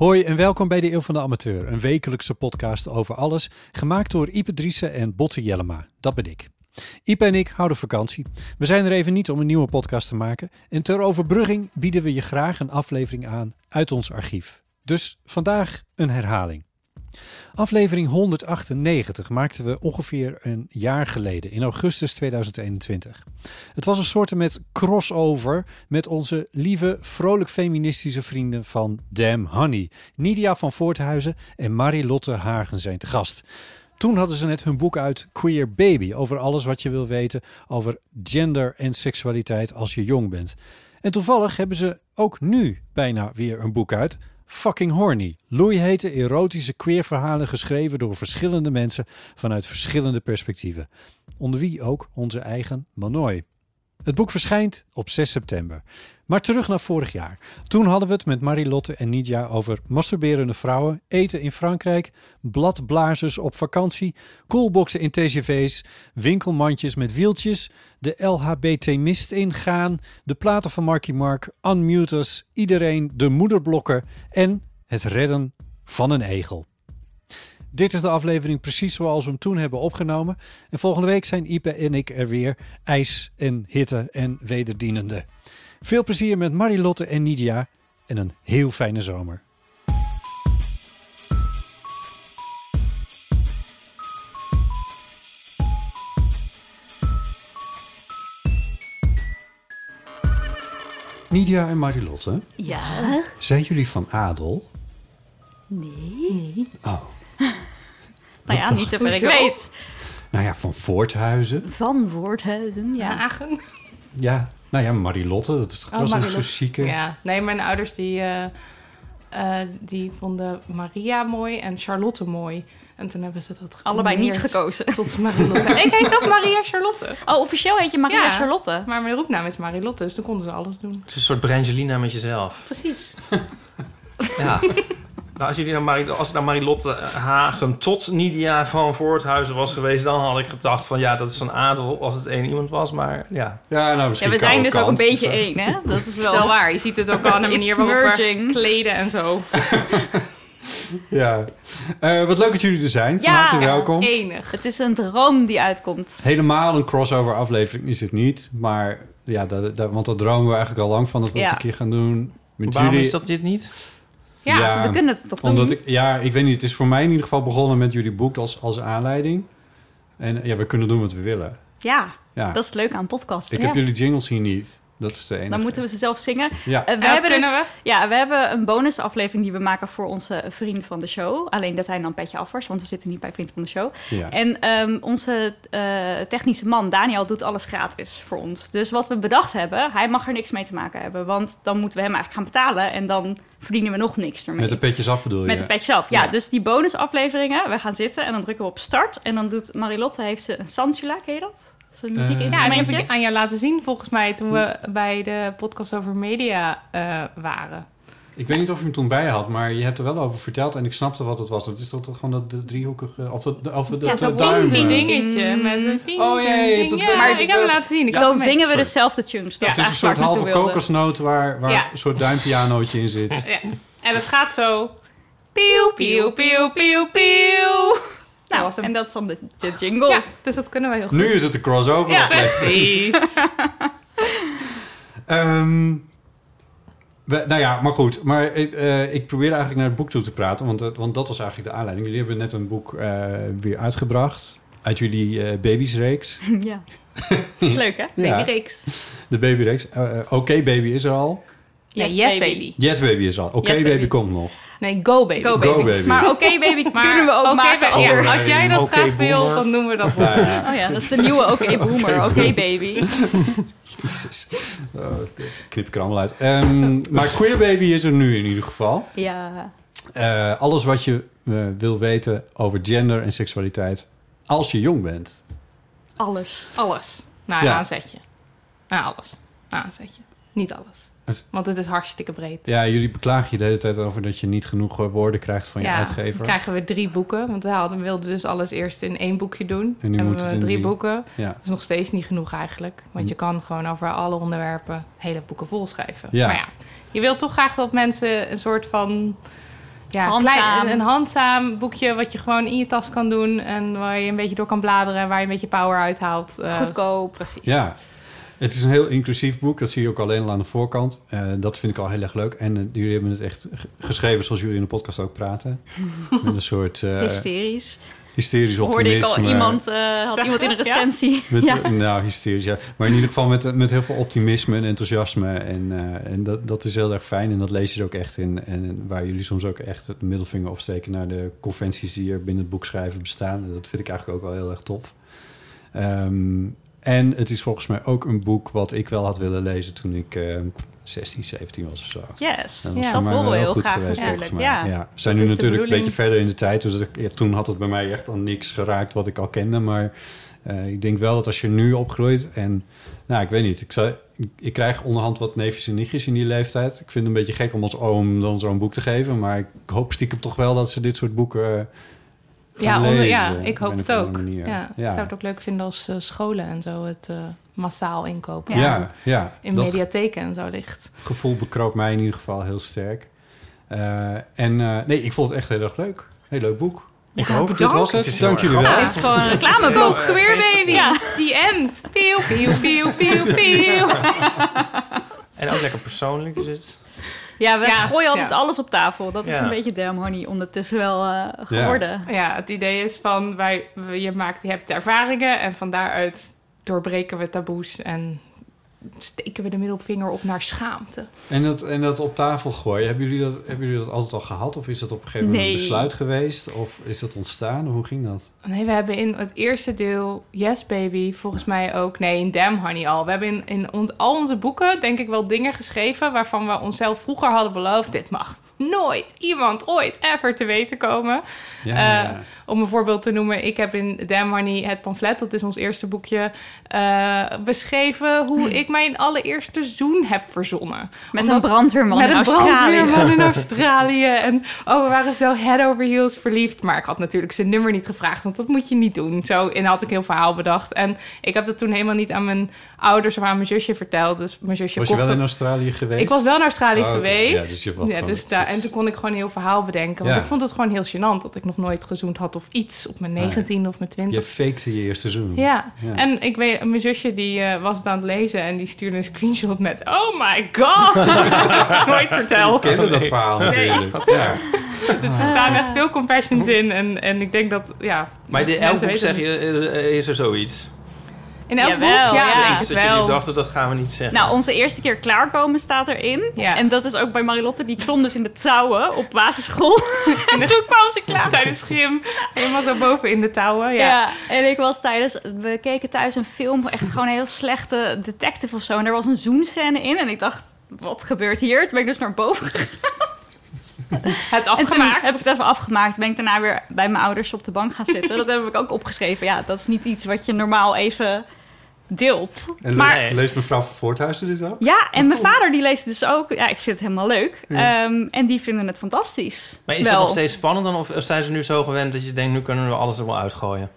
Hoi en welkom bij de Eeuw van de Amateur, een wekelijkse podcast over alles, gemaakt door Ipe Driessen en Botte Jellema. Dat ben ik. Ipe en ik houden vakantie. We zijn er even niet om een nieuwe podcast te maken en ter overbrugging bieden we je graag een aflevering aan uit ons archief. Dus vandaag een herhaling. Aflevering 198 maakten we ongeveer een jaar geleden, in augustus 2021. Het was een soort met crossover met onze lieve, vrolijk feministische vrienden van Damn Honey. Nidia van Voorthuizen en Marilotte Hagen zijn te gast. Toen hadden ze net hun boek uit Queer Baby, over alles wat je wil weten over gender en seksualiteit als je jong bent. En toevallig hebben ze ook nu bijna weer een boek uit. Fucking Horny. Loeihete erotische queer verhalen geschreven door verschillende mensen vanuit verschillende perspectieven. Onder wie ook onze eigen Manoy. Het boek verschijnt op 6 september. Maar terug naar vorig jaar. Toen hadden we het met Marilotte en Nidia over masturberende vrouwen, eten in Frankrijk, bladblazers op vakantie, coolboxen in TGV's, winkelmandjes met wieltjes, de LHBT-mist ingaan, de platen van Marky Mark, Unmuters, iedereen, de moederblokken en het redden van een egel. Dit is de aflevering precies zoals we hem toen hebben opgenomen. En volgende week zijn Ipe en ik er weer. IJs en hitte en wederdienende. Veel plezier met Marilotte en Nidia. En een heel fijne zomer. Nidia en Marilotte, Ja? zijn jullie van adel? Nee. Oh, Nou ja, niet zover ik weet. nou ja, van Voorthuizen. Van Woordhuizen, ja. Hagen. Ja, nou ja, Marilotte, dat is toch Oh, wel zo'n Marilotte. zo chique. Ja, nee, mijn ouders die, eh, eh, die vonden Maria mooi en Charlotte mooi. En toen hebben ze dat Allebei niet gekozen. Tot Marilotte. ik heet ook Maria Charlotte. Oh, officieel heet je Maria Ja. Charlotte. Maar mijn roepnaam is Marilotte, dus toen konden ze alles doen. Het is een soort Brangelina met jezelf. Precies. Ja. nou, als, jullie nou Marie, als het nou Marilotte Hagen tot Nidia van Voorthuizen was geweest... dan had ik gedacht van ja, dat is van adel als het één iemand was. Maar ja, Ja, nou Ja, misschien we zijn dus ook een beetje één, hè? Dat is wel... Wel waar, je ziet het ook al aan de manier waarop we kleden en zo. Ja. Eh, wat leuk dat jullie er zijn. Van Ja. welkom. Enig. Het is een droom die uitkomt. Helemaal een crossover aflevering is het niet. Maar ja, dat, dat- want dat dromen we eigenlijk al lang van dat we Ja. het een keer gaan doen. Met waarom jullie. is dat dit niet? Ja, Ja, we kunnen het toch doen? Omdat ik, ja, ik weet niet. Het is voor mij in ieder geval begonnen met jullie boek als, als aanleiding. En ja, we kunnen doen wat we willen. Ja, Ja. dat is leuk aan podcasten. ik heb jullie jingles hier niet. Dat is de enige. Dan moeten we ze zelf zingen. Ja. Eh, we, dat hebben dus, kunnen we. ja, we hebben een bonusaflevering die we maken voor onze vriend van de show. Alleen dat hij dan petje af was, want we zitten niet bij vriend van de show. ja. En ehm, onze eh, technische man, Daniel, doet alles gratis voor ons. Dus wat we bedacht hebben, hij mag er niks mee te maken hebben. Want dan moeten we hem eigenlijk gaan betalen en dan verdienen we nog niks ermee. Met de petjes af bedoel je? Met de petjes af. Ja, Ja. dus die bonusafleveringen, we gaan zitten en dan drukken we op start. En dan doet Marilotte, heeft ze een Sansula, ken je dat? Eh, Ja, die muziekinstrumentje. heb ik aan jou laten zien volgens mij toen we bij de podcast over media eh, waren. Ik weet niet of je hem toen bij had, maar je hebt er wel over verteld en ik snapte wat het was. Dat is toch gewoon dat de driehoekige, of het, of Ja, zo'n duim. Ding, eh. ding, dingetje met een ding, Oh, ja, ja, ja, wel- ik heb hem laten zien. Ik dan zingen we Sorry. dezelfde tunes. Dat Ja. Het is een soort halve kokosnoot waar, waar Ja. een soort duimpianootje in zit. Ja. En het gaat zo. Pieuw, pieuw, pieuw, pieuw, pieuw. Nou, en dat is dan de, de jingle. Ja, dus dat kunnen we heel goed. Nu is het de crossover. Ja. Precies. Ehm, we- nou ja, maar goed. Maar ik, eh, ik probeerde eigenlijk naar het boek toe te praten, want, het- want dat was eigenlijk de aanleiding. Jullie hebben net een boek eh, weer uitgebracht uit jullie eh baby'sreeks. ja. is leuk, hè? Ja, Babyreeks. de babyreeks. Eh, eh, Oké, baby is er al. Ja, Yes, Yes, Baby. Baby. Yes Baby is al. Oké Yes, baby. Baby. komt nog. Nee, Go Baby. Go Go baby. Maar oké baby Maar kunnen we ook maken Baby- als ja, er... als jij dat Oké graag wil, dan doen we dat. Ja, ja. Oh ja, dat is de nieuwe oké boomer. Oké baby. Jezus. Oh, dat knip ik er allemaal uit. Ehm, maar Queer Baby is er nu in ieder geval. Ja. Eh, alles wat je eh, wil weten over gender en seksualiteit als je jong bent. Alles. Alles. Nou, Ja. een aanzetje. Nou, alles. Nou, een aanzetje. Niet alles. Het- Want het is hartstikke breed. Ja, jullie beklagen je de hele tijd over dat je niet genoeg eh, woorden krijgt van je ja, uitgever. dan krijgen we drie boeken. Want we hadden, we wilden dus alles eerst in één boekje doen. En nu Hebben moet het we in drie drie. boeken. Ja. Dat is nog steeds niet genoeg eigenlijk. Want je kan gewoon over alle onderwerpen hele boeken volschrijven. Ja. Maar ja, je wilt toch graag dat mensen een soort van... Ja, Handzaam. Klein, een, handzaam boekje wat je gewoon in je tas kan doen... en waar je een beetje door kan bladeren... waar je een beetje power uithaalt. Eh, Goedkoop. Precies. Ja, het is een heel inclusief boek. Dat zie je ook alleen al aan de voorkant. Eh, dat vind ik al heel erg leuk. En eh, jullie hebben het echt geschreven zoals jullie in de podcast ook praten. Met een soort eh, Hysterisch. hysterisch Hoorde optimisme. ik al iemand, eh, had iemand in een recensie. Met, ja. Nou, hysterisch, ja. Maar in ieder geval met, met heel veel optimisme en enthousiasme. En, eh, en dat, dat is heel erg fijn. En dat lees je er ook echt in. En waar jullie soms ook echt het middelvinger opsteken... naar de conventies die er binnen het boek schrijven bestaan. En dat vind ik eigenlijk ook wel heel erg tof. Ehm, en het is volgens mij ook een boek wat ik wel had willen lezen... toen ik eh 16, 17 was of zo. Yes. En Ja, voor dat we heel goed graag geweest, volgens mij. Ja. Ja. We zijn Dat nu natuurlijk een beetje verder in de tijd. Dus ja, toen had het bij mij echt al niks geraakt wat ik al kende. Maar eh, ik denk wel dat als je nu opgroeit en... Nou, ik weet niet. Ik, zou, ik, krijg onderhand wat neefjes en nichtjes in die leeftijd. Ik vind het een beetje gek om als oom dan zo'n boek te geven. Maar ik hoop stiekem toch wel dat ze dit soort boeken eh, Ja, onder, ja ik hoop het ook. Ja, Ik zou het ook leuk vinden als eh, scholen en zo het eh, massaal inkopen. Ja, ja, In dat mediatheken en zo ligt. gevoel bekroopt mij in ieder geval heel sterk. Eh, en eh, nee, ik vond het echt heel erg leuk. Heel leuk boek. Ik Ja, hoop Dit bedankt. was Het het. Dank jullie wel. Dit is gewoon een reclameboek. Go Queer Baby! Ja. The end! Pieuw, pieuw, pieuw, pieuw, pieuw. En ook lekker persoonlijk is het. Ja, we Ja, gooien altijd ja. alles op tafel. Dat is een beetje Damn Honey ondertussen wel eh, geworden. Ja, het idee is van, wij, je, maakt, je hebt ervaringen en van daaruit doorbreken we taboes en steken we de middelvinger op naar schaamte. En dat, en dat op tafel gooien, hebben jullie, dat, hebben jullie dat altijd al gehad? Of is dat op een gegeven moment Nee. een besluit geweest? Of is dat ontstaan? Hoe ging dat? Nee, we hebben in het eerste deel Yes Baby volgens mij ook... Nee, in Damn Honey al. We hebben in, in ons, al onze boeken denk ik wel dingen geschreven... waarvan we onszelf vroeger hadden beloofd... dit mag nooit iemand ooit ever te weten komen. Ja, Eh, ja, ja. Om een voorbeeld te noemen, ik heb in Damn Honey het pamflet... dat is ons eerste boekje... eh, beschreven hoe ik mijn allereerste zoen heb verzonnen. Met Omdat- een brandweerman met in een Australië. brandweerman in Australië. En oh, we waren zo head over heels verliefd. Maar ik had natuurlijk zijn nummer niet gevraagd, want dat moet je niet doen. Zo en had ik heel verhaal bedacht. En ik heb dat toen helemaal niet aan mijn ouders of aan mijn zusje verteld. Dus mijn zusje Was je wel in Australië geweest? Ik was wel naar Australië Oh, geweest. Ja, dus je gewoon- dus daar, en toen kon ik gewoon een heel verhaal bedenken. Want Ja. ik vond het gewoon heel gênant dat ik nog nooit gezoend had of iets op mijn 19 of mijn 20. Je fakte je eerste seizoen. Ja. Ja. en ik weet, mijn zusje die eh, was het aan het lezen en die stuurde een screenshot met: Oh my god! Nooit verteld. Ik kende dat verhaal natuurlijk. Ja. Dus er staan echt veel compassions in en, en ik denk dat, ja. Maar in elk mensen boek weten zeg je, is er zoiets. In elk Jawel, boek? Ja, ja. denk het dat jullie wel. dachten, dat gaan we niet zeggen. Nou, onze eerste keer klaarkomen staat erin. Ja. En dat is ook bij Marilotte. Die klom dus in de touwen op basisschool. en toen kwam ze klaar. Tijdens gym, helemaal zo boven in de touwen. Ja. Ja. en ik was tijdens... We keken thuis een film, echt gewoon een heel slechte detective of zo. En er was een zoenscène in. En ik dacht, wat gebeurt hier? Toen ben ik dus naar boven gegaan. Het En toen afgemaakt. heb ik het even afgemaakt. Ben ik daarna weer bij mijn ouders op de bank gaan zitten. dat heb ik ook opgeschreven. Ja, dat is niet iets wat je normaal even deelt. En maar leest, leest mevrouw van Voorthuizen dit ook? ja, en mijn vader die leest het dus ook. Ja, ik vind het helemaal leuk. Ja. Ehm, en die vinden het fantastisch. maar is Wel. dat nog steeds spannend dan? Of zijn ze nu zo gewend dat je denkt, nu kunnen we alles er wel uitgooien?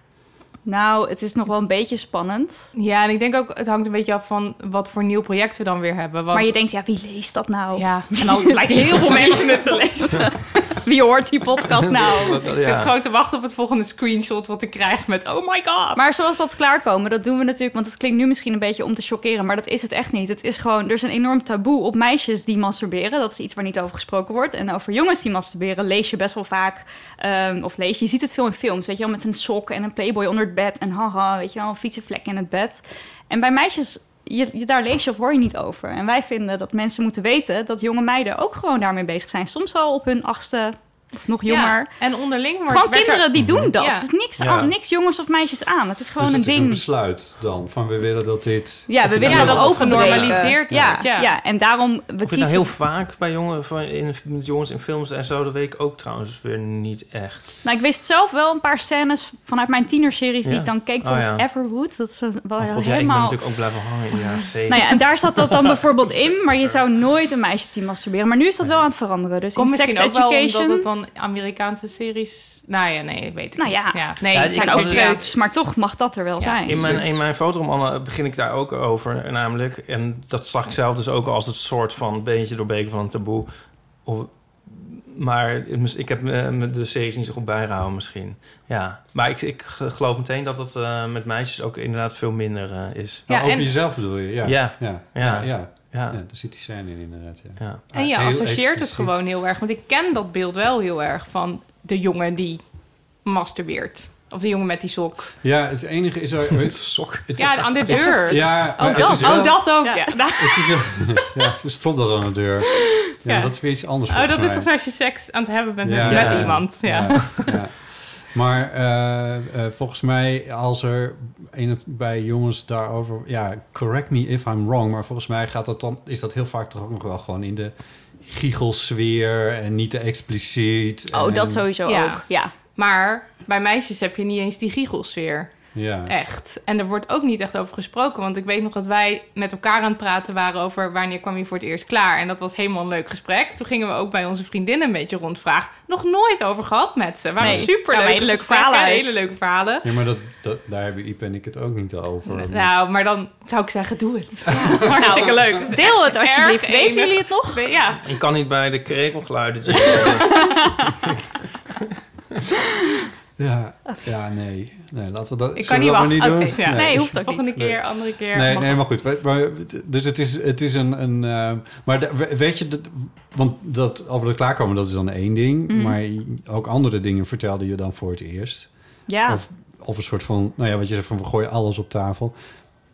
Nou, het is nog wel een beetje spannend. Ja, en ik denk ook, het hangt een beetje af van wat voor nieuw project we dan weer hebben. Want, Maar je denkt, ja, wie leest dat nou? Ja, en dan blijken heel veel mensen het te lezen. Wie hoort die podcast nou? Ik zit gewoon te wachten op het volgende screenshot wat ik krijg met oh my god. Maar zoals dat klaarkomen, dat doen we natuurlijk... want het klinkt nu misschien een beetje om te chockeren... maar dat is het echt niet. Het is gewoon, er is een enorm taboe op meisjes die masturberen. Dat is iets waar niet over gesproken wordt. En over jongens die masturberen lees je best wel vaak... ehm, of lees je, je ziet het veel in films, weet je wel... met een sok en een playboy onder het bed... en haha, weet je wel, een vieze vlek in het bed. En bij meisjes je, je, daar lees je of hoor je niet over. En wij vinden dat mensen moeten weten dat jonge meiden ook gewoon daarmee bezig zijn. Soms al op hun achtste of nog jonger. Ja, en onderling wordt Gewoon er- kinderen die doen dat. Ja. Het is niks, Ja. aan- niks jongens of meisjes aan. Het is gewoon dus een het is een ding. besluit dan, van we willen dat dit... ja, we willen nou dat dat ook genormaliseerd ja, wordt, ja. ja. en daarom we Of je het kiezen. nou heel vaak bij jongen, van, in, met jongens in films en zo, dat weet ik ook trouwens weer niet echt. Nou, ik wist zelf wel een paar scènes vanuit mijn tienerseries die Ja. ik dan keek. Oh, Bijvoorbeeld ja. Everwood. Dat is wel Oh, god, ja, ik ben helemaal... natuurlijk ook blijven hangen jaren zeventig. nou ja, en daar zat dat dan bijvoorbeeld in, maar je zou nooit een meisje zien masturberen. Maar nu is dat wel aan het veranderen. Dus Komt in Sex misschien ook wel Education... omdat het dan Amerikaanse series... Nou ja, nee, ik weet het Nou niet. ja. Nee, Ja, het ik zijn ook het- preuts. maar toch mag dat er wel zijn. In mijn, in mijn fotoroman begin ik daar ook over, namelijk. En dat zag ik zelf dus ook als het soort van beentje doorbeken van een taboe. Of, maar ik heb me me de series niet zo goed bijgehouden misschien. Ja, maar ik, ik geloof meteen dat het eh, met meisjes ook inderdaad veel minder eh, is. Nou, Ja, over en- jezelf bedoel je, ja. Ja. Ja, Ja. ja. ja. Ja, Ja, daar zit die scène in inderdaad, ja. ja. En je Heel associeert het gewoon heel erg. Want ik ken dat beeld wel heel erg van de jongen die masturbeert. Of de jongen met die sok. Ja, het enige is... Er, het, Sok. het- Ja, aan de deur. Ja, Oh, het dat. is wel... Oh, dat ook. Ja. Het is een, ja, stond dat aan de deur. Ja, Ja. dat is weer iets anders Oh, dat is toch als je seks aan het hebben bent Ja. met, iemand. Ja. Maar eh, eh, volgens mij, als er in het, bij jongens daarover... Ja, correct me if I'm wrong. Maar volgens mij gaat dat dan, is dat heel vaak toch ook nog wel gewoon in de giechelsfeer... en niet te expliciet. Oh, en- dat sowieso Ja. ook. Ja. Maar bij meisjes heb je niet eens die giechelsfeer. Ja. Echt. En er wordt ook niet echt over gesproken. Want ik weet nog dat wij met elkaar aan het praten waren over wanneer kwam je voor het eerst klaar. En dat was helemaal een leuk gesprek. Toen gingen we ook bij onze vriendinnen een beetje rondvragen. Nog nooit over gehad met ze. Waren Nee. super leuke hele leuke verhalen uit. Hele leuke verhalen. Ja, maar dat, dat, daar hebben Iep en ik het ook niet over. Nou, maar dan zou ik zeggen, doe het. Hartstikke leuk. Het is Deel het alsjeblieft. Weten enig. jullie het nog? Ja. Ik kan niet bij de krekelgeluiden. Ja, ja nee. nee. Laten we dat Ik kan we niet wachten. niet doen. Ja. Nee, hoeft ook Volgende niet. keer, andere keer. Nee, nee, maar goed. Maar, dus het is, het is een... een eh, maar weet je, dat, want dat over het klaarkomen, dat is dan één ding. Mhm. Maar ook andere dingen vertelde je dan voor het eerst. Ja. Of, of een soort van, nou ja, wat je zegt van we gooien alles op tafel.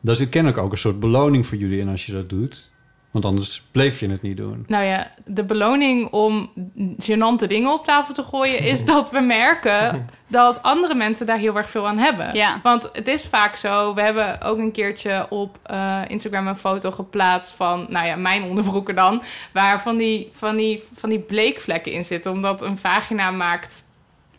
Daar zit kennelijk ook een soort beloning voor jullie in als je dat doet. Want anders bleef je het niet doen. Nou ja, de beloning om gênante dingen op tafel te gooien... is dat we merken dat andere mensen daar heel erg veel aan hebben. Ja. Want het is vaak zo... We hebben ook een keertje op eh, Instagram een foto geplaatst van... Nou ja, mijn onderbroeken dan. Waar van die, van die, van die bleekvlekken in zitten. Omdat een vagina maakt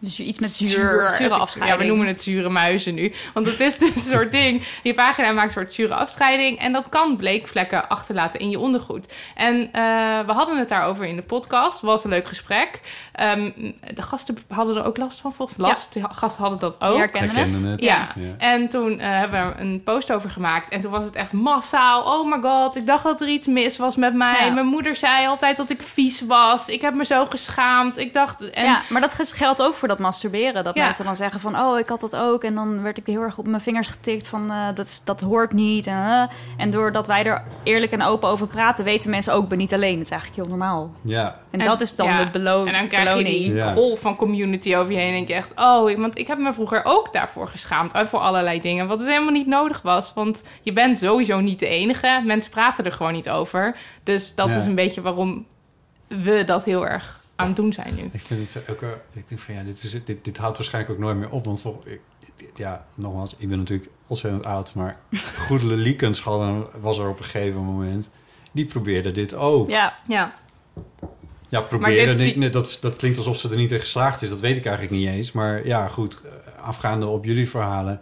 Dus iets met zuur. zure Ja, afscheiding. we noemen het zure muizen nu. Want het is dus een soort ding. Die vagina maakt een soort zure afscheiding. En dat kan bleekvlekken achterlaten in je ondergoed. En eh, we hadden het daarover in de podcast. Was een leuk gesprek. Ehm, de gasten hadden er ook last van. Of last. De gasten hadden dat ook. Die herkenden het. Herkennen het. Ja. Ja. en toen eh, hebben we er een post over gemaakt. En toen was het echt massaal. Oh my god, ik dacht dat er iets mis was met mij. Ja. Mijn moeder zei altijd dat ik vies was. Ik heb me zo geschaamd. Ik dacht... En ja, maar dat geldt ook voor dat masturberen. Dat Ja. mensen dan zeggen van, oh, ik had dat ook. En dan werd ik heel erg op mijn vingers getikt van, eh, dat, is- dat hoort niet. En, eh. en doordat wij er eerlijk en open over praten, weten mensen ook, ben niet alleen. Het is eigenlijk heel normaal. Ja, En, En- dat is dan ja. de belo En dan krijg je beloning. die golf van community over je heen. En denk je echt, oh, want ik heb me vroeger ook daarvoor geschaamd. eh, Voor allerlei dingen. Wat dus helemaal niet nodig was. Want je bent sowieso niet de enige. Mensen praten er gewoon niet over. Dus dat Ja. is een beetje waarom we dat heel erg aan het doen zijn nu. ik vind het ook... eh, Ik denk van ja, dit, is, dit, dit houdt waarschijnlijk ook nooit meer op. Want vol, ik, ja, nogmaals, ik ben natuurlijk ontzettend oud. Maar Goedele Liekens was er op een gegeven moment. Die probeerde dit ook. Ja, Ja. Ja, probeerde. dit nee, dat, dat klinkt alsof ze er niet in geslaagd is. Dat weet ik eigenlijk niet eens. Maar ja, goed. eh, Afgaande op jullie verhalen...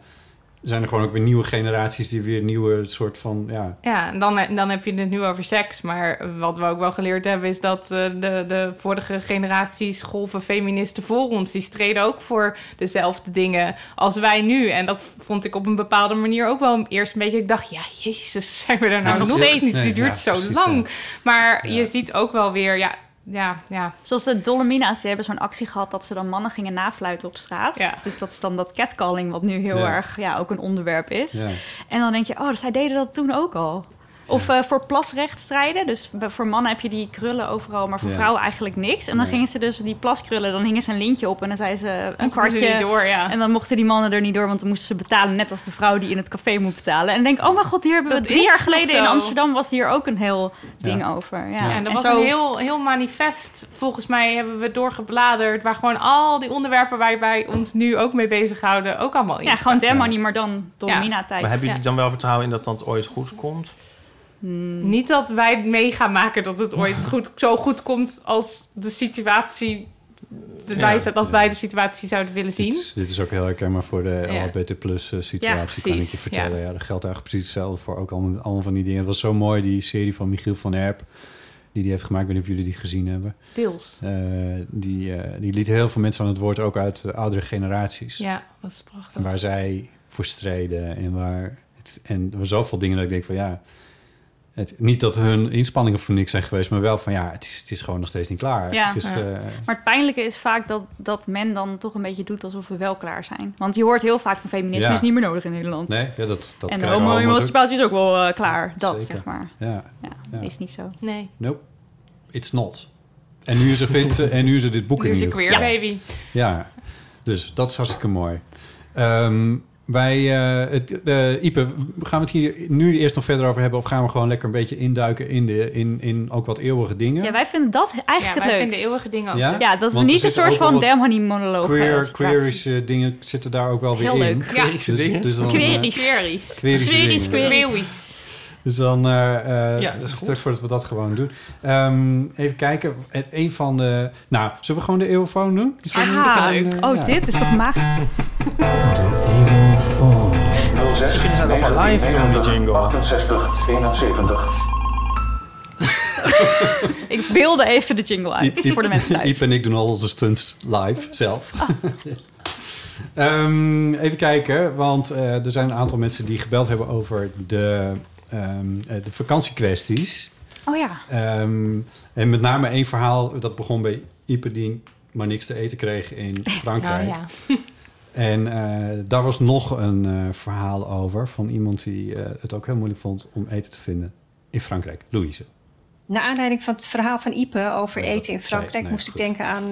zijn er gewoon ook weer nieuwe generaties... die weer nieuwe soort van... Ja, Ja, en dan, dan heb je het nu over seks. Maar wat we ook wel geleerd hebben... is dat eh, de, de vorige generaties golven feministen voor ons... die streden ook voor dezelfde dingen als wij nu. En dat vond ik op een bepaalde manier ook wel eerst een beetje... Ik dacht, ja, jezus, zijn we er nou nog steeds. Die Nee, duurt ja, zo precies, lang. Maar je ziet ook wel weer... Ja, ja, ja. zoals de Dolomina's, die hebben zo'n actie gehad dat ze dan mannen gingen nafluiten op straat. Ja. Dus dat is dan dat catcalling, wat nu heel Ja. erg ja, ook een onderwerp is. ja. En dan denk je, oh, dus zij deden dat toen ook al. Of eh, voor plasrecht strijden. Dus voor mannen heb je die krullen overal, maar voor Ja. vrouwen eigenlijk niks. En dan Nee. gingen ze dus die plaskrullen, dan hingen ze een lintje op en dan zei ze een Mochten ze kwartje. niet door, ja. En dan mochten die mannen er niet door, want dan moesten ze betalen, net als de vrouw die in het café moet betalen. En denk, oh mijn god, hier hebben we Dat drie jaar geleden in? Amsterdam was hier ook een heel ding Ja. over. Ja, Ja. En En was zo- een heel, heel manifest, volgens mij hebben we doorgebladerd... waar gewoon al die onderwerpen waar wij ons nu ook mee bezighouden... ook allemaal in Ja, gewoon Dem Money, maar dan door Ja. Mina-tijd. Maar hebben Ja. jullie dan wel vertrouwen in dat dat ooit goed komt? Niet dat wij mee gaan maken dat het ooit goed, zo goed komt als de situatie... De Ja. wij, als wij de situatie zouden willen zien. Dit is, dit is ook heel herkenbaar voor de Ja. LGBT plus eh, situatie, Ja, kan ik je vertellen. ja. Ja. dat geldt eigenlijk precies hetzelfde voor ook allemaal, allemaal van die dingen. Het was zo mooi, die serie van Michiel van Erp, die die heeft gemaakt. Ik weet niet of jullie die gezien hebben. Deels. Eh, die, eh, die liet heel veel mensen aan het woord, ook uit de oudere generaties. Ja, dat is prachtig. Waar zij voor streden en waar... Het, en er waren zoveel dingen dat ik denk van ja... Het, niet dat hun inspanningen voor niks zijn geweest, maar wel van ja, het is, het is gewoon nog steeds niet klaar. Ja. het is, Ja. eh, Maar het pijnlijke is vaak dat, dat men dan toch een beetje doet alsof we wel klaar zijn. Want je hoort heel vaak van feminisme Ja. is niet meer nodig in Nederland. nee, ja, dat, dat en de homo-emancipatie is ook wel eh, klaar. Dat, Zeker. zeg maar. Ja, Ja, Ja. is niet zo. Nee, nope, it's not. En nu is er, vindt, en nu is er dit boek nu in is queer baby. Ja, dus dat is hartstikke mooi. Ehm, wij, eh, het, Ipe, gaan we het hier nu eerst nog verder over hebben... of gaan we gewoon lekker een beetje induiken in, de, in, in ook wat eeuwige dingen? Ja, wij vinden dat Ja, eigenlijk wij het vinden leukst. eeuwige dingen ook. Ja? leuk. Ja, dat we er niet een soort van Damn Honey monoloog Queer, queerische dingen zitten daar ook wel weer Heel in. leuk. Ja. Dus, dus dan, eh, Queries. Queries. Queeries. Dus dan, eh Ja, dat is goed. straks voordat we dat gewoon doen. Ehm, even kijken. Het, een van de... Nou, zullen we gewoon de eeuwfoon doen? Is dat Oh, ja. dit is toch magisch? Ze kunnen zijn allemaal live die jingle. 68 71. Ik beelde even de jingle uit Iep- Iep- voor de mensen thuis. Iep en ik doen al onze stunts live zelf. Ehm, even kijken, want eh, er zijn een aantal mensen die gebeld hebben over de, ehm, eh, de vakantiekwesties. Oh ja. Ehm, en met name één verhaal, dat begon bij Ipe die maar niks te eten kreeg in Frankrijk. Oh ja. En eh, daar was nog een eh, verhaal over van iemand die eh, het ook heel moeilijk vond om eten te vinden in Frankrijk. Louise. Naar aanleiding van het verhaal van Ipe over Nee, eten in zei- Frankrijk nee, moest goed. ik denken aan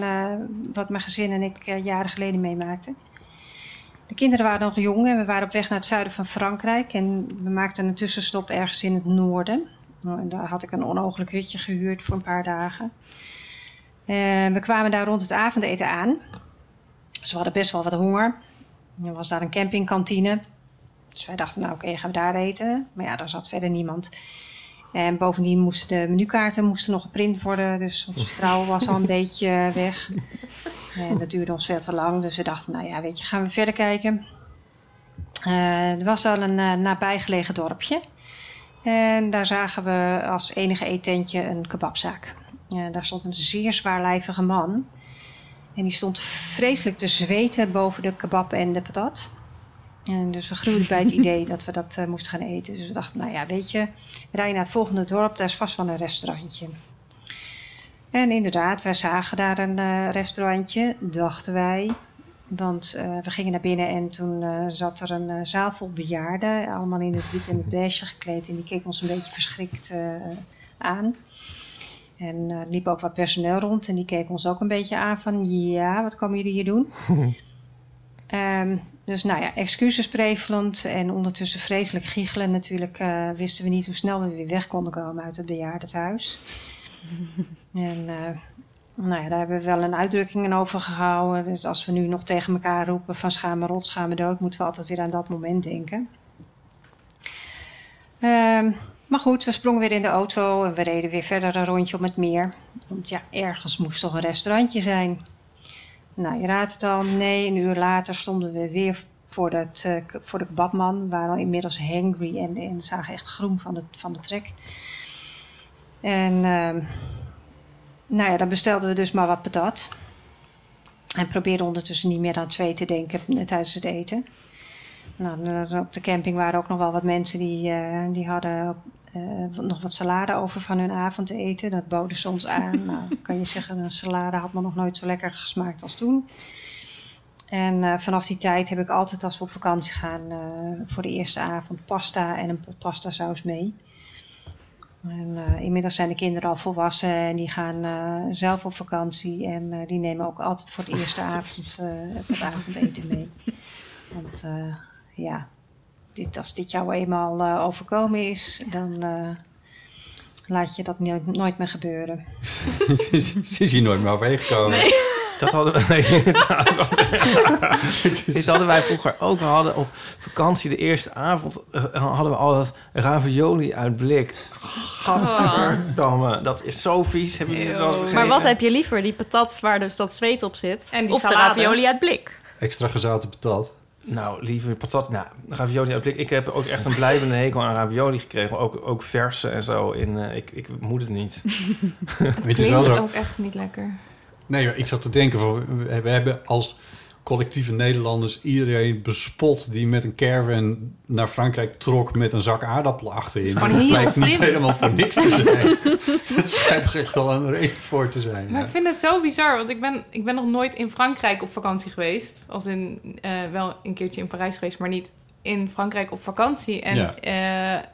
wat mijn gezin en ik jaren geleden meemaakten. De kinderen waren nog jong en we waren op weg naar het zuiden van Frankrijk en we maakten een tussenstop ergens in het noorden. Nou, en daar had ik een onogelijk hutje gehuurd voor een paar dagen. En we kwamen daar rond het avondeten aan. Dus we hadden best wel wat honger. Er was daar een campingkantine. Dus wij dachten, nou oké, gaan we daar eten. Maar ja, daar zat verder niemand. En bovendien moesten de menukaarten moesten nog geprint worden. Dus ons vertrouwen was al een beetje weg. En dat duurde ons veel te lang. Dus we dachten, nou ja, weet je, gaan we verder kijken. Eh, er was al een eh, nabijgelegen dorpje. En daar zagen we als enige eetentje een kebabzaak. Eh, daar stond een zeer zwaarlijvige man. En die stond vreselijk te zweten boven de kebab en de patat. En dus we groeiden bij het idee dat we dat eh, moesten gaan eten. Dus we dachten, nou ja, weet je, rijden naar het volgende dorp, daar is vast wel een restaurantje. En inderdaad, wij zagen daar een eh, restaurantje, dachten wij. Want eh, we gingen naar binnen en toen zat er een zaal vol bejaarden, allemaal in het wit en het beige gekleed. En die keken ons een beetje verschrikt aan. En eh, liep ook wat personeel rond en die keken ons ook een beetje aan van, ja, wat komen jullie hier doen? Ehm, dus nou ja, excuses prevelend en ondertussen vreselijk giechelen. Natuurlijk eh, wisten we niet hoe snel we weer weg konden komen uit het bejaardentehuis. en eh, nou ja, daar hebben we wel een uitdrukking over gehouden. Dus als we nu nog tegen elkaar roepen van schaam me rot, schaam me dood, moeten we altijd weer aan dat moment denken. Ehm, maar goed, we sprongen weer in de auto en we reden weer verder een rondje om het meer. Want ja, ergens moest toch een restaurantje zijn. Nou, je raadt het al. Nee, een uur later stonden we weer voor, dat, eh, voor de kebabman. We waren al inmiddels hangry en, en zagen echt groen van de, van de trek. En ehm, nou ja, dan bestelden we dus maar wat patat. En probeerden ondertussen niet meer aan twee te denken eh, tijdens het eten. Nou, op de camping waren ook nog wel wat mensen die, eh, die hadden eh, nog wat salade over van hun avondeten. Dat boden ze ons aan. nou, kan je zeggen, een salade had me nog nooit zo lekker gesmaakt als toen. En eh, vanaf die tijd heb ik altijd als we op vakantie gaan voor de eerste avond pasta en een pot pasta saus mee. En, inmiddels zijn de kinderen al volwassen en die gaan zelf op vakantie. En die nemen ook altijd voor de eerste avond het avondeten mee. Want ja, dit, als dit jou eenmaal eh, overkomen is, dan eh, laat je dat nooit, nooit meer gebeuren. ze is hier nooit meer overheen gekomen. Dat hadden we. Nee, inderdaad. Dit hadden wij vroeger ook. We hadden op vakantie de eerste avond. eh, hadden we altijd ravioli uit blik. Gadverdamme, dat is zo vies. Dit wel eens gegeten? Maar wat heb je liever? Die patat waar dus dat zweet op zit? En die of de ravioli uit blik? Extra gezouten patat. Nou, liever patat. Nou, ravioli blik. Ik heb ook echt een blijvende hekel aan ravioli gekregen. Ook, ook verse en zo. In, eh, ik, ik moet het niet. Het is wel zo. ook echt niet lekker. Nee, maar ik zat te denken, we hebben als collectieve Nederlanders iedereen bespot die met een caravan naar Frankrijk trok met een zak aardappelen achterin. Gewoon Dat blijkt niet helemaal voor niks te zijn. Het schijnt echt wel een reden voor te zijn. Maar ja. ik vind het zo bizar, want ik ben, ik ben nog nooit in Frankrijk op vakantie geweest. Als in eh, wel een keertje in Parijs geweest, maar niet in Frankrijk op vakantie. En Ja. eh,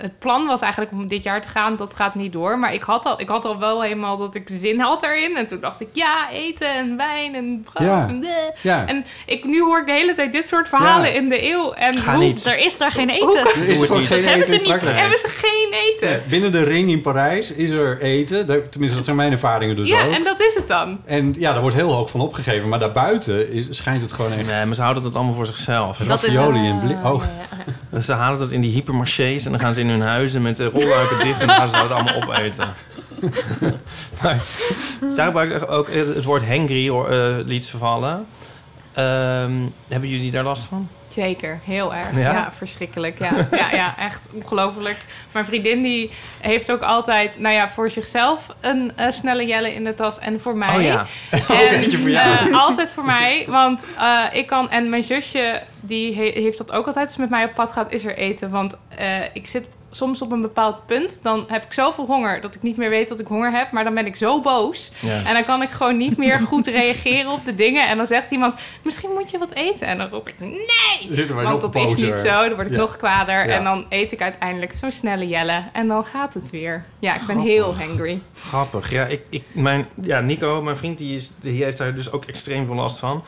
het plan was eigenlijk om dit jaar te gaan. Dat gaat niet door. Maar ik had al, ik had al wel helemaal dat ik zin had erin. En toen dacht ik, ja, eten en wijn en brood. Ja. En. Ja. en ik, nu hoor ik de hele tijd dit soort verhalen Ja. in de eeuw. En Ga hoe, niet. Er is daar geen eten. Hoe- Er is het gewoon geen Hebben eten ze in niet. Hebben ze geen eten. Ja, Binnen de ring in Parijs is er eten. Tenminste, dat zijn mijn ervaringen dus Ja, ook. en dat is het dan. En ja, daar wordt heel hoog van opgegeven. Maar daarbuiten is, schijnt het gewoon echt... Nee, maar ze houden dat allemaal voor zichzelf. Dat is in blik. Oh, ze halen dat in die hypermarchés en dan gaan ze in hun huizen met de rolluiken dicht en dan gaan ze dat allemaal opeten. maar daar gebruik ik ook het woord hangry eh, liet vervallen. Ehm, hebben jullie daar last van? Zeker, heel erg. Ja? Ja, verschrikkelijk. Ja, ja, ja echt ongelooflijk. Mijn vriendin die heeft ook altijd, nou ja, voor zichzelf een eh, snelle jelle in de tas en voor mij. Oh ja. En, voor jou. eh, altijd voor mij, want eh, ik kan en mijn zusje die he- heeft dat ook altijd. Als ze met mij op pad gaat, is er eten, want eh, ik zit soms op een bepaald punt, dan heb ik zoveel honger dat ik niet meer weet dat ik honger heb, maar dan ben ik zo boos Ja. en dan kan ik gewoon niet meer goed reageren op de dingen. En dan zegt iemand, misschien moet je wat eten. En dan roep ik, nee! Want dat is niet zo. Dan word ik Ja. nog kwader. Ja. En dan eet ik uiteindelijk zo'n snelle jelle. En dan gaat het weer. Ja, ik ben heel hangry. Grappig. Ja, ik, ik, mijn, ja, Nico, mijn vriend, die, is, die heeft daar dus ook extreem veel last van.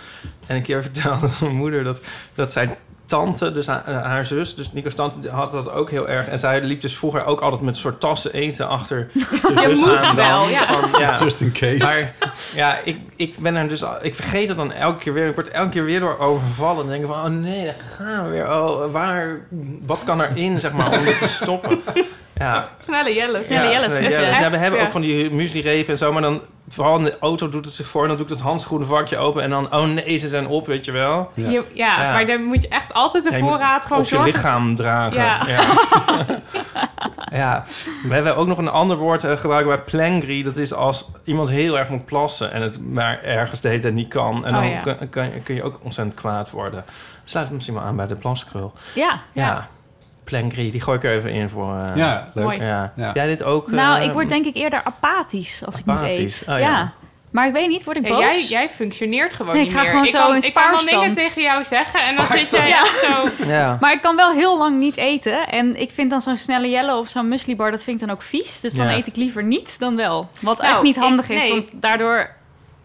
En een keer vertelde mijn moeder dat, dat zijn tante, dus haar, haar zus, dus Nico's tante, had dat ook heel erg. En zij liep dus vroeger ook altijd met een soort tassen eten achter de zus moet aan. wel, dan. ja. Van, ja. Just in case. Maar ja, ik, ik ben er dus... al- Ik vergeet het dan elke keer weer. Ik word elke keer weer door overvallen. En denk van, oh nee, daar gaan we weer. Oh, waar... Wat kan erin, zeg maar, om dit te stoppen? Ja, Snelle jelle. Snelle jelle, snelle special. jelles. Ja, we hebben Ja. ook van die muesli-repen en zo. Maar dan, vooral in de auto doet het zich voor. En dan doe ik dat handschoenenvakje open. En dan, oh nee, ze zijn op, weet je wel. Ja. Je- ja, Ja. maar dan moet je echt altijd de Ja, voorraad gewoon op je lichaam dragen. Ja. Ja. Ja. We hebben ook nog een ander woord eh, gebruiken bij plangry. Dat is als iemand heel erg moet plassen en het maar ergens de hele tijd niet kan. En Oh, dan ja. kun, kun, kun je ook ontzettend kwaad worden. Sluit het misschien maar aan bij de plaskrul. Ja. Ja. Plangry, die gooi ik er even in voor... eh, Ja, leuk. Mooi. ja. Ja. Jij dit ook? Nou, eh, ik word denk ik eerder apathisch als ik niet Apathisch. eet. Oh, ja. ja. Maar ik weet niet, word ik Ja, boos? jij, jij functioneert gewoon Nee, niet ik ga meer. gewoon ik zo kan, in ik kan dan dingen tegen jou zeggen en dan zit jij Ja. zo... Ja. Maar ik kan wel heel lang niet eten. En ik vind dan zo'n snelle jelle of zo'n mueslibar, dat vind ik dan ook vies. Dus dan Ja. eet ik liever niet dan wel. Wat Nou, echt niet ik- handig is, nee. want daardoor...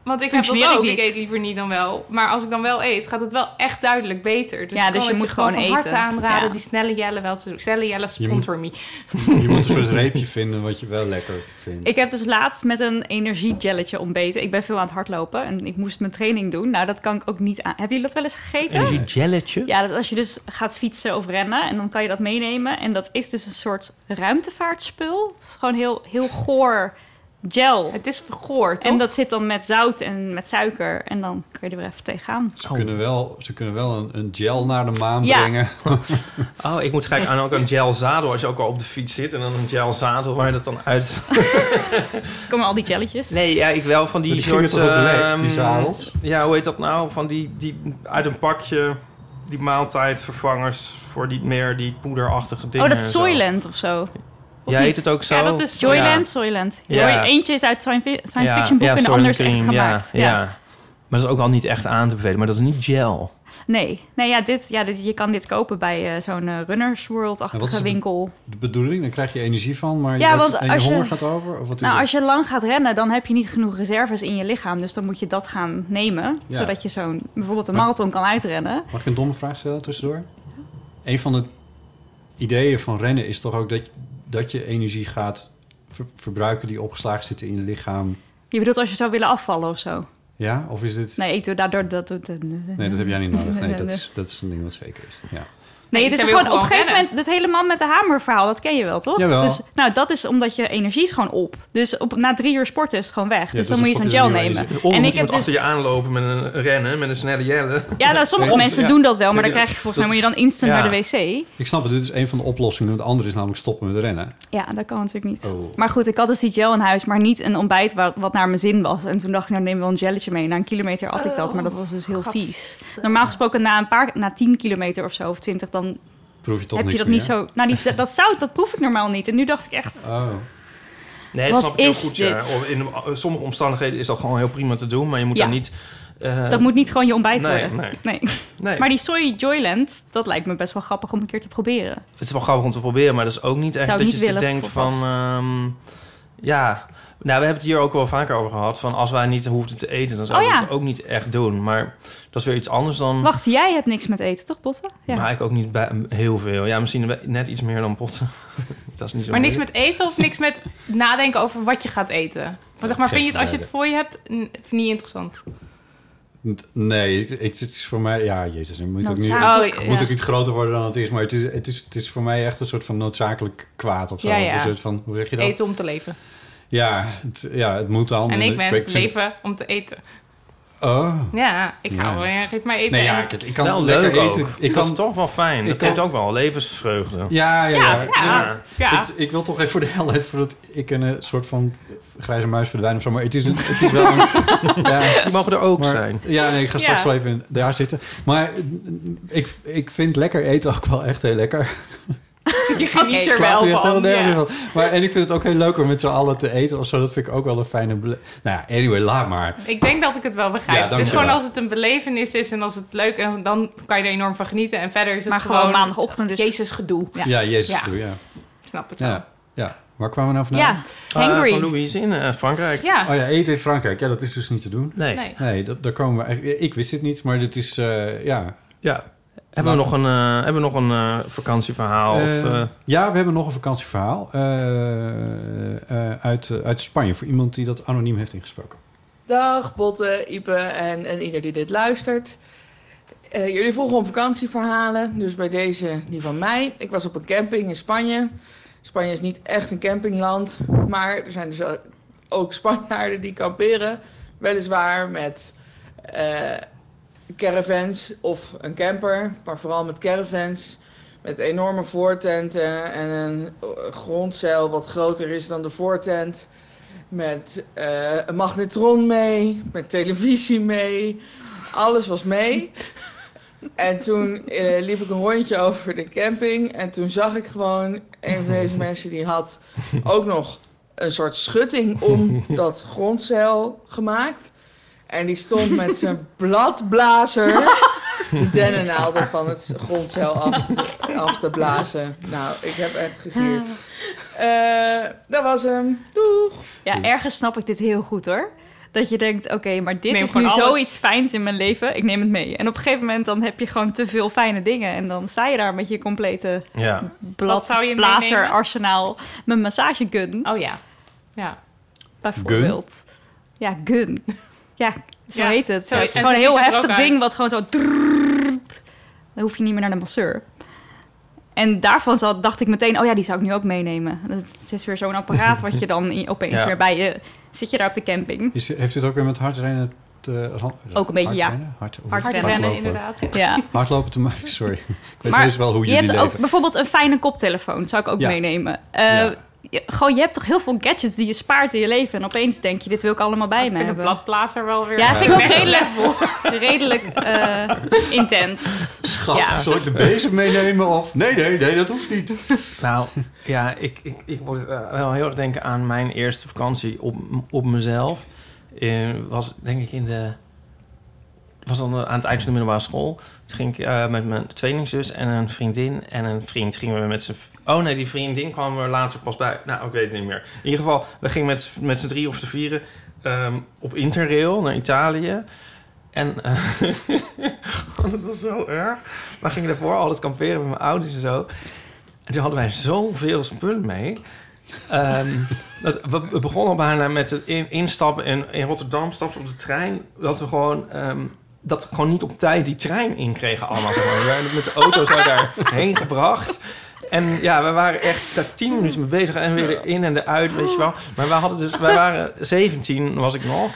Want ik heb dat ik ook. Ik, niet. eet liever niet dan wel. Maar als ik dan wel eet, gaat het wel echt duidelijk beter. Dus Ja, ik dus kan je het moet gewoon van eten. harte aanraden. Ja. Die snelle jelle wel te doen. Snelle jelle, Je sponsor me. Je moet een soort reepje vinden wat je wel lekker vindt. Ik heb dus laatst met een energiegelletje ontbeten. Ik ben veel aan het hardlopen en ik moest mijn training doen. Nou, dat kan ik ook niet aan. Hebben jullie dat wel eens gegeten? Energiegelletje? Ja, dat als je dus gaat fietsen of rennen en dan kan je dat meenemen. En dat is dus een soort ruimtevaartspul. Gewoon heel, heel goor gel. Het is vergoord, toch? En dat zit dan met zout en met suiker. En dan kun je er weer even tegenaan. Ze, kunnen wel, ze kunnen wel een, een gel naar de maan Ja. brengen. Oh, ik moet gelijk aan ook een gel zadel als je ook al op de fiets zit. En dan een gel zadel waar je dat dan uit... Komen al die jelletjes. Nee, ja, ik wel van die, soort... ehm, die zadels? Ja, hoe heet dat nou? Van die, die uit een pakje, die maaltijdvervangers voor die meer die poederachtige dingen. Oh, dat is. Soylent of zo. Of Jij niet? heet het ook zo? Ja, dat is Joyland, Ja. Soylent. Ja. Eentje is uit science, fiction boek ja, en de ander is echt gemaakt. Ja, ja. Maar dat is ook al niet echt aan te bevelen. Maar dat is niet gel. Nee, nee ja, dit, ja dit, je kan dit kopen bij eh, zo'n eh, Runners World-achtige de- winkel. De bedoeling, dan krijg je energie van, maar Ja, je, want en je als je- honger gaat over? Of wat is Nou, het? als je lang gaat rennen, dan heb je niet genoeg reserves in je lichaam. Dus dan moet je dat gaan nemen. Ja. Zodat je zo'n bijvoorbeeld een marathon kan uitrennen. Mag ik een domme vraag stellen tussendoor? Een van de ideeën van rennen is toch ook dat, dat je energie gaat ver- verbruiken die opgeslagen zitten in je lichaam. Je bedoelt als je zou willen afvallen of zo? Ja? Of is dit... Nee, ik doe daardoor dat. Nee, dat heb jij niet nodig. Nee, dat is, dat is een ding wat zeker is. Ja. Nee, Nee, het is gewoon op een gegeven moment... dat hele man met de hamer verhaal, dat ken je wel, toch? Jawel. Dus, nou, dat is omdat je energie is gewoon op. Dus op, na drie uur sporten is het gewoon weg. dus dus dan dan moet je zo'n gel nemen. En moet ik heb dus... achter je aanlopen met een rennen, met een snelle jelle. Ja, nou, sommige mensen ja. doen dat wel, maar Ja, dan krijg je volgens mij moet je dan instant ja. naar de wc. Ik snap het, dit is een van de oplossingen. De andere is namelijk stoppen met rennen. Ja, dat kan natuurlijk niet. Oh. Maar goed, ik had dus die gel in huis, maar niet een ontbijt wat, wat naar mijn zin was. En toen dacht ik, nou neem wel een gelletje mee. Na een kilometer at ik dat, maar dat was dus heel vies. Normaal gesproken na een paar, na 10 kilometer of zo, of 20, dan Proef je toch heb je dat niet zo... Nou, die, dat zout, dat proef ik normaal niet. En nu dacht ik echt... Oh. Nee, dat snap ik heel goed. Ja. in eh, sommige omstandigheden is dat gewoon heel prima te doen. Maar je moet Ja. daar niet... eh, dat moet niet gewoon je ontbijt nee, worden. nee. Nee. Nee. Maar die Soy Joyland, dat lijkt me best wel grappig om een keer te proberen. Het is wel grappig om te proberen, maar dat is ook niet echt Zou dat je denkt van... ehm, ja, nou, we hebben het hier ook wel vaker over gehad. Van als wij niet hoefden te eten, dan zouden Oh, we het ook niet echt doen. Maar dat is weer iets anders dan... Wacht, jij hebt niks met eten, toch, Botten? Ja. Maar ik ook niet bij, heel veel. Ja, misschien net iets meer dan potten. dat is niet zo Maar niks met eten of niks met nadenken over wat je gaat eten? Want zeg maar, vind je het als je het voor je hebt niet interessant? Nee, het, het is voor mij... Ja, jezus, het moet, ook niet, het Oh, moet ook niet groter worden dan het is. Maar het is, het, is, het is voor mij echt een soort van noodzakelijk kwaad of zo. Ja, ja. Een soort van, hoe zeg je dat? Eten om te leven. Ja, het, ja, het moet dan. En ik ben vind- leven om te eten. Oh. Ja, ik hou wel. ja, Geef mij eten. Nee, ja, ik, ik kan Wel lekker leuk eten. ook. Ik dat kan, is toch wel fijn. ik Dat kan- geeft ook wel levensvreugde. Ja, ja, Ja, ja. ja. Ja. Het- ik wil toch even voor de helheid, voordat ik een eh, soort van grijze muis verdwijn of zo. Maar het is, een, het is wel een... ja, Die mogen er ook maar- zijn. Ja, nee, ik ga straks Ja. wel even in- daar zitten. Maar ik, ik vind lekker eten ook wel echt heel lekker. Je geniet er Slaat wel van. ja. van. Maar, en ik vind het ook heel leuk om met z'n allen te eten of zo. Dat vind ik ook wel een fijne... Nou ja, anyway, laat maar. Ik denk dat ik het wel begrijp. Ja, het is gewoon als het een belevenis is en als het leuk is, dan kan je er enorm van genieten. En verder is het Maar gewoon, gewoon maandagochtend is... Jezus gedoe. Ja. Ja, jezus, Ja. doe ja. Snap het wel. Ja, ja. Waar kwamen we nou vandaan? Ja, Eh, hangry. van Louise in eh, Frankrijk. Ja. Oh ja, eten in Frankrijk. Ja, dat is dus niet te doen. Nee. Nee. Nee, dat, daar komen we eigenlijk... Ik wist dit niet, maar dit is... eh, ja, Ja. Hebben we nog een, eh, hebben we nog een eh, vakantieverhaal? of, Eh, eh, ja, we hebben nog een vakantieverhaal eh, eh, uit, eh, uit Spanje... voor iemand die dat anoniem heeft ingesproken. Dag Botte, Ipe en, en ieder die dit luistert. Eh, jullie vroegen om vakantieverhalen, dus bij deze die van mij. Ik was op een camping in Spanje. Spanje is niet echt een campingland, maar er zijn dus ook Spanjaarden die kamperen. Weliswaar met eh, caravans of een camper, maar vooral met caravans. Met enorme voortenten en een eh, grondzeil wat groter is dan de voortent. Met eh, een magnetron mee, met televisie mee. Alles was mee. En toen eh, liep ik een rondje over de camping. En toen zag ik gewoon een van deze mensen die had ook nog een soort schutting om dat grondzeil gemaakt. En die stond met zijn bladblazer de dennennaalden van het grondzeil af te, af te blazen. Nou, ik heb echt gegierd. Eh, dat was hem. Doeg! Ja, ergens snap ik dit heel goed hoor. Dat je denkt, oké, maar dit Neem is nu alles. zoiets fijns in mijn leven. Ik neem het mee. En op een gegeven moment dan heb je gewoon te veel fijne dingen. En dan sta je daar met je complete ja. Wat zou je blazer meenemen? arsenaal. Mijn massagegun Oh ja. Ja. bijvoorbeeld. Ja, gun. Ja, zo Ja, heet het. zo- het is gewoon een heel het heftig ding uit. wat gewoon zo... drrrrt. Dan hoef je niet meer naar de masseur. En daarvan zat, dacht ik meteen, oh ja, die zou ik nu ook meenemen. Dat is weer zo'n apparaat wat je dan opeens Ja. weer bij je... Zit je daar op de camping? Is, heeft dit ook weer met hardrennen te... Ook een beetje, ja. hardrennen? Hard, Hardrennen, hardlopen? inderdaad. Ja. Hardlopen te maken, sorry. Ik weet Maar heus wel hoe je hebt leven. ook bijvoorbeeld een fijne koptelefoon, zou ik ook Ja. meenemen. Eh, Ja. Je, gewoon, je hebt toch heel veel gadgets die je spaart in je leven. En opeens denk je, dit wil ik allemaal bij Ik me vind de hebben. bladblazer wel weer... Ja, vind ik ook redelijk, level. redelijk eh, intens. Schat, Ja. zal ik de bezem meenemen of... Nee, nee, nee, dat hoeft niet. Nou, ja, ik, ik, ik moet eh, wel heel erg denken aan mijn eerste vakantie op, op mezelf. Eh, was denk ik in de was dan aan het eind van de middelbare school. Toen ging ik eh, met mijn tweelingzus en een vriendin en een vriend gingen we met z'n... Oh nee, die vriendin kwam er later pas bij. Nou, ik weet het niet meer. In ieder geval, we gingen met, met z'n drie of z'n vieren ehm, op Interrail naar Italië. En eh, dat was zo erg. We gingen daarvoor altijd kamperen met mijn ouders en zo. En toen hadden wij zoveel spullen mee. Ehm, dat, we, begonnen al bijna met het in, instappen in, in Rotterdam, stapten op de trein. Dat we gewoon, ehm, dat we gewoon niet op tijd die trein inkregen allemaal. Zeg maar. We werden met de auto zo daarheen gebracht. En ja, we waren echt daar tien minuten mee bezig. En weer erin en eruit, weet je wel. Maar wij hadden dus, wij waren 17, was ik nog.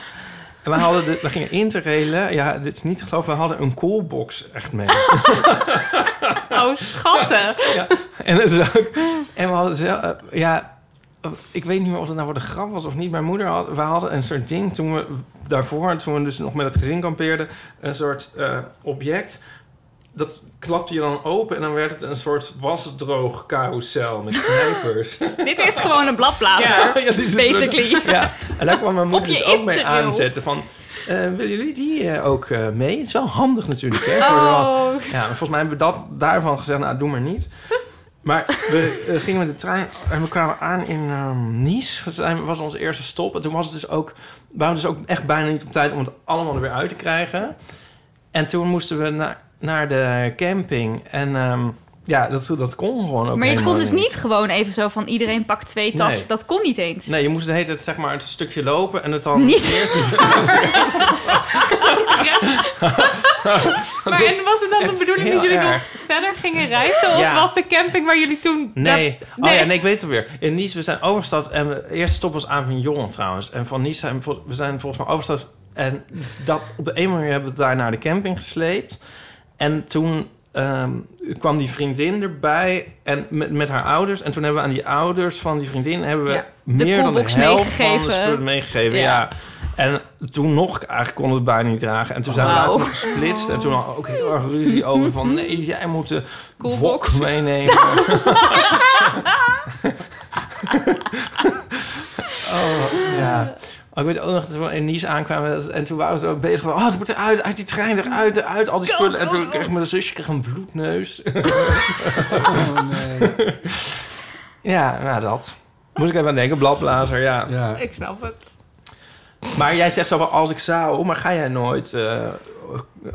En we, hadden de, we gingen interrailen. Ja, dit is niet te geloven. We hadden een coolbox echt mee. Oh, schatten. Ja, en, dat is ook, en we hadden zelf, eh, ja, ik weet niet meer of het nou voor de grap was of niet. Mijn moeder had, we hadden een soort ding toen we daarvoor, toen we dus nog met het gezin kampeerden, een soort eh, object. Dat klapte je dan open en dan werd het een soort wasdroog carousel met knijpers. Dit is gewoon een bladblazer, Ja, ja, soort- basically. ja, en daar kwam mijn moeder dus ook mee aanzetten van... eh, willen jullie die eh, ook eh, mee? Het is wel handig natuurlijk, hè? Voor de. Oh. Ja, maar volgens mij hebben we dat daarvan gezegd, nou, doe maar niet. Maar we gingen met de trein en we kwamen aan in ehm, Nice. Dat was onze eerste stop. En toen was het dus ook... We dus ook echt bijna niet op tijd om het allemaal er weer uit te krijgen. En toen moesten we naar, naar de camping. En ehm, ja, dat, dat kon gewoon ook Maar je kon dus niet gewoon even zo van iedereen pakt twee tassen. Nee. Dat kon niet eens. Nee, je moest de hele tijd zeg maar een stukje lopen en het dan Niet. eerst... Maar en was het dan de bedoeling dat jullie nog verder gingen reizen? Of Ja. was de camping waar jullie toen... Nee. daar- Oh ja, nee, ik weet het weer. In Nice, we zijn overgestapt en de eerste stop was Avignon trouwens. En van Nice zijn we, zijn volgens mij overgestapt. En dat, op de een manier hebben we daar naar de camping gesleept. En toen ehm, kwam die vriendin erbij en met, met haar ouders. En toen hebben we aan die ouders van die vriendin... hebben we Ja, meer dan de helft van de spullen meegegeven. Ja. Ja. En toen nog, eigenlijk konden we het bijna niet dragen. En toen zijn we later gesplitst. En toen hadden we ook heel erg ruzie over van... nee, jij moet de wok meenemen. oh, ja. Oh, ik weet ook nog dat we in Nice aankwamen en toen waren we zo bezig van... oh, het moet eruit, uit die trein, eruit, eruit, al die spullen. En toen kreeg mijn zusje kreeg een bloedneus. Oh nee. ja, nou dat. Moest ik even aan denken, bladblazer, ja. Ja. Ik snap het. Maar jij zegt zo van, als ik zou, maar ga jij nooit eh,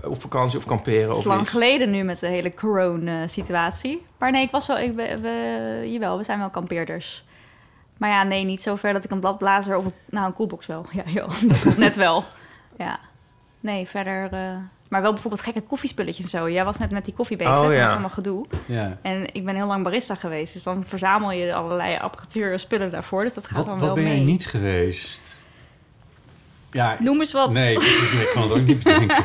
op vakantie of kamperen Het of is lang geleden nu met de hele corona-situatie. Maar nee, ik was wel... Ik, we, we- jawel, we zijn wel kampeerders. Maar ja, nee, niet zo ver dat ik een bladblazer of... een- Nou, een koelbox wel. Ja, joh, net, net wel. Ja. Nee, verder... eh, maar wel bijvoorbeeld gekke koffiespulletjes en zo. Jij was net met die koffie bezig. Oh, Dat was allemaal gedoe. Ja. En ik ben heel lang barista geweest. Dus dan verzamel je allerlei apparatuur en spullen daarvoor. Dus dat gaat Wat, dan wat wel ben mee. jij niet geweest? Ja, Noem eens wat. Nee, precies. Ik kan het ook niet bedenken.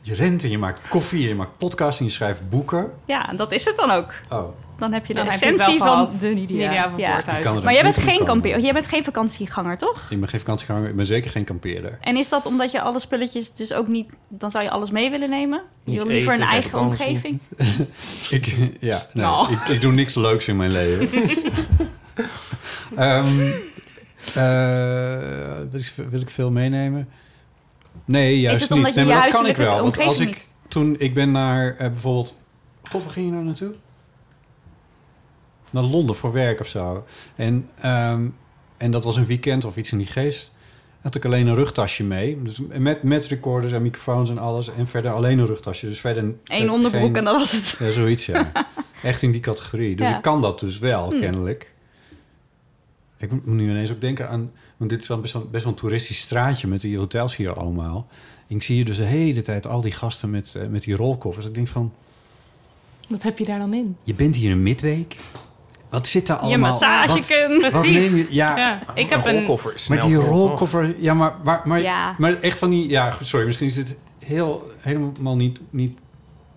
Je rent en je maakt koffie, en je maakt podcasts en je schrijft boeken. Ja, dat is het dan ook. Oh, Dan heb je de Dan heb je het essentie wel van de Nidia. Nidia van Ja. Maar jij bent geen kampeer, jij bent geen vakantieganger, toch? ik ben geen vakantieganger, ik ben zeker geen kampeerder. En is dat omdat je alle spulletjes dus ook niet... Dan zou je alles mee willen nemen? Je wil liever eten, een eigen omgeving? Ik, ja, nee, Nou. ik, ik doe niks leuks in mijn leven. Ehm, eh, wil, ik, wil ik veel meenemen? Nee, juist niet. je Nee, maar dat kan ik wel. Want als ik toen ik ben naar eh, bijvoorbeeld... God, waar ging je nou naartoe? Naar Londen voor werk of zo. En, ehm, en dat was een weekend of iets in die geest. Had ik alleen een rugtasje mee. Dus met, met recorders en microfoons en alles. En verder alleen een rugtasje. Dus verder Eén verder onderbroek geen- en dat was het. ja, zoiets, ja. Echt in die categorie. Dus Ja. ik kan dat dus wel, Hmm. kennelijk. Ik moet nu ineens ook denken aan... Want dit is wel best wel, best wel een toeristisch straatje met die hotels hier allemaal. En ik zie hier dus de hele tijd al die gasten met, eh, met die rolkoffers. Ik denk van, Wat heb je daar dan in? je bent hier een midweek. Wat zit daar Je allemaal? massagekun. Wat, wat neem je? Ja, Ja, ik heb een rolkoffer snel die rolkoffer... Ja, maar, maar, maar, Ja. maar echt van die... Ja, goed, sorry, misschien is dit heel, helemaal niet, niet...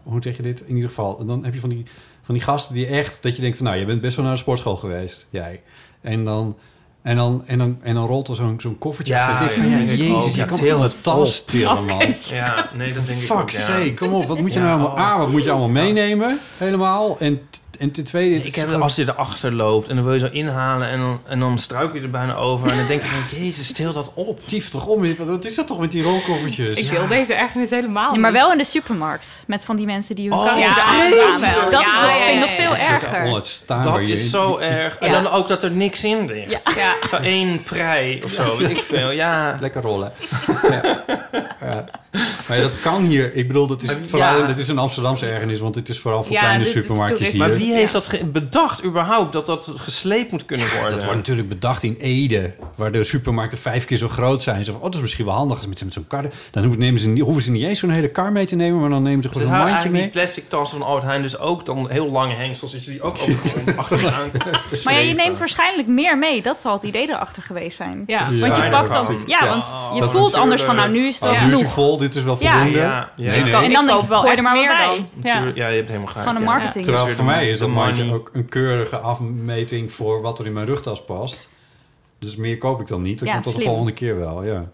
Hoe zeg je dit? In ieder geval, dan heb je van die, van die gasten die echt... Dat je denkt van, nou, je bent best wel naar de sportschool geweest, jij. En dan... En dan, en dan, en dan rolt er zo'n zo'n koffertje. Ja, van, jezus, je Ja, kan heel het het tas tillen, man. Ja, nee, dat denk ik ook, Fuck ja. sake, kom op. Wat moet je Ja, nou allemaal, oh. ah, wat moet je allemaal meenemen? Helemaal. En t- en ten tweede... het Ik heb, gewoon- als je erachter loopt en dan wil je zo inhalen en dan, en dan struikel je er bijna over. En dan denk je van, jezus, stil dat op. Tief toch om, wat is dat toch met die rolkoffertjes? Ik wil deze ergernis helemaal Ja, maar wel in de supermarkt. Met van die mensen die hun Oh, ja. Dat is Ja, nog, vind nog ja, veel ja. Het is ook erger. onuitstaanbaar. Dat is zo erg. En dan ook dat er niks in ligt. Ja. Ja. Zo één prei of zo, weet ik veel. Ja. Lekker rollen. ja. Ja. Maar ja, dat kan hier. Ik bedoel, dat is, vooral, ja. dat is een Amsterdamse ergernis, want dit is vooral voor Ja, kleine supermarktjes hier. Wie Ja. heeft dat bedacht überhaupt, dat dat gesleept moet kunnen worden? Dat wordt natuurlijk bedacht in Ede, waar de supermarkten vijf keer zo groot zijn. Zo van, oh, dat is misschien wel handig als met, met zo'n kar. Dan nemen ze, niet- hoeven ze niet eens zo'n hele kar mee te nemen, maar dan nemen ze gewoon houden mandje eigenlijk mee. die plastic tassen van Albert Heijn dus ook dan heel lange hengsels, dat je die ook achteraan te Maar ja, je neemt waarschijnlijk meer mee. Dat zal het idee erachter geweest zijn. Ja. Want je pakt dan... Ja, want je Dat voelt anders van, nou, nu is het Oh, nu is genoeg. vol, dit is wel voldoende. Ja, ja. Nee, nee. En dan denk ik, wel er echt maar meer wat bij. dan. Ja. Natuurlijk, ja, je hebt helemaal gelijk. Gewoon een ja. marketing. Terwijl voor mij is mandje money. ook een keurige afmeting voor wat er in mijn rugtas past. Dus meer koop ik dan niet. Dat Ja, komt tot de volgende keer wel, ja.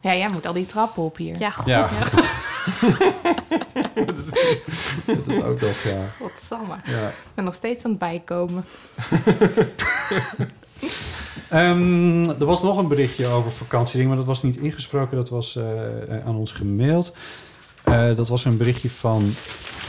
Ja, jij moet al die trappen op hier. Ja, god. Ja. Dat het ook nog, ja. Godsamme. ja. Ik ben nog steeds aan het bijkomen. Ehm, er was nog een berichtje over vakantiedingen, maar dat was niet ingesproken. Dat was eh, aan ons gemaild. Eh, dat was een berichtje van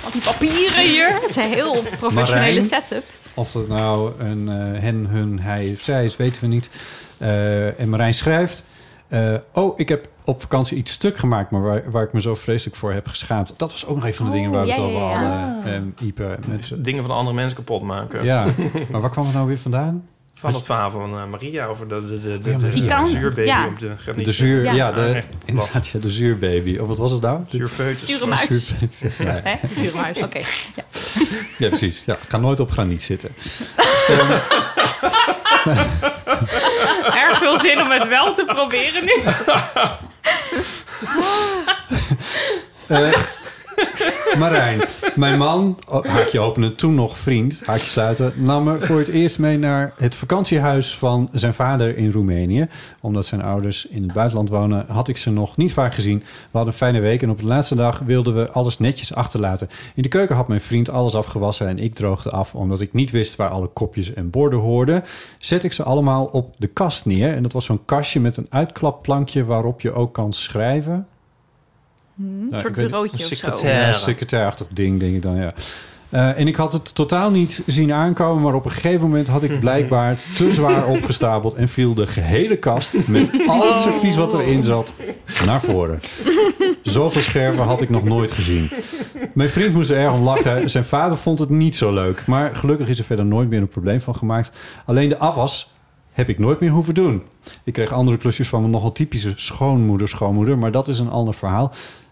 Wat die papieren hier. Het is een heel professionele Marijn. setup. Of dat nou een eh, hen, hun, hij of zij is, weten we niet. Eh, en Marijn schrijft... eh, oh, ik heb op vakantie iets stuk gemaakt... maar waar, waar ik me zo vreselijk voor heb geschaamd. Dat was ook nog een van de Oh, dingen waar we het over ja. hadden, ehm, Ipe. Met, Dingen van andere mensen kapot maken. ja, maar waar kwam het nou weer vandaan? Van het verhaal van eh, Maria over de, de, de, de, zuurbaby ja. op de graniet. De zuur, ja, Ja. de, inderdaad, ja, de zuurbaby. Of wat was het nou? Zuurfeutus. Zure muis. Zure muis. Oké. Ja. ja, precies. Ja, ga nooit op graniet zitten. Erg veel zin om het wel te proberen nu. Eh, Marijn, mijn man, haakje openen, toen nog vriend, haakje sluiten, nam me voor het eerst mee naar het vakantiehuis van zijn vader in Roemenië. Omdat zijn ouders in het buitenland wonen, had ik ze nog niet vaak gezien. We hadden een fijne week en op de laatste dag wilden we alles netjes achterlaten. In de keuken had mijn vriend alles afgewassen en ik droogde af omdat ik niet wist waar alle kopjes en borden hoorden. Zet ik ze allemaal op de kast neer en dat was zo'n kastje met een uitklapplankje waarop je ook kan schrijven. Hm, Een ik soort bureautje een of zo. secretaire. Secretairachtig ding, denk ik dan, ja. Eh, en ik had het totaal niet zien aankomen, maar op een gegeven moment had ik blijkbaar te zwaar opgestapeld en viel de gehele kast met al het servies wat erin zat naar voren. Zoveel scherven had ik nog nooit gezien. Mijn vriend moest er erg om lachen. Zijn vader vond het niet zo leuk, maar gelukkig is er verder nooit meer een probleem van gemaakt. Alleen de afwas heb ik nooit meer hoeven doen. Ik kreeg andere klusjes van mijn nogal typische schoonmoeder, schoonmoeder, maar dat is een ander verhaal.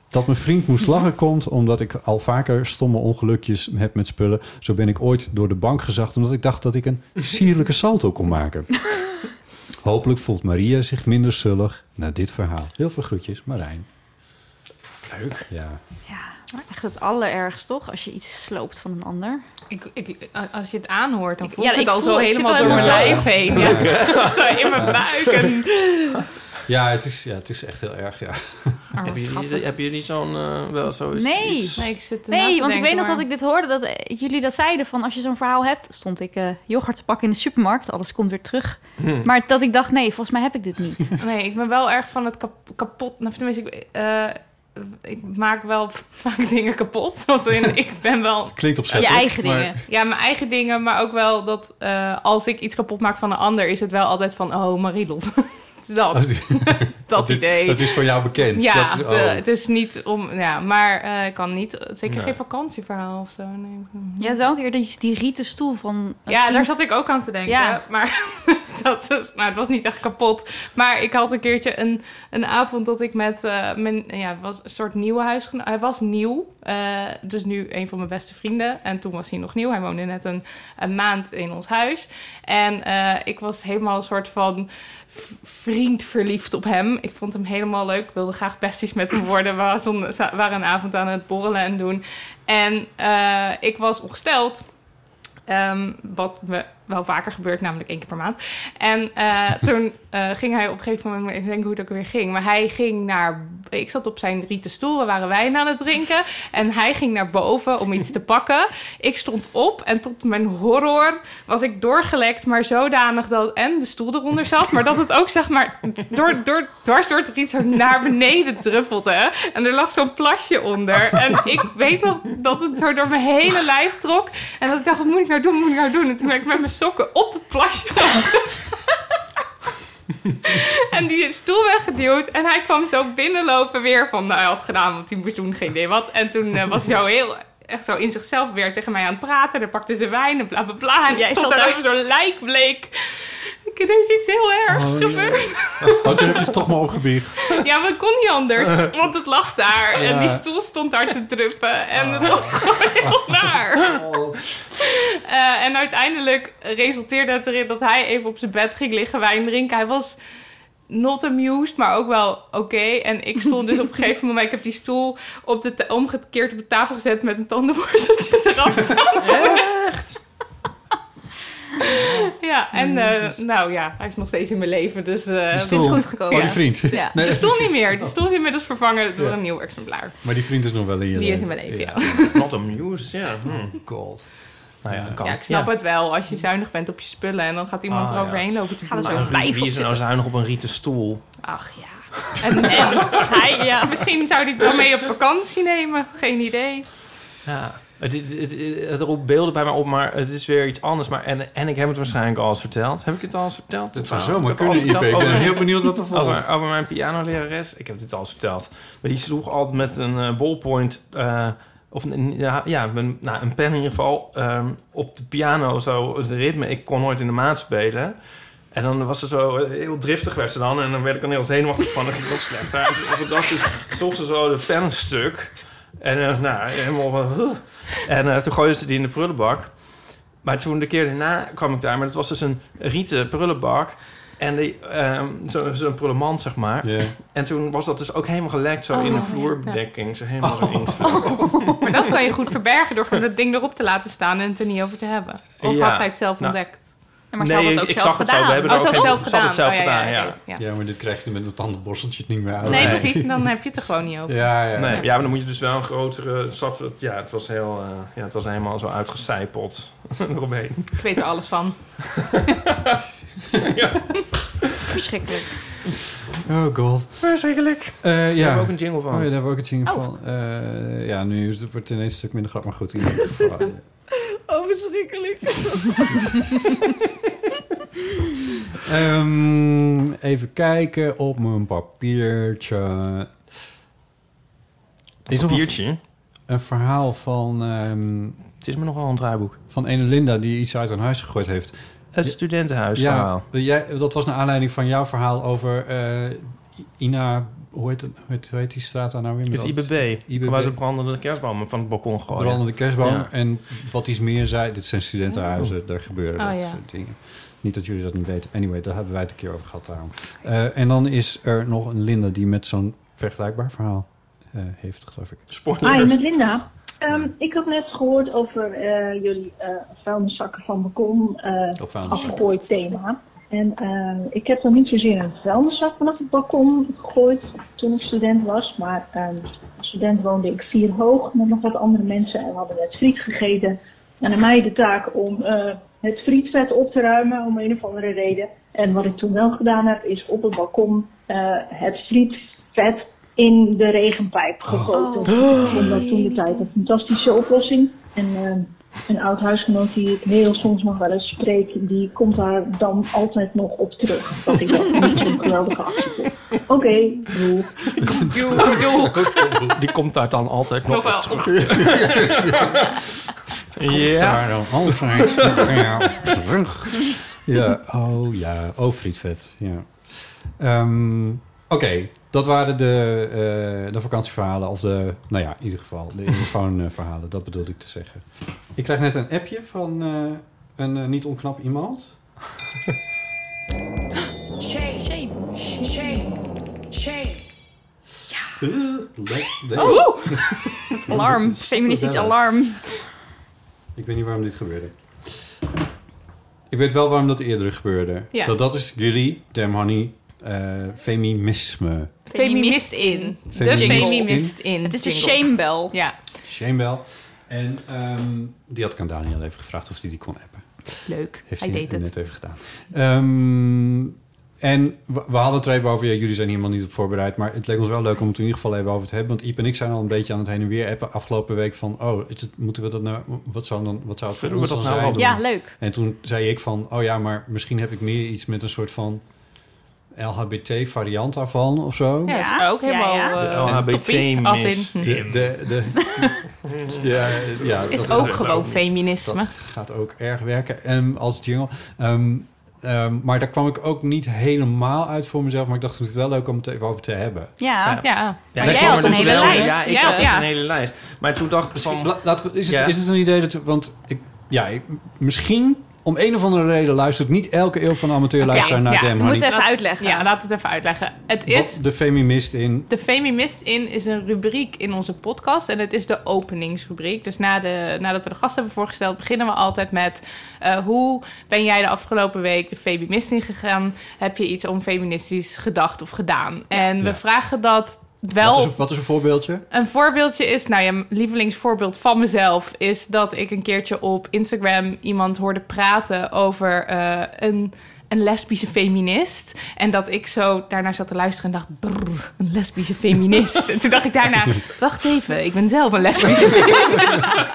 Dat mijn vriend moest lachen komt omdat ik al vaker stomme ongelukjes heb met spullen. Zo ben ik ooit door de bank gezacht omdat ik dacht dat ik een sierlijke salto kon maken. Hopelijk voelt Maria zich minder zullig na dit verhaal. Heel veel groetjes, Marijn. Leuk. Ja. Maar echt het allerergst, toch? Als je iets sloopt van een ander. Ik, ik, als je het aanhoort, dan Ik- voel ja, ik het ik al voel- zo helemaal al door mijn lijf heen. Ja. zo in mijn buik. En... Ja, het is, ja, het is echt heel erg, ja. Hebben jullie, hebben jullie zo'n eh, wel zoiets? Nee. iets- Nee, ik zit Nee, want ik weet nog maar- dat ik dit hoorde, dat eh, jullie dat zeiden van als je zo'n verhaal hebt, stond ik eh yoghurt te pakken in de supermarkt, alles komt weer terug. Hm. Maar dat ik dacht, nee, volgens mij heb ik dit niet. Nee, ik ben wel erg van het kap- kapot... Nou, tenminste, ik, eh, ik maak wel vaak dingen kapot. Want in, ik ben wel... Klinkt je opzettelijk. eigen maar- dingen. Ja, mijn eigen dingen, maar ook wel dat eh, als ik iets kapot maak van een ander... is het wel altijd van, oh, Marilot. dat, dat dit- idee. Dat is voor jou bekend. Ja, dat is, de- oh. het is niet om... Ja, maar eh, ik kan niet... Zeker Nee. geen vakantieverhaal of zo. Nee. Je had wel een keer die, die rieten stoel van... Ja, daar zat ik ook aan te denken. Ja. Maar dat nou, het was niet echt kapot. Maar ik had een keertje een, een avond dat ik met eh, mijn... Ja, was een soort nieuwe huisgenoot. Hij was nieuw. eh, dus nu een van mijn beste vrienden. En toen was hij nog nieuw. Hij woonde net een, een maand in ons huis. En eh, ik was helemaal een soort van vriend verliefd op hem. Ik vond hem helemaal leuk. Ik wilde graag besties met hem worden. We waren, een avond aan het borrelen en doen. En ik was ongesteld. Ehm, wat me wel vaker gebeurt, namelijk één keer per maand. En eh, toen eh, ging hij op een gegeven moment, ik denk hoe het ook weer ging, maar hij ging naar ik zat op zijn rieten stoel, we waren wijn aan het drinken. En hij ging naar boven om iets te pakken. Ik stond op en tot mijn horror was ik doorgelekt, maar zodanig dat en de stoel eronder zat, maar dat het ook zeg maar door, door, dwars door het riet zo naar beneden druppelde. En er lag zo'n plasje onder. En ik weet nog dat het zo door mijn hele lijf trok. En dat ik dacht, wat moet ik nou doen, wat moet ik nou doen? En toen ben ik met mijn sokken op het plasje en die stoel weggeduwd. En hij kwam zo binnenlopen weer van... Nou, hij had gedaan wat hij moest doen, geen idee wat. En toen eh, was hij zo heel... Echt zo in zichzelf weer tegen mij aan het praten. Dan pakte ze wijn en bla bla bla. En Jij stond daar over zo'n lijkbleek. Ik, er is iets heel ergs Oh, ja. gebeurd. Oh, toen heb je het toch maar opgebiecht. Ja, maar het kon niet anders. Want het lag daar. En die stoel stond daar te druppen. En het was gewoon heel naar. Eh, en uiteindelijk resulteerde het erin dat hij even op zijn bed ging liggen wijn drinken. Hij was not amused, maar ook wel oké. En ik stond dus op een gegeven moment... Ik heb die stoel op de omgekeerd op de tafel gezet... met een tandenborsteltje eraf staan. Echt? Ja, en eh, nou ja, hij is nog steeds in mijn leven. Dus eh, Die het stoel. is goed gekomen. Oh, die vriend. Ja. Nee, de stoel niet meer. De stoel is inmiddels vervangen door Ja. een nieuw exemplaar. Maar die vriend is nog wel in je Die is in mijn leven, ja. Not amused, ja. Hm. God. Nou ja, kan. Ja, ik snap het wel. Als je zuinig bent op je spullen en dan gaat iemand Ah, eroverheen ja. lopen te er Maar lijf wie op is er nou zuinig op een rieten stoel? Ach ja. En, en Hij, ja. misschien zou hij het wel mee op vakantie nemen. Geen idee. Ja. Het, het, het, het roept beelden bij mij op, maar het is weer iets anders. Maar, en, en ik heb het waarschijnlijk al eens verteld. Heb ik het al eens verteld? Dat zou Nou, zomaar kunnen, IP. Ik ben heel benieuwd wat er volgt. Over, over mijn pianolerares. Ik heb dit al eens verteld. Maar die sloeg altijd met een eh, ballpoint... eh, of een, ja, ja een, nou, een pen in ieder geval... ehm, op de piano zo het ritme. Ik kon nooit in de maat spelen. En dan was ze zo eh, heel driftig werd ze dan. En dan werd ik dan heel zenuwachtig van. Dan ging het nog slechter. En op een dag dus ze zo de pen stuk. En eh, nou, helemaal van... En eh, toen gooide ze die in de prullenbak. Maar toen de keer daarna kwam ik daar. Maar dat was dus een rieten prullenbak. En die, ehm, zo- zo'n prullenmand, zeg maar. En toen was dat dus ook helemaal gelekt zo Oh, in de ja, vloerbedekking. Zo helemaal ingevuld. Maar dat kan je goed verbergen door gewoon dat ding erop te laten staan en het er niet over te hebben. Of Ja. had zij het zelf Nou, ontdekt? Maar ze had het ook ik zelf zag het zo. gedaan. We hebben Oh, er ze ook had het zelf ze had het zelf gedaan. Oh, ja, gedaan, ja, ja. oké, ja. Ja, maar dit krijg je met het tandenborsteltje niet meer uit. Nee, Nee. precies. En dan heb je het er gewoon niet over. Ja, ja. Nee, ja, maar dan moet je dus wel een grotere... Zat, ja, het was heel... eh, ja, het was helemaal zo uitgecijpeld eromheen. Ik weet er alles van. Verschrikkelijk. Oh god. Verschrikkelijk. Eh, Daar ja. hebben we ook een jingle van. Oh ja, daar hebben we ook een jingle Oh. van. Eh, ja, nu is het, wordt het ineens een stuk minder grap, maar goed. In ieder geval. Oh, verschrikkelijk. Ehm, even kijken op mijn papiertje. Is een, Papiertje. een verhaal van, ehm, Het is me nogal een draaiboek. van ene Linda die iets uit haar huis gegooid heeft. Het studentenhuisverhaal. Ja, jij, dat was naar aanleiding van jouw verhaal over eh, Ina... Hoe heet, het, hoe, heet, hoe heet die straat daar nou weer? Het Met dat- IBB. IBB. Waar ze brandende kerstbomen van het balkon gooien. Brandende kerstboom. Ja. En wat iets meer zei, dit zijn studentenhuizen, daar gebeuren Oh, dat ja. soort dingen. Niet dat jullie dat niet weten. Anyway, daar hebben wij het een keer over gehad daarom. Eh, en dan is er nog een Linda die met zo'n vergelijkbaar verhaal eh, heeft, geloof ik. Hi, Spoilers. met Linda. Ehm, ik had net gehoord over eh, jullie eh vuilniszakken van balkon eh afgegooid thema. En eh, ik heb dan niet zozeer een vuilniszak vanaf het balkon gegooid toen ik student was. Maar ehm, als student woonde ik vier hoog met nog wat andere mensen en we hadden net friet gegeten. En aan mij de taak om eh, het frietvet op te ruimen om een of andere reden. En wat ik toen wel gedaan heb is op het balkon eh, het frietvet in de regenpijp gegoten. Oh. Ik vond dat toen de tijd een fantastische oplossing. En eh, een oud huisgenoot die ik heel soms nog wel eens spreek, die komt daar dan altijd nog op terug. Dat ik dat niet zo'n geweldige actie vond. Oké, doeg. Doe, doe. Die komt daar dan altijd nog, Nog wel. op Ja. Daar dan altijd ja, terug. Ja, oh ja. Oh, frietvet. Ja. Ehm, Oké, dat waren de, eh, de vakantieverhalen. Of de, nou ja, in ieder geval de telefoonverhalen. Dat bedoelde ik te zeggen. Ik krijg net een appje van eh, een eh, niet onknap iemand. Shame. Shame. Shame. Le- le- Oeh, het Dit alarm. is Feministisch alarm. Ik weet niet waarom dit gebeurde. Ik weet wel waarom dat eerder gebeurde. Ja. Dat, dat is jullie, Damn Honey, feminisme Femimist in. De Femimist in. Het is de jingle. shamebell. Ja, Shamebell. En ehm, die had ik aan Daniel even gevraagd of hij die kon appen. leuk. Heeft Hij hij deed het. net even gedaan. Ehm, en we, we hadden het er even over. Ja, jullie zijn hier helemaal niet op voorbereid. Maar het leek ons wel leuk om het in ieder geval even over te hebben. Want Iep en ik zijn al een beetje aan het heen en weer appen afgelopen week van... Oh, is het, moeten we dat nou... Wat zou, dan, wat zou het voor Zullen ons dat dan nou zijn? Ja, leuk. En toen zei ik van... Oh ja, maar misschien heb ik meer iets met een soort van... LHBT-variant daarvan of zo. Ja, ook helemaal... ja, ja. eh, LHBT als in-. De, de, de, ja, ja, Is dat- ook dat- gewoon dat- feminisme. Dat gaat ook erg werken ehm, als jingle. Ehm, ehm, maar daar kwam ik ook niet helemaal uit voor mezelf. Maar ik dacht, het is wel leuk om het even over te hebben. Ja. Ja. Ja, jij had een dus hele lijst. Ja, ik Ja, had dus ja. een hele lijst. Maar toen dacht ik van... Is, het, Ja. is het een idee dat... Want ik, ja, ik, misschien om een of andere reden luistert niet elke eeuw van de amateur luisteraar naar ja, Honey. moeten even uitleggen. Ja, laat het even uitleggen. Het Wat is... de feminist in... De Femimist in is een rubriek in onze podcast. En het is de openingsrubriek. Dus na de, nadat we de gast hebben voorgesteld, beginnen we altijd met... eh, hoe ben jij de afgelopen week de Femimist ingegaan? Heb je iets om feministisch gedacht of gedaan? En we Ja. vragen dat wel... Wat is, een, wat is een voorbeeldje? Een voorbeeldje is, nou ja, mijn lievelingsvoorbeeld van mezelf is dat ik een keertje op Instagram iemand hoorde praten over eh, een, een lesbische feminist. En dat ik zo daarnaar zat te luisteren en dacht, brrr, een lesbische feminist. en toen dacht ik daarna, wacht even, ik ben zelf een lesbische feminist.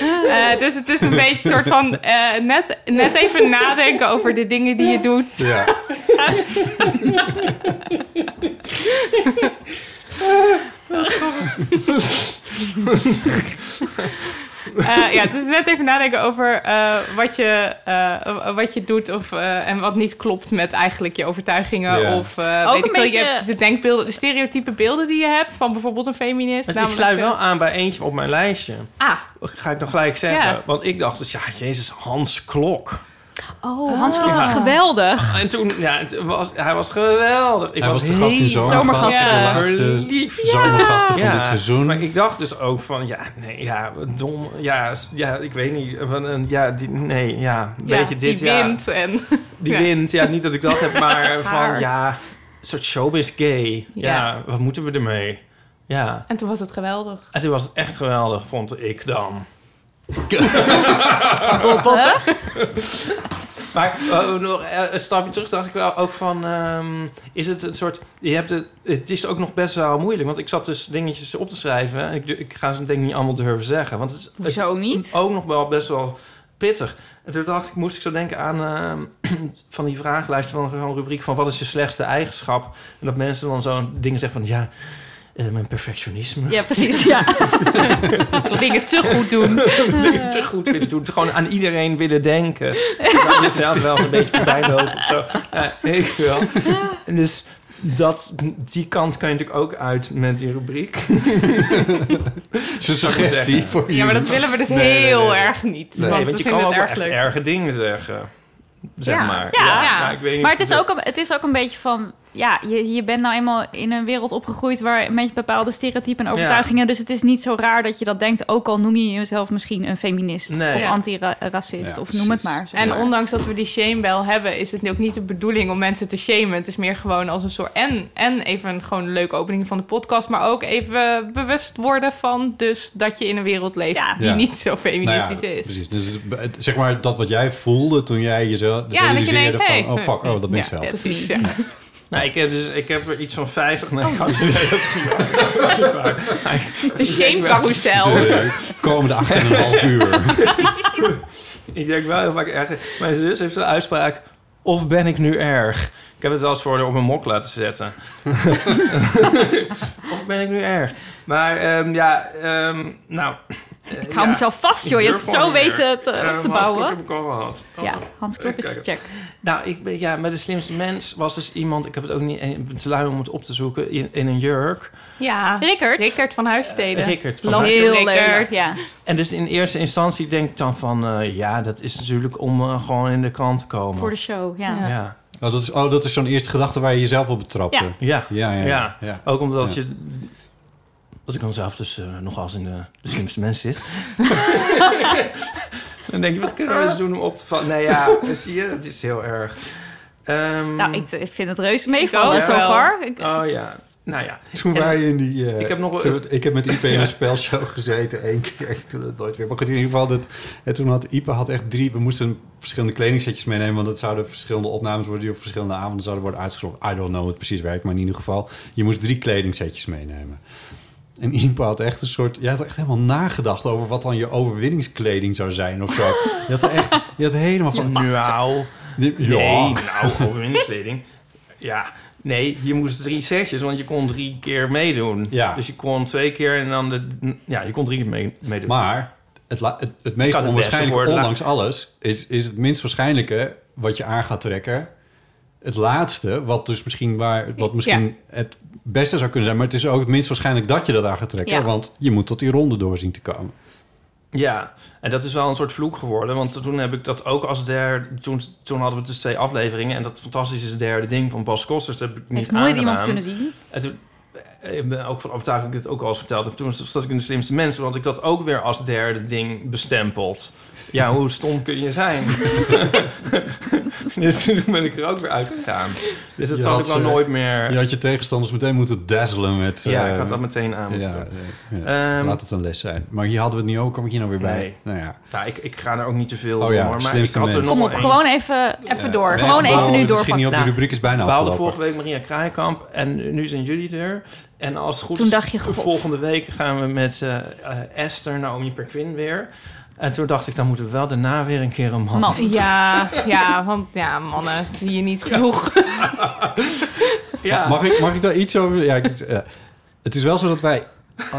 Eh, dus het is een beetje een soort van eh, net, net even nadenken over de dingen die je doet. Ja. Eh, ja, dus net even nadenken over eh, wat, je, eh, wat je doet of, eh, en wat niet klopt met eigenlijk je overtuigingen. Ja. Of eh, Ook weet een ik veel, je hebt de denkbeelden, de stereotype beelden die je hebt van bijvoorbeeld een feminist. Het namelijk, sluit wel aan bij eentje op mijn lijstje. Ah, Ga ik nog gelijk zeggen. Ja. Want ik dacht dus, ja, Jezus, Hans Klok. Oh, Hans Klok Ja. is geweldig. En toen, ja, het was, hij was geweldig. Ik Hij was de gast in Zomergasten. Ja. De laatste verliefd. zomergasten van Ja, dit seizoen. Maar ik dacht dus ook van, ja, nee, ja, dom, ja, ja, ik weet niet, van een, ja, die, nee, ja, een ja, beetje dit, die ja, wint. En, die ja. wint, ja, niet dat ik dat heb, maar Het van, ja, een soort showbiz gay, ja. Ja. wat moeten we ermee, ja. En toen was het geweldig. En toen was het echt geweldig, vond ik dan. Botten. Maar eh, nog eh, een stapje terug dacht ik wel ook van... ehm, is het een soort... Je hebt het, het is ook nog best wel moeilijk. Want ik zat dus dingetjes op te schrijven. En ik, ik ga ze denk ik niet allemaal durven zeggen. Want het is, het Hoezo niet? ook nog wel best wel pittig. En toen dacht ik, moest ik zo denken aan ehm, van die vragenlijst van zo'n rubriek van wat is je slechtste eigenschap? En dat mensen dan zo'n dingen zeggen van ja, eh, mijn perfectionisme. Ja, precies. Ja. Dingen te goed doen. dingen te goed willen doen. Gewoon aan iedereen willen denken. Dan jezelf wel eens een beetje voorbij lopen of zo. Ja, ik wel. En dus dat, die kant kan je natuurlijk ook uit met die rubriek. Zijn suggestie voor Ja, maar dat willen we dus Nee, heel nee. erg niet. Nee, want, je kan ook erg echt erge dingen zeggen. Zeg Ja. maar. Ja. Ja. ik weet niet Maar het is, ook, het is ook een beetje van... Ja, je, je bent nou eenmaal in een wereld opgegroeid... waar met bepaalde stereotypen en overtuigingen... dus het is niet zo raar dat je dat denkt... ook al noem je jezelf misschien een feminist... Nee. of Ja. antiracist, Ja, of noem het maar. zeg En ondanks dat we die shame wel hebben, is het ook niet de bedoeling om mensen te shamen. Het is meer gewoon als een soort. En, en even een, gewoon een leuke opening van de podcast, maar ook even bewust worden van dus dat je in een wereld leeft Ja. die Ja. niet zo Nou feministisch ja, is. Precies. Dus zeg maar dat wat jij voelde toen jij jezelf Ja, dat je realiseerde denkt, van... hey, oh fuck, oh, dat ben ik ja, zelf. Precies, ja. Nou, ik heb, dus, ik heb er iets van 50. Nee, Oh. ik ga niet zeggen, dat is niet waar. Dat is niet waar. Maar De shame carousel. De komende 8,5 uur. Ik denk wel heel vaak erg. Mijn zus heeft een uitspraak. Of ben ik nu erg? Ik heb het wel eens voor haar op mijn mok laten zetten. of ben ik nu erg? Maar ehm, ja, ehm, nou... eh, Ik hou ja. mezelf vast, Ik joh. Je hebt het zo weten te, op te Hans bouwen. heb ik al gehad. Oh. Ja, Hans Klok is check. Nou, ik ben, ja, met de slimste mens was dus iemand... Ik heb het ook niet ik ben te lui om het op te zoeken. In, in een jurk. Ja, Rickert. Rickert van Huissteden. Eh, Rickert van Heel leuk, ja. En dus in eerste instantie denk ik dan van... eh, ja, dat is natuurlijk om eh, gewoon in de krant te komen. Voor de show, ja. Ja. Ja. Oh, dat is, oh, dat is zo'n eerste gedachte waar je jezelf op betrapte. Ja. Ja. Ja, ja, ja. Ja. ja. Ook omdat Ja. je... Dat ik dan zelf dus eh, nog als in de, de slimste mens zit. dan denk je, wat kunnen we eens doen om op te vallen? Nee, ja, zie je, het is heel erg. Ehm, Nou, ik, ik vind het reuze meevallen zo far. Ik- Oh ja, nou ja. Toen En- wij in die... eh, Ik heb nog- toen- ik heb met Ipe in Ja. een spelshow gezeten één keer. Toen het nooit weer. Maar goed, in ieder geval, dat, en toen had Ipe had echt drie... We moesten verschillende kledingsetjes meenemen... want het zouden verschillende opnames worden... die op verschillende avonden zouden worden uitgezonden. I don't know hoe het precies werkt, maar in ieder geval... je moest drie kledingsetjes meenemen. En Ipe had echt een soort... Je had echt helemaal nagedacht over wat dan je overwinningskleding zou zijn of zo. Je had er echt... Je had helemaal van... Nou, Die- nee, ja. nou, overwinningskleding. Ja, nee, je moest drie setjes, want je kon drie keer meedoen. Ja. Dus je kon twee keer en dan de... Ja, je kon drie keer mee, meedoen. Maar het, het, het meest het onwaarschijnlijke, ondanks alles, is, is het minst waarschijnlijke wat je aan gaat trekken. Het laatste, wat dus misschien, waar, wat misschien het beste zou kunnen zijn, maar het is ook het minst waarschijnlijk dat je dat aan gaat trekken, Ja. want je moet tot die ronde doorzien te komen. Ja, en dat is wel een soort vloek geworden. Want toen heb ik dat ook als derde... Toen, toen hadden we dus twee afleveringen. En dat fantastische derde ding van Bas Kosters... dat heb ik niet Heeft nooit iemand kunnen zien. En toen, eh, ik ben ook van overtuigd dat ik dit ook al eens verteld heb. Toen zat ik in de slimste mensen. Had ik dat ook weer als derde ding bestempeld. Ja, hoe stom kun je zijn? dus toen ben ik er ook weer uitgegaan. Dus dat Je zal ik wel ze- nooit meer... Je had je tegenstanders meteen moeten dazzelen met... Ja, eh, ik had dat meteen aan moeten Ja, doen. eh, ja. Ehm, laat het een les zijn. Maar hier hadden we het niet ook, kom ik hier nou weer bij? Nee. Nou ja. Ja, ik, ik ga er ook niet te veel Oh ja. Maar ik slimste had er nog Kom op, één. gewoon even, even door. Gewoon even even nu door, misschien niet op die rubriek is bijna We hadden afgelopen. vorige week Maria Kraaikamp en nu zijn jullie er. En als het goed Toen is, dacht je, volgende week gaan we met eh, eh, Esther, Naomi Perquin weer. En toen dacht ik, dan moeten we wel daarna weer een keer een man. Man. Ja, ja, want ja, mannen zie je niet genoeg. Ja. Mag, ik, mag ik daar iets over... Ja, ik, het is wel zo dat wij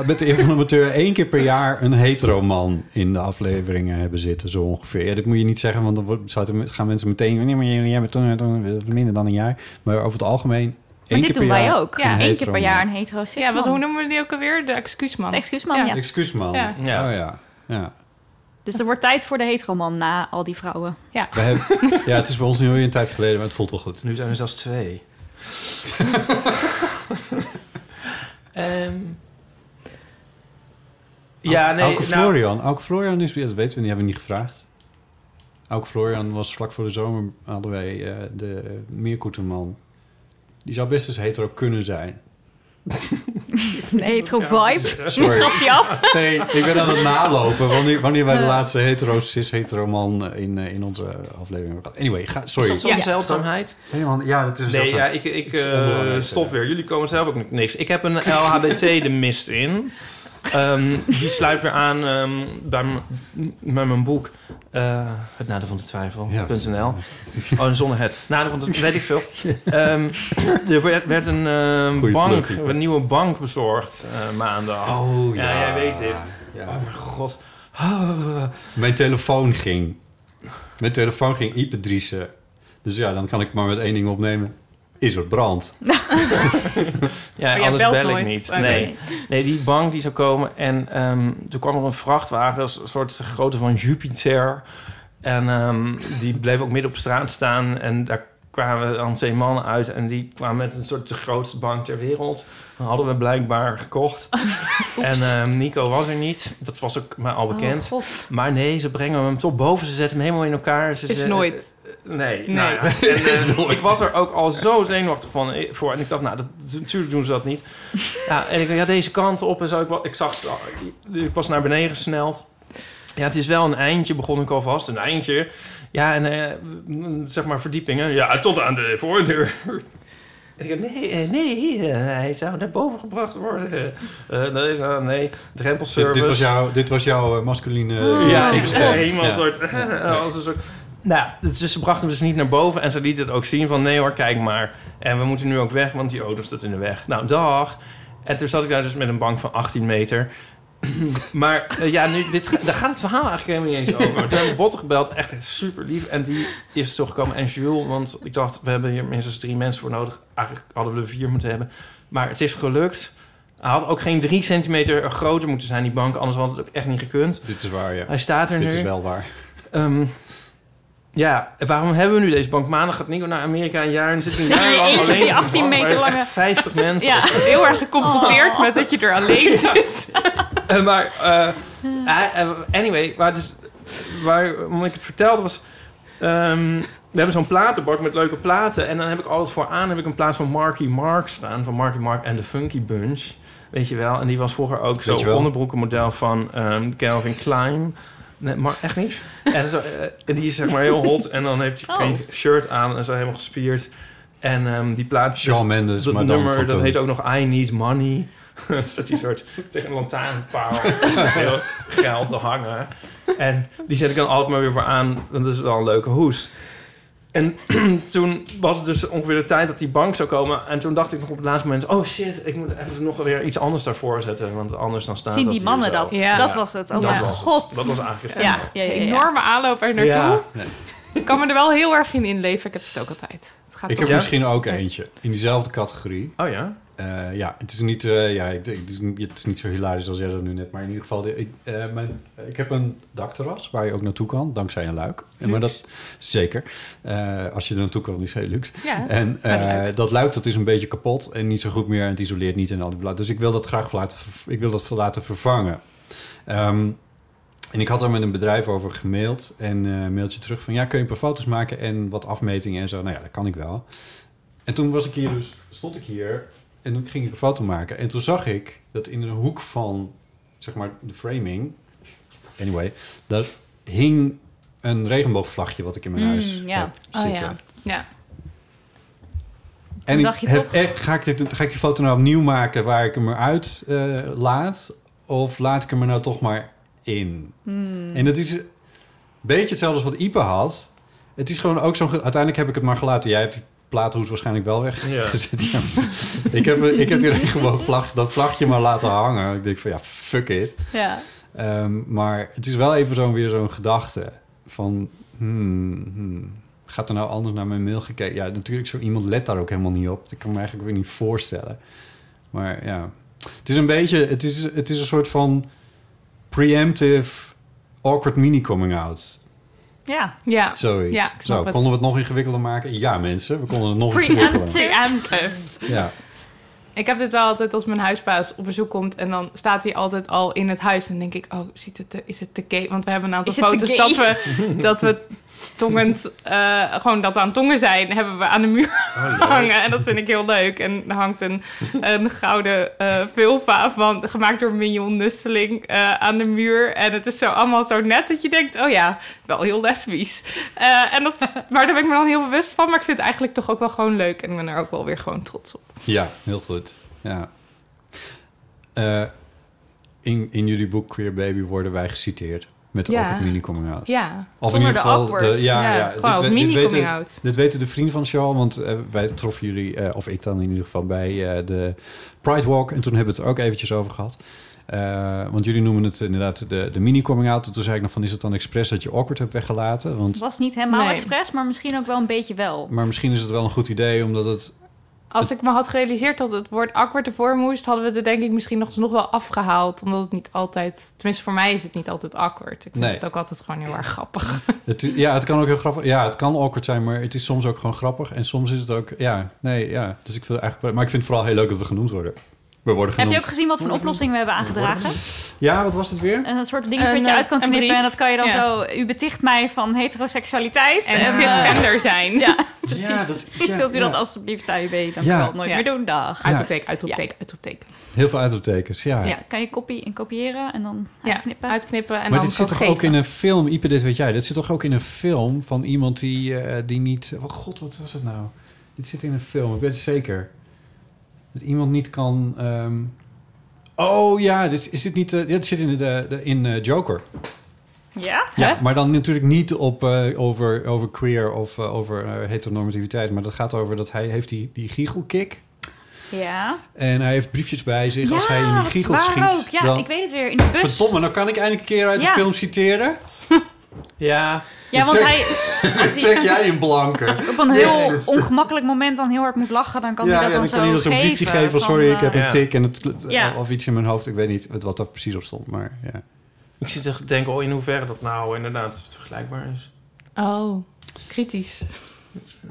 met de Eeuw van de Amateur één keer per jaar een hetero man in de afleveringen hebben zitten, zo ongeveer. Ja, dat moet je niet zeggen, want dan wordt- zouden- gaan mensen meteen... Nee, maar jij bent minder dan een jaar. Maar over het algemeen Maar één dit keer doen per wij jaar ook. een Ja, één keer hetero per jaar een hetero Ja, wat, hoe noemen we die ook alweer? De excuusman. De excuusman, ja. Excuusman. Ja. Ja. Oh ja, ja. Dus er wordt tijd voor de heteroman na al die vrouwen. Ja. We hebben, ja, het is bij ons nu alweer een tijd geleden, maar het voelt wel goed. Nu zijn er zelfs twee. Ehm, ja, nee. Auke nou, Florian. Auke Florian is, dat weten we, die hebben we niet gevraagd. Auke Florian was vlak voor de zomer, hadden wij eh, de uh, Meerkoeterman. Die zou best eens hetero kunnen zijn. Een hetero vibe. Sorry. Gaf die af? Nee, ik ben aan het nalopen. Wanneer, wanneer wij de laatste hetero, cis-hetero man in, eh, in onze aflevering hebben gehad. Anyway, ga, sorry. Is dat zo'n zeldzaamheid? Helemaal, ja, dat is een Nee, ja, ik, ik Het eh, onbelangrijk, stop ja. weer. Jullie komen zelf ook niks. Ik heb een LHBT de mist in. Ehm, die sluit weer aan ehm, bij, mijn boek. eh, het Nadeel van de Twijfel.nl. Oh, zonder het. Nadeel van de weet ik veel. Ehm, er werd, werd een ehm, bank, plug, een nieuwe bank bezorgd eh, maandag. Oh, ja. ja. jij weet dit. Ja. Oh mijn god. Mijn telefoon ging. Mijn telefoon ging Ipe. Dus ja, dan kan ik maar met één ding opnemen. Is er brand? Ja, jij anders bel ik niet. Nee. nee, die bank die zou komen. En ehm, toen kwam er een vrachtwagen, een soort grootte van Jupiter. En ehm, die bleef ook midden op straat staan. En daar kwamen dan twee mannen uit. En die kwamen met een soort de grootste bank ter wereld. Dat hadden we blijkbaar gekocht. en ehm, Nico was er niet. Dat was ook maar al bekend. Oh, God. maar nee, ze brengen hem toch boven. Ze zetten hem helemaal in elkaar. Ze Is ze- nooit. Nee, Nee. nou ja. En, eh, ik was er ook al zo zenuwachtig van eh, voor. En ik dacht, nou, dat, natuurlijk doen ze dat niet. Ja, en ik ja, deze kant op en zo. Ik, ik zag, ik was naar beneden gesneld. Ja, het is wel een eindje, begon ik alvast. Een eindje. Ja, en eh, mm, zeg maar verdiepingen. Ja, tot aan de voordeur. En ik dacht, nee, eh, nee, hij zou naar boven gebracht worden. Eh, nee, nee, drempelservice. Dit, dit was jouw, dit was jouw masculine Ja, stem. helemaal Ja. soort... als een soort nou, dus ze brachten hem dus niet naar boven en ze lieten het ook zien van... nee hoor, kijk maar. En we moeten nu ook weg, want die auto staat in de weg. Nou, dag. En toen zat ik daar dus met een bank van 18 meter. maar eh, ja, nu, dit, daar gaat het verhaal eigenlijk helemaal niet eens over. Toen heb ik Botte gebeld, echt super lief. En die is teruggekomen. En Jules, want ik dacht, we hebben hier minstens drie mensen voor nodig. Eigenlijk hadden we er vier moeten hebben. Maar het is gelukt. Hij had ook geen drie centimeter groter moeten zijn, die bank. Anders had het ook echt niet gekund. Dit is waar, ja. Hij staat er Dit nu. is wel waar. Ehm, ja, waarom hebben we nu deze bank? Maandag gaat Nico naar Amerika een jaar en zit hij een jaar lang Eentje op alleen die op een 18 bank meter lange- Echt 50 mensen. Ja. Heel erg geconfronteerd Oh. met dat je er alleen zit. Eh, maar, eh, anyway, waar, dus, waarom ik het vertelde was... ehm, we hebben zo'n platenbak met leuke platen. En dan heb ik altijd vooraan heb ik een plaat van Marky Mark staan. Van Marky Mark en de Funky Bunch. Weet je wel. En die was vroeger ook zo'n onderbroekenmodel van ehm, Calvin Klein. Nee, maar echt niet. En, zo, eh, en die is zeg maar heel hot. En dan heeft hij Oh. geen shirt aan en zo helemaal gespierd. En ehm, die plaat... Shawn Mendes, dat maar nummer, dat heet ook nog I Need Money. Dan staat die soort tegen een lantaarnpaal heel geld te hangen. En die zet ik dan altijd maar weer voor aan. Want dat is wel een leuke hoes. En toen was het dus ongeveer de tijd dat die bank zou komen. En toen dacht ik nog op het laatste moment... oh shit, ik moet even nog weer iets anders daarvoor zetten. Want anders dan staat Zien dat die mannen dat? Ja. Dat was het. Oh Dat mijn was het. god. Dat was eigenlijk het Ja, verhaal. ja, ja, ja. Enorme aanloop er naartoe. Ja. Ik kan me er wel heel erg in inleven. Ik heb het ook altijd. Het gaat Ik heb misschien ook eentje in diezelfde categorie. Oh ja? Eh, ja, het is niet, eh, ja, het is, het is niet zo hilarisch als jij dat nu net, maar in ieder geval, ik, eh, mijn, ik heb een dakterras waar je ook naartoe kan, dankzij een luik. En maar dat zeker, als je er naartoe kan, is het heel luxe. Ja, en luik. dat luik dat is een beetje kapot en niet zo goed meer en het isoleert niet en al die. Dus ik wil dat graag laten, ik wil dat laten vervangen. Ehm, en ik had daar met een bedrijf over gemaild en een mailtje terug van ja, kun je een paar foto's maken en wat afmetingen en zo. Nou ja, dat kan ik wel. En toen was ik hier dus, stond ik hier en toen ging ik een foto maken. En toen zag ik dat in de hoek van, zeg maar, de framing, anyway, daar hing een regenboogvlagje wat ik in mijn Mm, huis ja. heb Oh zitten. ja. ja. En ik heb echt, ga, ik dit, ga ik die foto nou opnieuw maken waar ik hem eruit eh, laat? Of laat ik hem er nou toch maar in? Hmm. En dat is een beetje hetzelfde als wat Ipe had. Het is gewoon ook zo'n... ge- Uiteindelijk heb ik het maar gelaten. Jij hebt die platenhoes waarschijnlijk wel weggezet. Ja. ik, heb, ik heb die regenboogvlag, dat vlagje maar laten hangen. Ik denk van ja, fuck it. Ja. Ehm, maar het is wel even zo'n weer zo'n gedachte van... Hmm, hmm, gaat er nou anders naar mijn mail gekeken? Ja, natuurlijk, zo iemand let daar ook helemaal niet op. Dat kan me eigenlijk weer niet voorstellen. Maar ja, het is een beetje... Het is, het is een soort van preemptive awkward mini-coming-out. Ja. Ja. Zoiets. Ja, het. konden we het nog ingewikkelder maken? Ja, mensen, we konden het nog ingewikkelder maken. Ja. Ik heb dit wel altijd als mijn huisbaas op bezoek komt en dan staat hij altijd al in het huis. En denk ik, oh, ziet het is het te gay? Want we hebben een aantal foto's dat we, dat we tongend, eh, gewoon dat we aan tongen zijn, hebben we aan de muur leuk. hangen. En dat vind ik heel leuk. En er hangt een, een gouden eh vulva van, gemaakt door Mignon Nusteling eh, aan de muur. En het is zo allemaal zo net dat je denkt, oh ja, wel heel lesbisch. En dat, maar daar ben ik me dan heel bewust van. Maar ik vind het eigenlijk toch ook wel gewoon leuk. En ik ben er ook wel weer gewoon trots op. Ja, heel goed. Ja. In, in jullie boek Queer Baby worden wij geciteerd met de Ja. awkward mini-coming out. Ja, Of in ieder de geval... De, ja, Ja, ja, gewoon als we- mini-coming weten, out. dit weten de vrienden van Charles, want eh, wij troffen jullie, eh, of ik dan in ieder geval, bij eh, de Pride Walk. En toen hebben we het er ook eventjes over gehad. Eh, want jullie noemen het inderdaad de, de mini-coming out. En toen zei ik nog van, is het dan expres dat je awkward hebt weggelaten? Want, Het was niet helemaal Nee. expres, maar misschien ook wel een beetje wel. maar misschien is het wel een goed idee, omdat het... Als ik me had gerealiseerd dat het woord awkward ervoor moest... hadden we het denk ik misschien nog, nog wel afgehaald. Omdat het niet altijd... Tenminste, voor mij is het niet altijd awkward. Ik vind Nee. het ook altijd gewoon heel erg grappig. Het, ja, het kan ook heel grappig. Ja, het kan awkward zijn, maar het is soms ook gewoon grappig. En soms is het ook, ja, nee, ja. Dus ik wil eigenlijk, maar ik vind het vooral heel leuk dat we genoemd worden. We worden Heb je ook gezien wat voor een oplossing we hebben aangedragen? Ja, wat was het weer? Een soort dingetje wat je uit kan eh, knippen. En dat kan je dan Ja. zo... U beticht mij van heteroseksualiteit. En eh, cisgender zijn. Ja, precies. Ja, dat- ja, Wilt u dat ja. alsjeblieft AUB dan Ja. wel nooit Ja. meer doen? Dag. Uitroepteken, uitroepteken, uitroepteken. Heel veel uitroeptekens, ja. Ja. Kan je kopie en kopiëren en dan Ja, uitknippen? uitknippen en maar dan dit zit toch geven. ook in een film, Ipe, dit weet jij. Dit zit toch ook in een film van iemand die, eh, die niet... Oh god, wat was het nou? Dit zit in een film, ik weet het zeker. Dat iemand niet kan... ehm, Oh ja, dit, is dit niet... eh, dit zit in, de, de, in eh, Joker. Ja? Ja, maar dan natuurlijk niet op, eh, over, over queer of over heteronormativiteit. Maar dat gaat over dat hij heeft die, die giechelkick. Ja. En hij heeft briefjes bij zich. Als hij in die giegel schiet, ook. Ja, dan... ik weet het weer. In de bus. Verdomme, nou kan ik eindelijk een keer uit Ja. de film citeren. Ja. Ja, want Trek- hij... Als hij Trek jij een blanke. op een heel Jezus. ongemakkelijk moment dan heel hard moet lachen... dan kan ja, hij dat ja, dan, dan kan zo zo'n geven. briefje geven. van, Sorry, ik heb eh, een Ja. tik en het, Ja. of iets in mijn hoofd. Ik weet niet wat daar precies op stond, maar ja. Ik zit te denken, oh, in hoeverre dat nou inderdaad vergelijkbaar is. Oh, kritisch.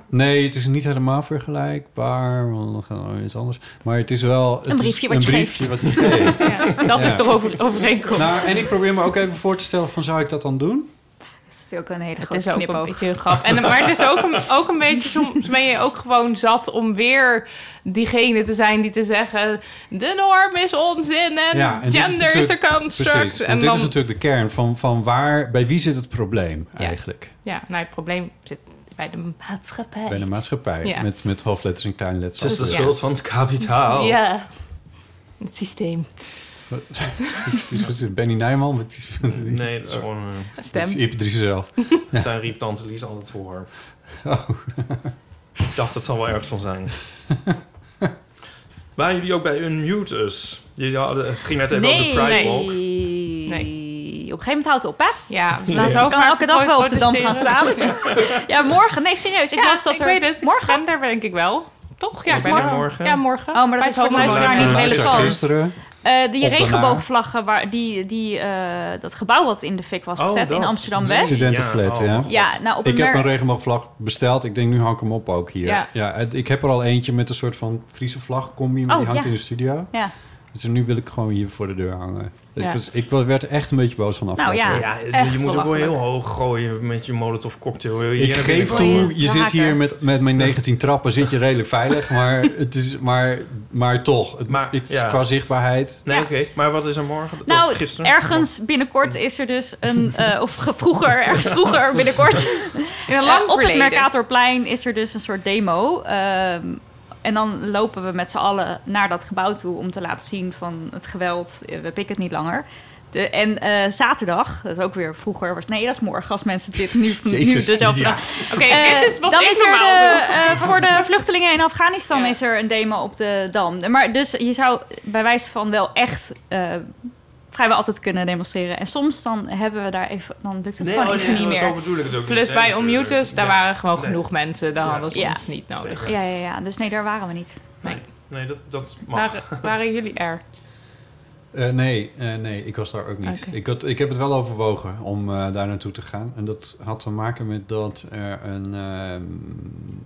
Nee, het is niet helemaal vergelijkbaar, want dat gaat wel iets anders. Maar het is wel het Een briefje is wat je een briefje wat je geeft. Ja, dat Ja. is toch over, overeenkomst. Nou, en ik probeer me ook even voor te stellen van zou ik dat dan doen? Is natuurlijk een hele Het grote is ook knipoog. een beetje een grap. En, maar het is ook een, ook een beetje... Soms ben je ook gewoon zat om weer diegene te zijn die te zeggen... de norm is onzin en Ja, en dit is gender is, natuurlijk- a construct. Precies, en dit dan, is natuurlijk de kern van, van waar, bij wie zit het probleem eigenlijk? Ja, nou het probleem zit bij de maatschappij. Bij de maatschappij, Ja. met, met hoofdletters en kleinletters. Het is de schuld van het kapitaal. Ja, het systeem. Is het Benny Nijman? Nee, dat is gewoon... eh, Stem. Dat is Iep Driessen zelf. Dat zijn riep tante Lies altijd voor. Oh. Ik dacht, het zal wel ergens van zijn. Waren jullie ook bij Unmute Us? Jullie hadden, het ging net even over de Pride nee. Walk. Op een gegeven moment houdt het op, hè? Ja, we Dus dan zo kan vaak elke dag wel op de dam gaan staan. ja, morgen. Nee, serieus. Ik ja, las dat ik er... weet het. Morgen? Ik ben daar denk ik wel. Toch? Ja, ik ben er morgen? Ja, morgen. Oh, maar dat is voor luisteraar niet relevant. Eh, die regenboogvlaggen, waar, die, die, eh, dat gebouw wat in de fik was Oh, gezet in. Amsterdam-West. Studentenflat, Ja, ja. oh. Ja, nou op een Ik heb een regenboogvlag besteld. Ik denk, nu hang ik hem op ook hier. Ja. Ja. ik heb er al eentje met een soort van Friese vlag-combi, maar Oh, die hangt ja. in de studio. Ja. Dus nu wil ik gewoon hier voor de deur hangen. Ja. Ik, was, ik werd er echt een beetje boos van Nou afgelopen ja. Ja, je- moet ook wel heel hoog gooien met je molotov cocktail. Je Ik geef toe, je zit hier met, met mijn 19 trappen, zit je redelijk veilig. Maar, het is, maar, maar toch, het, Maar, ik, ja. qua zichtbaarheid... Nee, oké. Maar wat is er morgen? Of Nou, gisteren? ergens binnenkort is er dus een... eh, of ge- vroeger, ergens vroeger binnenkort... In een Eh, op het. Mercatorplein is er dus een soort demo. Ehm, en dan lopen we met z'n allen naar dat gebouw toe om te laten zien van het geweld. eh, We pikken het niet langer. De, en eh, zaterdag, dat is ook weer vroeger, was, nee, dat is morgen als mensen dit nu, nu dezelfde ja. dag. Oké, Eh, dit is wat dan is er normaal de, eh, voor de vluchtelingen in Afghanistan Ja. is er een demo op de Dam. Maar dus je zou bij wijze van wel echt eh, vrijwel altijd kunnen demonstreren. En soms dan hebben we daar even, dan lukt het Nee, gewoon oh, even nee, niet zo meer. bedoel ik het ook Plus niet. bij Ommutus, natuurlijk. daar Ja. waren gewoon Nee. genoeg mensen. Daar Ja. hadden ze Ja. ons niet nodig. Ja, ja, ja. Dus nee, daar waren we niet. Nee. Nee, dat, dat mag. Waren, waren jullie er? Eh, nee, eh, nee, ik was daar ook niet. Ik, had, ik heb het wel overwogen om eh, daar naartoe te gaan. En dat had te maken met dat er een... ehm,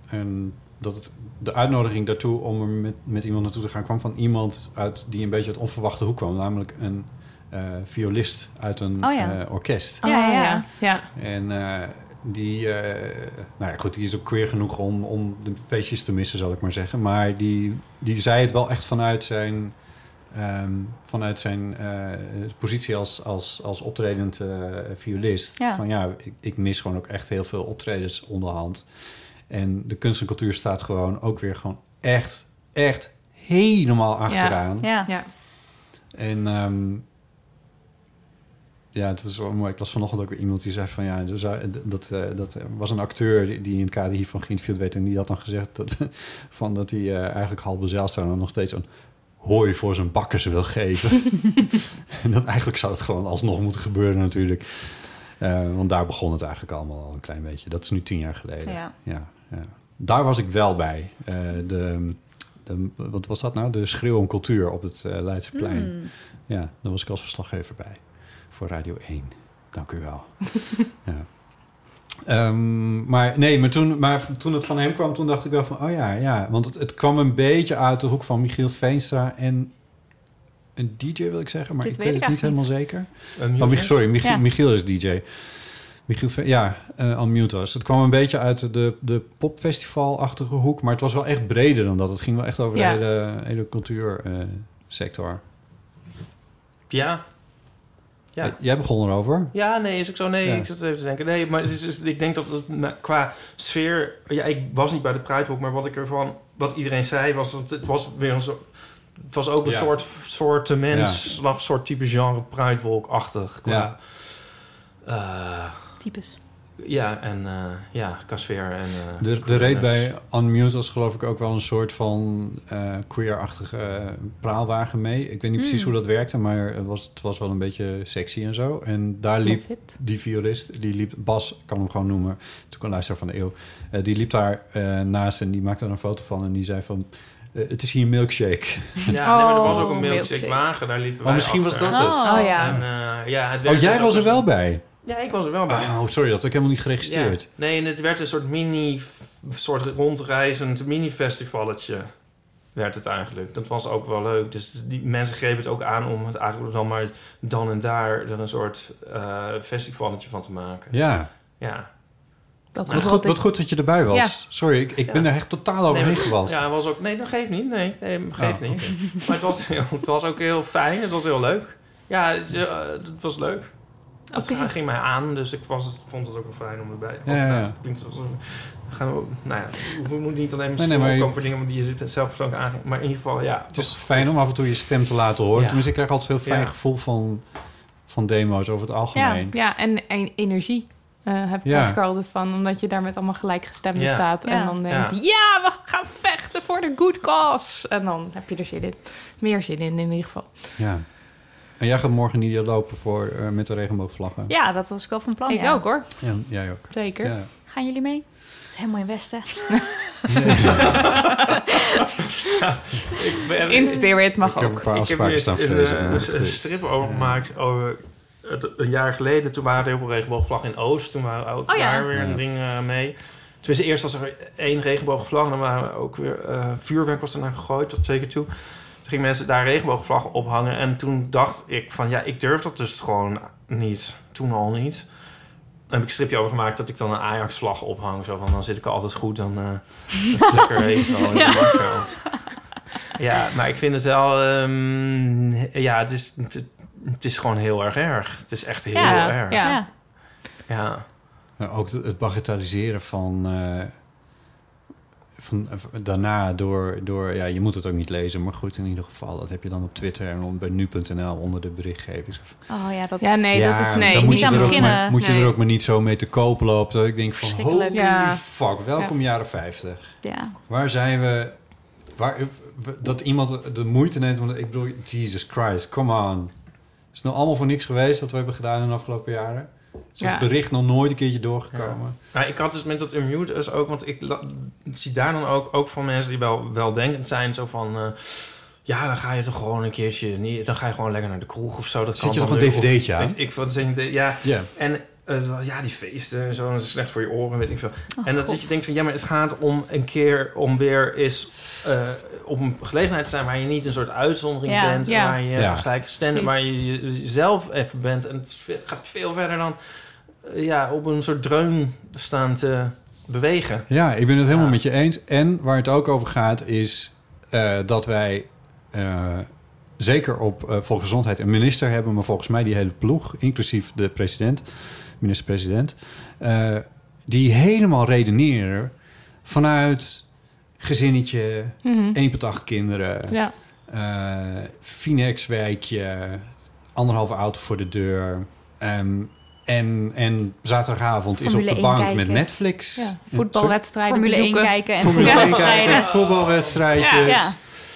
een dat het, de uitnodiging daartoe om er met, met iemand naartoe te gaan... kwam van iemand uit, die een beetje uit onverwachte hoek kwam. Namelijk een eh, violist uit een Oh ja. eh, orkest. Ja, ja, ja. ja. ja. En eh, die, eh, nou ja, goed, die is ook queer genoeg om, om de feestjes te missen, zal ik maar zeggen. Maar die, die zei het wel echt vanuit zijn, ehm, vanuit zijn eh, positie als, als, als optredend eh, violist. Ja. Van ja, ik, ik mis gewoon ook echt heel veel optredens onderhand. En de kunst en cultuur staat gewoon ook weer gewoon echt, echt helemaal achteraan. Ja. ja. En ehm, ja, het was wel mooi. Ik las vanochtend ook weer iemand die zei van ja, eh, dat, eh, dat er was een acteur die- in het kader hiervan geïnterviewd werd en die had dan gezegd dat, van dat hij eh, eigenlijk halve Zijlstra dan nog steeds een hooi voor zijn bakkers wil geven. en dat eigenlijk zou het gewoon alsnog moeten gebeuren natuurlijk. Eh, want daar begon het eigenlijk allemaal al een klein beetje. Dat is nu tien jaar geleden. Ja. Ja, ja. Daar was ik wel bij. Eh, de, de, wat was dat nou? De schreeuw om cultuur op het eh, Leidseplein. Hmm. Ja, daar was ik als verslaggever bij. Voor Radio 1. Dank u wel. ja. Ehm, maar nee, maar toen, maar toen het van hem kwam, toen dacht ik wel van... Oh ja, ja. Want het, het kwam een beetje uit de hoek van Michiel Veenstra en een DJ wil ik zeggen. Maar Dit ik weet weet ik het niet helemaal zeker. Oh, Mich- sorry, Michiel, Ja. Michiel is DJ. Michiel, Ve- ja, Unmute was. Het kwam een beetje uit de, de popfestivalachtige hoek, maar het was wel echt breder dan dat. Het ging wel echt over Ja. de hele, hele cultuursector. Ja. Ja. Eh, Jij begon erover. Ja, nee, is ook zo. Nee, Ja. ik zat even te denken. Nee, maar het is, dus- ik denk dat het qua sfeer... Ja, ik was niet bij de Pride Walk, maar wat ik ervan... Wat iedereen zei, was dat het was weer een soort... Het was ook een Ja. soort, soort mens, slag, soort type genre Pride Walk-achtig. Qua, Ja. eh, Types. Ja, en eh, ja, qua sfeer. En, eh, De, de reed bij Unmute was geloof ik ook wel een soort van eh queer-achtige praalwagen mee. Ik weet niet precies Hmm. hoe dat werkte, maar het was, het was wel een beetje sexy en zo. En daar liep die violist, die liep, Bas, ik kan hem gewoon noemen, natuurlijk een luisteraar van de eeuw, eh, die liep daar eh, naast en die maakte er een foto van en die zei van, eh, het is hier een milkshake. Ja, nee, maar er was ook Oh, een milkshake. milkshake wagen. Daar liepen Oh, wij misschien was dat het. Oh, Oh ja. En, eh, ja, het Oh, jij dus was ook er wel bij? Ja, ik was er wel bij. Oh, sorry, dat had ik helemaal niet geregistreerd. Ja. Nee, en het werd een soort mini, soort rondreizend mini-festivalletje. Werd het eigenlijk. Dat was ook wel leuk. Dus die mensen grepen het ook aan om het eigenlijk dan maar dan en daar er een soort eh festivalletje van te maken. Ja. Ja. Dat Wat goed, wat goed dat je erbij was. Ja. Sorry, ik, ik ben er echt totaal overheen Nee. Ja, het was ook... Nee, dat geeft niet. Nee, nee geeft Oh, niet. Maar het was, heel- het was ook heel fijn. Het was heel leuk. Ja, het, eh, het was leuk. Het ging mij aan, dus ik was, vond het ook wel fijn om erbij. Ja, ja, ja. nou, het klinkt alsof- gaan we, nou ja, we moeten niet alleen Nee, misschien nee, maar je- opkomen voor dingen die je zelf persoonlijk aan. Maar in ieder geval, ja. Het is fijn om af en toe je stem te laten horen. Ja. Tenminste, ik krijg altijd een heel fijn Ja. gevoel van, van demo's over het Ja, algemeen. ja en, en energie eh, heb ik Ja. er altijd van. Omdat je daar met allemaal gelijkgestemden Ja. staat. Ja. En dan denk je, Ja. ja, we gaan vechten voor de good cause. En dan heb je er zin in. Meer zin in, in ieder geval. Ja. En jij gaat morgen niet lopen voor, eh, met de regenboogvlaggen? Ja, dat was ik wel van plan. ik ja. ook hoor. Ja, jij ook. Zeker. Ja. Gaan jullie mee? Het is helemaal in Westen. Ik ben- In spirit mag Ik heb ook. een paar Ik heb afspraken eerst staan een, eh, een, een strip over gemaakt over het- een jaar geleden. Toen waren er heel veel regenboogvlaggen in Oost. Toen waren ook Oh ja. daar weer Ja. een ding mee. Tenminste, eerst was er één regenboogvlag. En dan waren er ook weer eh, vuurwerk was ernaar gegooid, tot twee keer toe. Gingen mensen daar regenboogvlaggen ophangen. En toen dacht ik van, ja, ik durf dat dus gewoon niet. Toen al niet. Dan heb ik een stripje over gemaakt dat ik dan een Ajax-vlag ophang. Zo van, dan zit ik er altijd goed. Dan eh is lekker Ja. maar ik vind het wel... ehm, ja, het is, het, het is gewoon heel erg erg. Het is echt heel Ja, erg. ja. Ja. Ja. Ook het het bagatelliseren van, eh, van eh, daarna door, door... Ja, je moet het ook niet lezen, maar goed, in ieder geval. Dat heb je dan op Twitter en op- bij nu.nl onder de berichtgeving. Oh ja, dat Ja, nee, Ja, dat is nee. Dan moet Niet je, aan er ook beginnen. maar, moet je er ook maar niet zo mee te koop lopen. Dat ik denk van, holy. Ja. fuck, welkom jaren 50. Ja. Waar zijn we... Waar, dat iemand de moeite neemt om... Ik bedoel, Jesus Christ, come on. Is het nou allemaal voor niks geweest wat we hebben gedaan in de afgelopen jaren? Is Ja. het bericht nog nooit een keertje doorgekomen? Nou, ik had dus met dat unmute dus ook, want ik, ik zie daar dan ook, ook van mensen die wel weldenkend zijn, zo van, eh, ja, dan ga je toch gewoon een keertje, niet, dan ga je gewoon lekker naar de kroeg of zo. Dat Zit je toch een dvd'tje aan? Ik van zin, ja. En ja, die feesten en zo, dat is slecht voor je oren, weet ik veel. Oh, en dat God. je denkt van, ja, maar het gaat om een keer, om weer eens eh, op een gelegenheid te zijn waar je niet een soort uitzondering Ja. bent, Ja. waar je Ja. gelijk stand, waar je je- jezelf even bent. En het gaat veel verder dan eh, ja, op een soort dreun staan te bewegen. Ja, ik ben het helemaal Ja. met je eens. En waar het ook over gaat is eh, dat wij eh, zeker op eh, volksgezondheid een minister hebben... maar volgens mij die hele ploeg, inclusief de president, minister-president... eh, die helemaal redeneren vanuit gezinnetje, Mhm. 1,8 kinderen... Ja. eh Finex-wijkje, anderhalve auto voor de deur... Ehm, en, en zaterdagavond is op de 1 bank kijken. met Netflix. ja. Voetbalwedstrijden Formule 1 bezoeken. kijken en Formule 1 voetbalwedstrijden. kijken, voetbalwedstrijdjes. Ja, ja.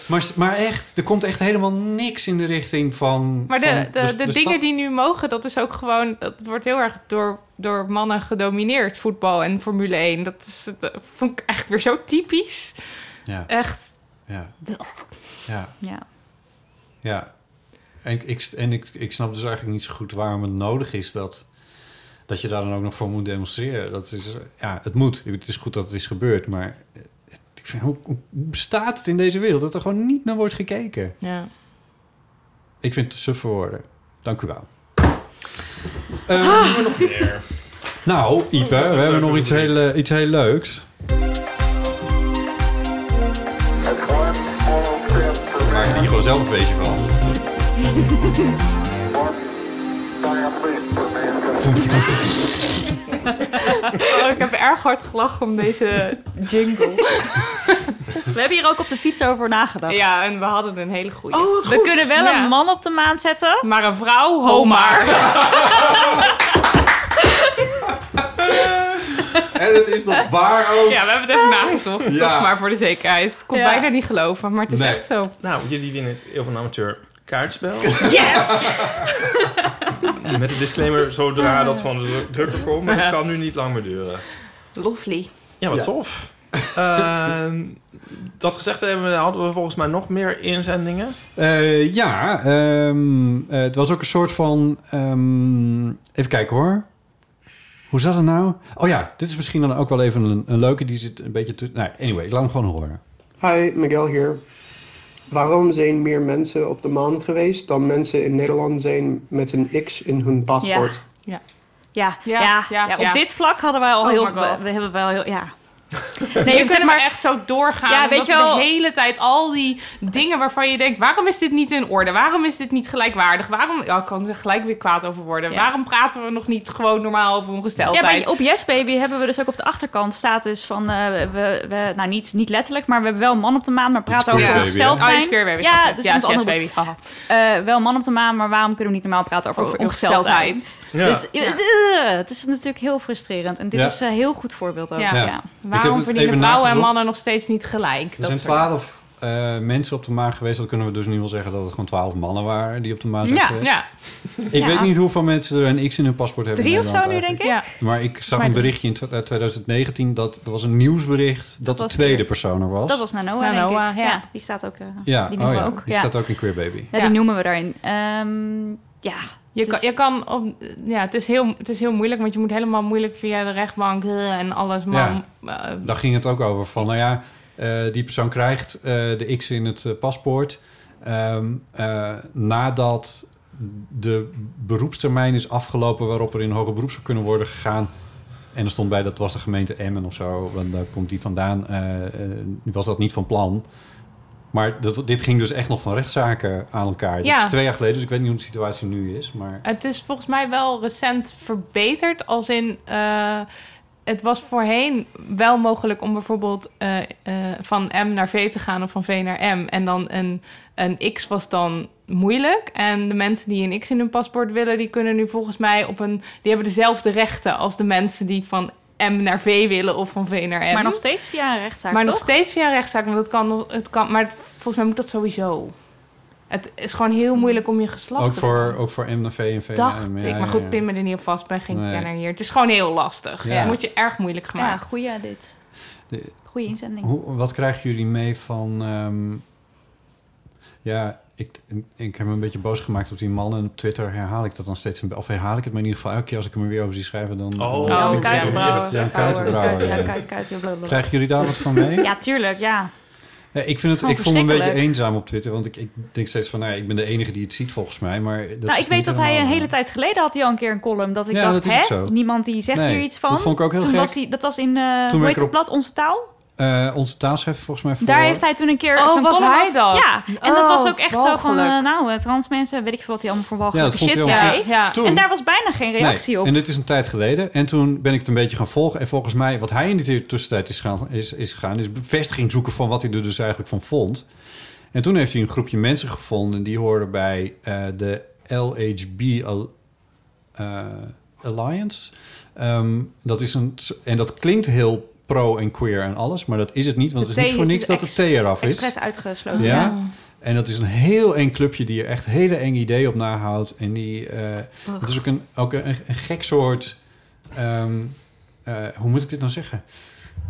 Maar, maar echt, er komt echt helemaal niks in de richting van... Maar de, van de, de, dingen stad. die nu mogen, dat is ook gewoon... Dat wordt heel erg door, door mannen gedomineerd, voetbal en Formule 1. Dat, is, dat vond ik eigenlijk weer zo typisch. Ja, Echt. ja, ja, Ja. ja. En, ik- ik, en ik, ik snap dus eigenlijk niet zo goed waarom het nodig is dat, dat je daar dan ook nog voor moet demonstreren. Dat is, ja, het moet. Het is goed dat het is gebeurd, maar... Ik vind, hoe, hoe bestaat het in deze wereld dat er gewoon niet naar wordt gekeken? Ja. Ik vind het suf voor woorden. Dank u wel. Ah. Ehm, nou, Ipe, we hebben nog iets heel, eh, iets heel leuks. Maak er hier gewoon zelf een feestje van. Oh, ik heb erg hard gelachen om deze jingle. We hebben hier ook op de fiets over nagedacht. Ja, en we hadden een hele goede. We kunnen wel Ja. een man op de maan zetten. Maar een vrouw, ho maar. En het is nog waar ook. Ja, we hebben het even nagezocht. Ja. Toch maar voor de zekerheid. Ik kon Ja. bijna niet geloven, maar het is Nee. echt zo. Nou, jullie winnen het Eeuw van Amateur kaartspel. Yes! Met de disclaimer, zodra dat van de drukker komt. Maar dat kan nu niet lang meer duren. Lovely. Ja, wat Ja. tof. Ehm, dat gezegd hebben, hadden we volgens mij nog meer inzendingen. Eh, ja, ehm, eh, het was ook een soort van... ehm, even kijken hoor. Hoe zat het nou? Oh ja, dit is misschien dan ook wel even een, een leuke. Die zit een beetje... Te, nou, anyway, ik laat hem gewoon horen. Hi, Miguel hier. Waarom zijn meer mensen op de maan geweest dan mensen in Nederland zijn met een X in hun paspoort? Ja. Ja, Ja, ja, ja, ja, op ja. dit vlak hadden wij al Oh heel... We, we hebben wel heel... Ja. Nee, je zeg kunt maar- maar echt zo doorgaan. Ja, Ja, weet je wel- de hele tijd al die dingen waarvan je denkt... waarom is dit niet in orde? Waarom is dit niet gelijkwaardig? Waarom... Ja, ik kan er gelijk weer kwaad over worden. Ja. Waarom praten we nog niet gewoon normaal over Ja, ongesteldheid? bij, op Yes Baby hebben we dus ook op de achterkant staat dus van... eh, we, we, nou, niet, niet letterlijk, maar we hebben wel man op de maan... maar praten over Baby, ongesteld hè? Oh, Baby, Ja, dus Ja, ons Yes Baby. Eh, wel man op de maan, maar waarom kunnen we niet normaal praten over, Over ongesteldheid? ongesteldheid. Dus Ja. eh, het is natuurlijk heel frustrerend. En dit Ja. is een heel goed voorbeeld ook. Ja. Ja. Waarom verdienen vrouwen en mannen nog steeds niet gelijk? Er Dat zijn twaalf eh, mensen op de maan geweest. Dan kunnen we dus nu wel zeggen dat het gewoon twaalf mannen waren die op de maan zijn Ja, geweest. ja. Ik Ja. weet niet hoeveel mensen er een X in hun paspoort hebben. Drie of zo nu, denk ik? Ja. Maar ik zag Maar een berichtje in tw- uit 2019 dat er was een nieuwsbericht dat, de tweede de- persoon er was. Dat was Nanoa, denk Nanoa, ik. ja. Ja. die staat ook. eh, ja, die oh noemen ja, we ook. die ja. staat ook in Queer Baby. Ja, Ja. die noemen we daarin. Ehm, ja. Je het kan, je kan op, ja, het, is heel, het is heel moeilijk, want je moet helemaal moeilijk via de rechtbank en alles. Maar, eh, Daar ging het ook over van, nou ja, eh, die persoon krijgt eh, de X in het paspoort ehm, eh, nadat de beroepstermijn is afgelopen waarop er in hoger beroep zou kunnen worden gegaan. En er stond bij, dat was de gemeente Emmen of zo, want daar komt die vandaan. was dat niet van plan. Maar dat, dit ging dus echt nog van rechtszaken aan elkaar. Ja. Dat is twee jaar geleden, dus ik weet niet hoe de situatie nu is. Maar Het is volgens mij wel recent verbeterd. Als in, eh, het was voorheen wel mogelijk om bijvoorbeeld eh, eh, van M naar V te gaan of van V naar M. En dan een, een X was dan moeilijk. En de mensen die een X in hun paspoort willen, die kunnen nu volgens mij op een. Die hebben dezelfde rechten als de mensen die van M naar V willen of van V naar M. Maar nog steeds via een rechtszaak, Maar toch? nog steeds via een rechtszaak, want het kan, nog- het kan. Maar volgens mij moet dat sowieso. Het is gewoon heel moeilijk om je geslacht ook te voor, ook voor M naar V en V naar Dacht M. ik, Ja, maar ja, goed, ja. pin me er niet op vast, ben geen Nee. kenner hier. Het is gewoon heel lastig. Ja. Het moet je erg moeilijk Ja, gemaakt. goeie dit. De- Goeie inzending. Hoe, wat krijgen jullie mee van... ehm, ja, ik, ik heb me een beetje boos gemaakt op die man. En op Twitter herhaal ik dat dan steeds. Of herhaal ik het maar in ieder geval. Elke keer als ik hem er weer over zie schrijven... dan, Oh, dan oh, vind ik het- kuitenbrouwer. Ja, kuitenbrouwer. Ja, ja. Krijgen jullie daar wat van mee? Ja, tuurlijk, ja. Ja, ik, vind het, ik voel me een beetje eenzaam op Twitter. Want ik, ik denk steeds van... Nou, ja, ik ben de enige die het ziet volgens mij. Maar dat nou, ik weet dat hij een hele tijd geleden had hij al een keer een column. Dat ik Ja, dacht, dat is hè? Niemand die zegt Nee, hier iets van. dat vond ik ook heel toen gek. Was hij, dat was in, eh Toen hoe heet er het blad? Onze Taal? Eh, onze taalschef volgens mij voor... Daar heeft hij toen een keer Oh, was column hij af- dat? Ja, en dat Oh, was ook echt zo van... eh, nou, eh, trans mensen, weet ik veel wat hij allemaal voor Ja, walgelijke dat vond shit hij zei. Ja, ja. Toen- En daar was bijna geen reactie nee, op. En dit is een tijd geleden. En toen ben ik het een beetje gaan volgen. En volgens mij, wat hij in die tussentijd is, gaan, is, is gegaan... is bevestiging zoeken van wat hij er dus eigenlijk van vond. En toen heeft hij een groepje mensen gevonden... die hoorden bij eh, de LHB Al- eh, Alliance. Ehm, dat is een... En dat klinkt heel pro en queer en alles... maar dat is het niet, want De het is niet voor is niks dat de T eraf is. Expres uitgesloten. Ja. Ja. En dat is een heel eng clubje die er echt hele eng ideeën op nahoudt. En die, eh het is ook een, ook een, een gek soort, ehm, eh, hoe moet ik dit nou zeggen?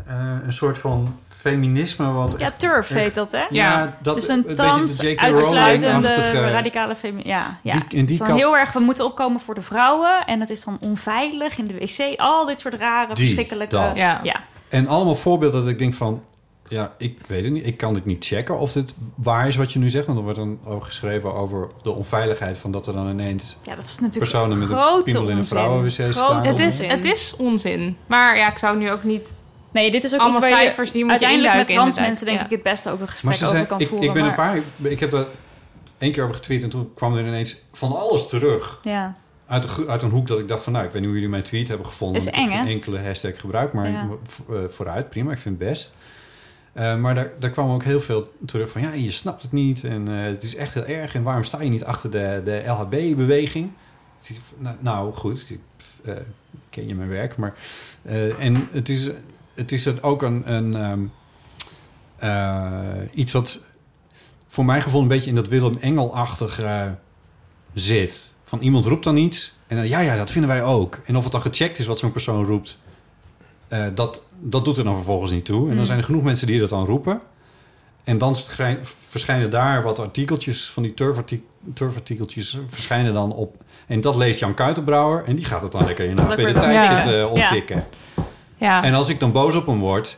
Eh, een soort van feminisme wat Ja, echt- turf echt- heet dat, hè? Ja, dat dus een beetje de uitsluitende, radicale feminisme. Ja, ja. Die- in die is dan kant- heel erg, we moeten opkomen voor de vrouwen. En het is dan onveilig in de wc. Al dit soort rare, Die, verschrikkelijke... dat. Ja. ja. En allemaal voorbeelden dat ik denk van... Ja, ik weet het niet. Ik kan dit niet checken of dit waar is wat je nu zegt. Want er wordt dan ook geschreven over de onveiligheid... van dat er dan ineens Ja, dat is natuurlijk personen met een piemel in een vrouwenwc staan. Het is, onzin. het is onzin. Maar ja, ik zou nu ook niet... Nee, dit is ook Allemaal iets waar je cijfers die je moet uiteindelijk met trans mensen denk ik het beste ook een Maar gesprek over kan ik, voeren. ik ben een paar... Ik heb er één keer over getweet... en toen kwam er ineens van alles terug. Ja. Uit, de, uit een hoek dat ik dacht van... nou, ik weet niet hoe jullie mijn tweet hebben gevonden. Is eng, geen enkele hashtag gebruikt. Maar Ja. eh, vooruit, prima. Ik vind het best. Eh, maar daar, daar kwam ook heel veel terug van... ja, je snapt het niet en eh, het is echt heel erg... en waarom sta je niet achter de, de LHB-beweging? Nou, nou, goed, ik ken je mijn werk, maar... en het is, het is ook een... een ehm, eh, iets wat voor mijn gevoel een beetje in dat Willem Engel-achtig eh, zit. Van iemand roept dan iets en dan, ja, ja, dat vinden wij ook. En of het dan gecheckt is wat zo'n persoon roept, eh, dat, dat doet er dan vervolgens niet toe. En dan Mm. zijn er genoeg mensen die dat dan roepen. En dan verschijnen daar wat artikeltjes van die turfarti- turfartikeltjes verschijnen dan op. En dat leest Jan Kuitenbrouwer en die gaat het dan lekker in de tijd ja. zitten Ja. Ja. En als ik dan boos op hem word,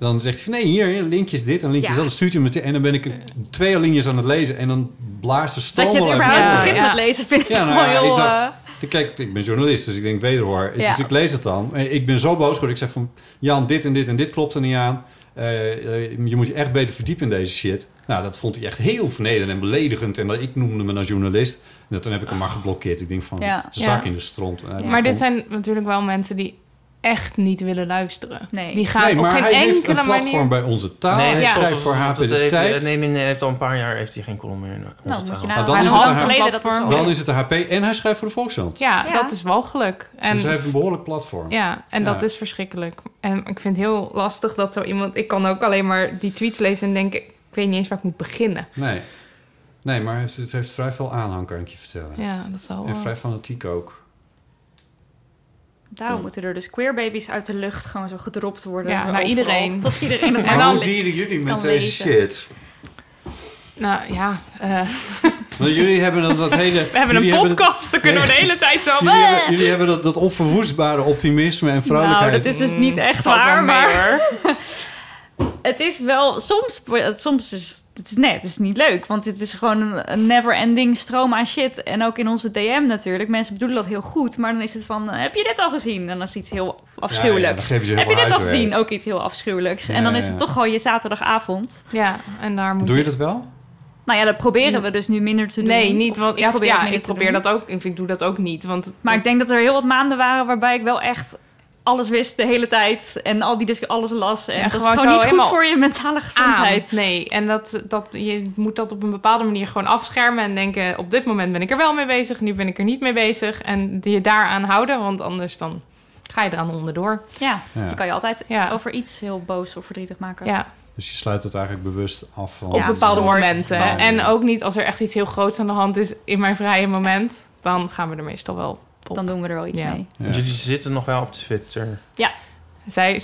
dan zegt hij van nee, hier, hier, linkjes dit en linkjes Ja. dat. Dan stuurt hij me meteen- en dan ben ik twee alinea's aan het lezen en dan blaast de Dat stroom je het überhaupt Ja, met lezen vind ik Ja, nou wel ja, heel... ik dacht, eh, Ik, kijk, ik ben journalist, dus ik denk wederhoor. Ja. Dus ik lees het dan. Eh, Ik ben zo boos geworden. Ik zeg van, Jan, dit en dit en dit klopt er niet aan. Eh, je moet je echt beter verdiepen in deze shit. Nou, dat vond hij echt heel vernederend en beledigend. En dat, ik noemde me dan journalist. En dat, toen heb ik hem maar geblokkeerd. Ik denk van, Ja. zak Ja. in de stront. Maar dit zijn natuurlijk wel mensen die echt niet willen luisteren. Nee. Die gaan Nee, maar op hij geen heeft enkele een platform manier... bij onze taal. Nee, hij schrijft voor HP de heeft, Tijd. Nee, nee, nee, hij heeft al een paar jaar heeft hij geen column meer in onze Nou, taal. nou- Maar dan is het geleden, dat is wel- Dan is het de HP en hij schrijft voor de Volkskrant. Ja, Ja. dat is walgelijk. En, Dus hij heeft een behoorlijk platform. Ja, en dat is verschrikkelijk. En ik vind het heel lastig dat zo iemand... Ik kan ook alleen maar die tweets lezen en denken... Ik weet niet eens waar ik moet beginnen. Nee. Nee, maar hij heeft, het heeft vrij veel aanhang, kan ik je vertellen. Ja, dat zal En wel. vrij fanatiek ook. Daarom moeten er dus queerbabies uit de lucht gewoon zo gedropt worden. Ja, naar overal. iedereen. Tot iedereen En Maar dan- hoe dieren jullie met deze lezen. shit? Nou ja, eh, Want jullie hebben dat, dat hele... we hebben een podcast. Dan kunnen we de hele tijd zo... Jullie hebben, jullie hebben dat, dat onverwoestbare optimisme en vrolijkheid. Nou, dat is dus niet echt valt wel waar, mee, maar... het is wel... Soms, soms is het is, nee, het is niet leuk. Want het is gewoon een, een never-ending stroom aan shit. En ook in onze DM natuurlijk. Mensen bedoelen dat heel goed. Maar dan is het van, heb je dit al gezien? En dan is iets heel afschuwelijks. Ja, ja, heel heb je dit al gezien? Ook iets heel afschuwelijks. Ja, en dan is het ja. toch gewoon je zaterdagavond. Ja, en daar moet Doe je dat wel? Nou ja, dat proberen we dus nu minder te doen. Nee, niet. Want, ik ja, probeer ja, ik probeer dat ook. Ik, ik doe dat ook niet. Want Maar ik denk dat er heel wat maanden waren waarbij ik wel echt alles wist de hele tijd. En al die dus alles las. En Ja, dat gewoon is gewoon zo niet goed voor je mentale gezondheid. aan. Nee, en dat, dat, je moet dat op een bepaalde manier gewoon afschermen en denken... op dit moment ben ik er wel mee bezig, nu ben ik er niet mee bezig. En je daaraan houden, want anders dan ga je eraan onderdoor. Ja, Ja. je kan je altijd Ja. over iets heel boos of verdrietig maken. Ja, Dus je sluit het eigenlijk bewust af van... op bepaalde momenten. van- En ook niet als er echt iets heel groots aan de hand is in mijn vrije moment... dan gaan we er meestal wel op. Dan doen we er wel iets Ja. mee. Ja. Jullie zitten nog wel op Twitter. Ja, Zij,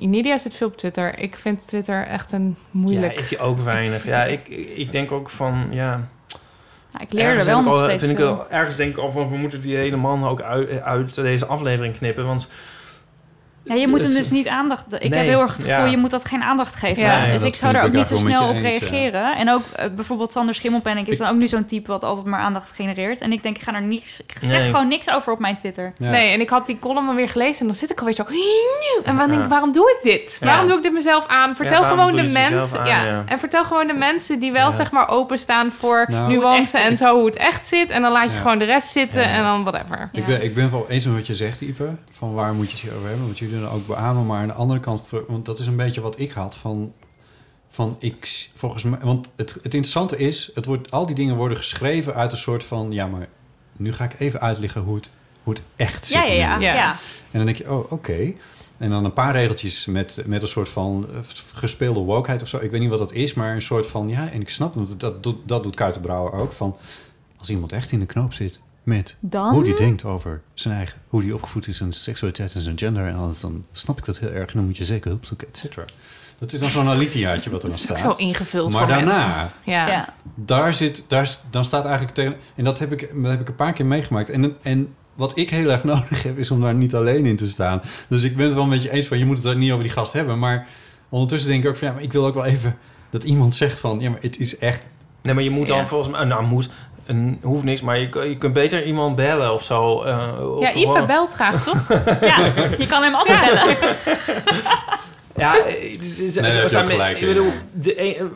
Nidia zit veel op Twitter. Ik vind Twitter echt een moeilijk... Ja, ik ook weinig. Ja, ik, ik denk ook van, ja... Nou, ik leer er ergens wel nog al- steeds vind ik veel. wel, Ergens denk ik al van, we moeten die hele man ook uit, uit deze aflevering knippen. Want Ja, je moet hem Het- dus niet aandacht... Ik Nee, heb heel erg het gevoel, ja. je moet dat geen aandacht geven. Ja, dus ik zou er ik ook niet zo snel op eens, ja. reageren. En ook eh, bijvoorbeeld Sander Schimmelpenninck is dan ook nu zo'n type... wat altijd maar aandacht genereert. En ik denk, ik ga er niks... Ik zeg Nee. gewoon niks over op mijn Twitter. Ja. Nee, en ik had die column alweer gelezen en dan zit ik alweer zo... En dan denk ik, waarom doe ik dit? Ja. Waarom doe ik dit mezelf aan? Vertel gewoon de mensen... aan, ja. ja. En vertel gewoon de mensen die wel Ja. zeg maar openstaan voor Nou. Nuance en zo hoe het echt zit. En dan laat je gewoon de rest zitten en dan whatever. Ik, ben, ik ben wel eens met wat je zegt, Ipe. Van waar moet je het hier over hebben? Want jullie dan ook beamen. Maar aan de andere kant, want dat is een beetje wat ik had van... Van ik, volgens mij, want het, het interessante is, het wordt, al die dingen worden geschreven uit een soort van, ja, maar nu ga ik even uitleggen hoe het, hoe het echt zit. Ja, ja, ja. de ja. Ja. En dan denk je, oh, oké. En dan een paar regeltjes met, met een soort van eh, gespeelde wokeheid of zo. Ik weet niet wat dat is, maar een soort van... Ja, en ik snap het, dat, dat, dat doet Kuitenbrouwer ook. Van, als iemand echt in de knoop zit met Dan? hoe die denkt over zijn eigen... hoe die opgevoed is, zijn seksualiteit en zijn gender en alles... dan snap ik dat heel erg en dan moet je zeker hulp zoeken, et cetera. Dat is dan zo'n alitiaatje wat er dan Dat is ook staat. zo ingevuld Maar daarna. Ja. Ja. daar zit, daar, dan staat eigenlijk tegen. En dat heb ik, dat heb ik een paar keer meegemaakt. En, en wat ik heel erg nodig heb, is om daar niet alleen in te staan. Dus ik ben het wel een beetje eens van, je moet het er niet over die gast hebben. Maar ondertussen denk ik ook van, ja, maar ik wil ook wel even dat iemand zegt van, ja, maar het is echt. Nee, maar je moet dan Ja. volgens mij... Nou, moet... Een, hoeft niks, maar je, je kunt beter iemand bellen of zo. eh, of Ja, Ipe belt graag, toch? Ja, je kan hem altijd bellen. Ja, z- z- daar zo heb je zijn ook me- gelijk ik in, bedoel, ja. de een-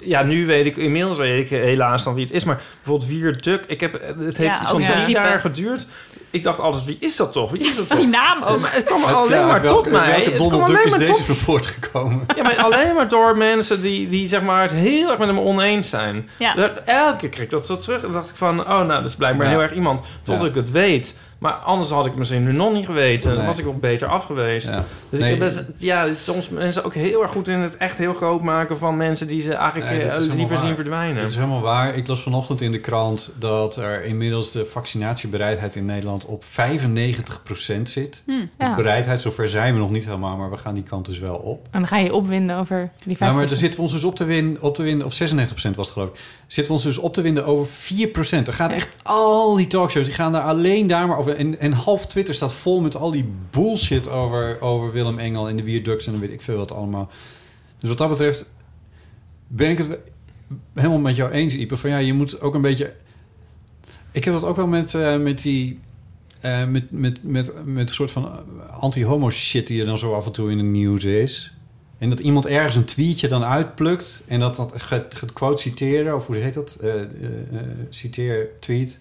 ja, nu weet ik, inmiddels weet ik helaas dan wie het is. Maar bijvoorbeeld Wier Duk, ik heb, het heeft Ja, iets van zo'n drie jaar geduurd. Ik dacht altijd, wie is dat toch? Wie is dat toch? Die naam ook. Maar het kwam alleen ja, maar welke- tot mij. Welke is maar deze tot- van voortgekomen? Ja, maar alleen maar door mensen die, die zeg maar het heel erg met hem oneens zijn. Ja. Dat- Elke keer kreeg ik dat zo terug. En dan dacht ik van, oh nou, dat is blijkbaar Ja. heel erg iemand. Tot Ja. ik het weet. Maar anders had ik misschien nu nog niet geweten. Dan Nee. was ik ook beter af geweest. Ja. Dus Nee. ik heb best, ja, soms mensen ook heel erg goed in het echt heel groot maken van mensen die ze eigenlijk Nee, eh, liever zien verdwijnen. Dat is helemaal waar. Ik las vanochtend in de krant dat er inmiddels de vaccinatiebereidheid in Nederland op 95% zit. Hm. Ja. Bereidheid, zover zijn we nog niet helemaal, maar we gaan die kant dus wel op. En dan ga je opwinden over die 5%. Nou, maar daar zitten we ons dus op te winnen, op te winnen of 96% was het geloof ik. Zitten we ons dus op te winden over 4%. Er gaat echt al die talkshows, die gaan daar alleen daar maar over. En, en half Twitter staat vol met al die bullshit over, over Willem Engel en de Wierdux en dan weet ik veel wat allemaal. Dus wat dat betreft ben ik het helemaal met jou eens, Ipe. Van ja, je moet ook een beetje... Ik heb dat ook wel met, eh, met die eh, met, met, met, met een soort van anti-homo shit die er dan zo af en toe in het nieuws is. En dat iemand ergens een tweetje dan uitplukt en dat dat gaat, quote citeren, of hoe heet dat? Eh, eh, eh, citeer tweet.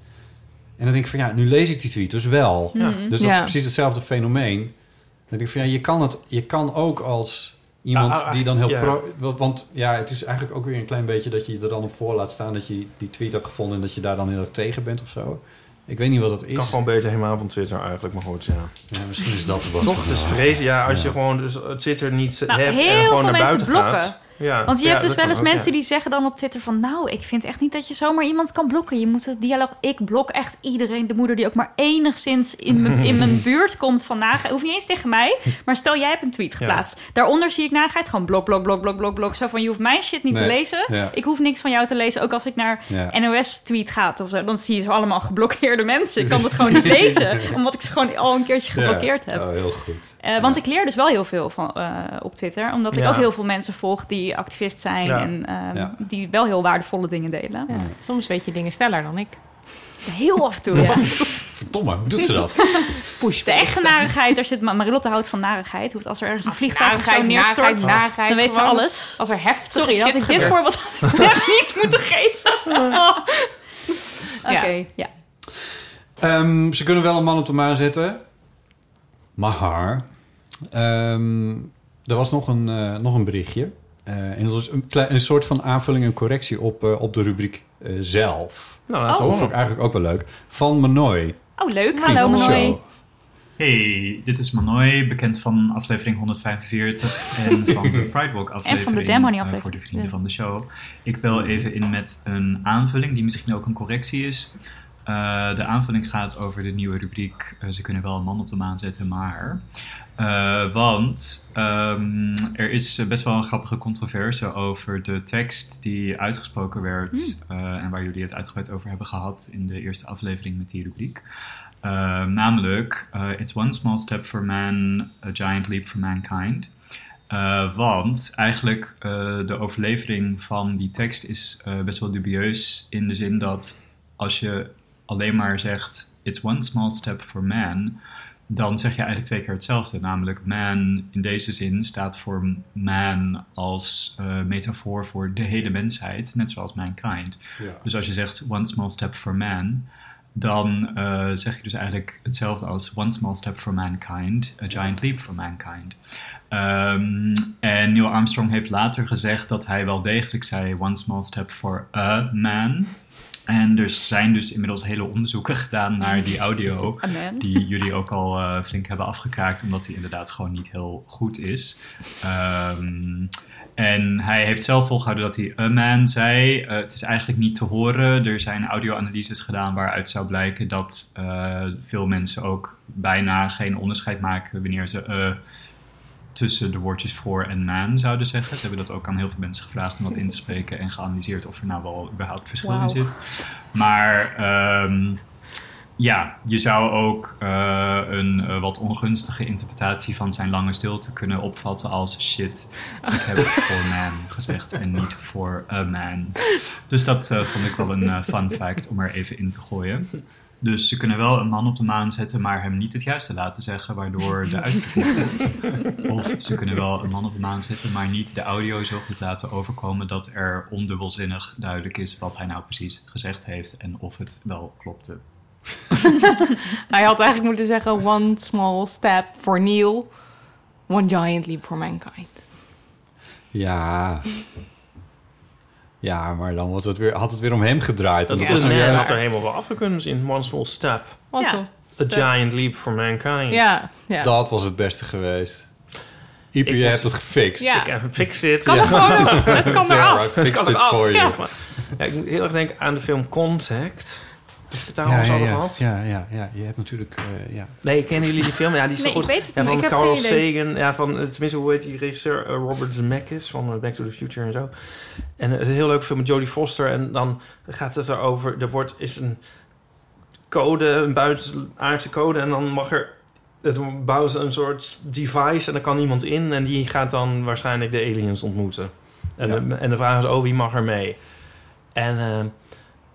En dan denk ik van ja, nu lees ik die tweet dus wel. Ja. Dus dat is precies hetzelfde fenomeen. Dan denk ik van ja, je kan, het, je kan ook als iemand Ja, ah, die dan heel ja. pro... Want ja, het is eigenlijk ook weer een klein beetje dat je er dan op voor laat staan dat je die tweet hebt gevonden en dat je daar dan heel erg tegen bent of zo. Ik weet niet wat dat is. Kan gewoon beter helemaal van Twitter eigenlijk, maar goed, ja. Ja, misschien is dat wat. Toch, het is vrezen. Ja, als je gewoon dus Twitter niet Nou, hebt en gewoon naar buiten blokken. gaat. Ja, Want je ja, hebt dus dat wel eens ook, mensen ja. die zeggen dan op Twitter van... nou, ik vind echt niet dat je zomaar iemand kan blokken. Je moet het dialoog... Ik blok echt iedereen, de moeder die ook maar enigszins in mijn, in mijn buurt komt van nagheid. Hoeft niet eens tegen mij, maar stel jij hebt een tweet geplaatst. Daaronder zie ik nagheid gewoon blok, blok, blok, blok, blok, blok. Zo van, je hoeft mijn shit niet Nee, te lezen. ja. Ik hoef niks van jou te lezen. Ook als ik naar Ja. NOS-tweet ga of zo, dan zie je zo allemaal geblokkeerde mensen. Ik kan het gewoon niet lezen, omdat ik ze gewoon al een keertje geblokkeerd Ja. heb. Oh, heel goed. Eh, want ik leer dus wel heel veel van, eh, op Twitter. Omdat ik Ja. ook heel veel mensen volg die activist zijn. Ja. En ehm, Ja. die wel heel waardevolle dingen delen. Ja. Soms weet je dingen sneller dan ik. Heel af en toe, ja. Verdomme, hoe doet ze dat? Push de echte narigheid, als je het... Marilotte houdt van narigheid. Hoeft als er ergens een vliegtuig of zo Narigheid, neerstort, narigheid, dan weet ze alles. Als er heftig Sorry, shit had ik dit voorbeeld niet moeten geven. Oké, ja. Ehm, ze kunnen wel een man op de maan zetten. Maar ehm, er was nog een, eh, nog een berichtje. Eh, en dat was een, klein, een soort van aanvulling en correctie op, eh, op de rubriek eh, zelf. Nou, dat we vond ik eigenlijk ook wel leuk. Van Manoy. Oh, leuk. Hallo, Manoy. Hey, dit is Manoy, bekend van aflevering 145 en van de Pride Walk aflevering. En van de eh, aflevering. voor de vrienden Ja. van de show. Ik bel even in met een aanvulling die misschien ook een correctie is. Eh, de aanvulling gaat over de nieuwe rubriek Ze kunnen wel een man op de maan zetten, maar... Eh, want ehm, er is eh, best wel een grappige controverse over de tekst die uitgesproken werd. eh, en waar jullie het uitgebreid over hebben gehad in de eerste aflevering met die rubriek. Namelijk, It's one small step for man, a giant leap for mankind. Want eigenlijk eh, de overlevering van die tekst is best wel dubieus in de zin dat als je alleen maar zegt It's one small step for man, dan zeg je eigenlijk twee keer hetzelfde. Namelijk man in deze zin staat voor man als eh, metafoor voor de hele mensheid, net zoals mankind. Ja. Dus als je zegt one small step for man, dan eh, zeg je dus eigenlijk hetzelfde als one small step for mankind, a giant leap for mankind. Ehm, en Neil Armstrong heeft later gezegd dat hij wel degelijk zei one small step for a man. En er zijn dus inmiddels hele onderzoeken gedaan naar die audio, die jullie ook al eh, flink hebben afgekraakt, omdat die inderdaad gewoon niet heel goed is. Ehm, en hij heeft zelf volgehouden dat hij a man zei. Eh, het is eigenlijk niet te horen. Er zijn audio-analyses gedaan waaruit zou blijken dat eh, veel mensen ook bijna geen onderscheid maken wanneer ze tussen de woordjes voor en man zouden zeggen. Ze hebben dat ook aan heel veel mensen gevraagd om dat in te spreken en geanalyseerd of er nou wel überhaupt verschil in zit. Maar ehm, ja, je zou ook eh, een eh, wat ongunstige interpretatie van zijn lange stilte kunnen opvatten als shit. Ik heb voor man gezegd en niet voor a man. Dus dat eh, vond ik wel een fun fact om er even in te gooien. Dus ze kunnen wel een man op de maan zetten, maar hem niet het juiste laten zeggen, waardoor de klopt. Of ze kunnen wel een man op de maan zetten, maar niet de audio zo goed laten overkomen dat er ondubbelzinnig duidelijk is wat hij nou precies gezegd heeft en of het wel klopte. Hij had eigenlijk moeten zeggen one small step for Neil, one giant leap for mankind. Ja. Ja, maar dan was het weer, had het weer om hem gedraaid. Dat En is juist- is er helemaal wel afgekund in One Small Step. One Ja. A step. giant leap for mankind. Ja, ja. Dat was het beste geweest. Ik je moet- hebt het gefixt. Ja. Ik heb fix it. Kan gewoon, het kan Ja, eraf. I fixed kan it for you. Ja. Ja, ik moet heel erg denken aan de film Contact. Daar al Ja, ja, gehad? ja, ja, ja. Je hebt natuurlijk... eh, ja. Nee, kennen jullie die film? Ja, die is Nee, goed. ik weet het ja, niet. van Carl. Sagan. Ja, van, eh, tenminste, hoe heet die regisseur? Eh, Robert Zemeckis van Back to the Future en zo. En het is een heel leuk film met Jodie Foster. En dan gaat het erover... Er wordt, is een code, een buitenaardse code. En dan mag er... Het bouwen ze een soort device en dan kan iemand in. En die gaat dan waarschijnlijk de aliens ontmoeten. En, Ja. de, en de vraag is, oh, wie mag er mee? En eh,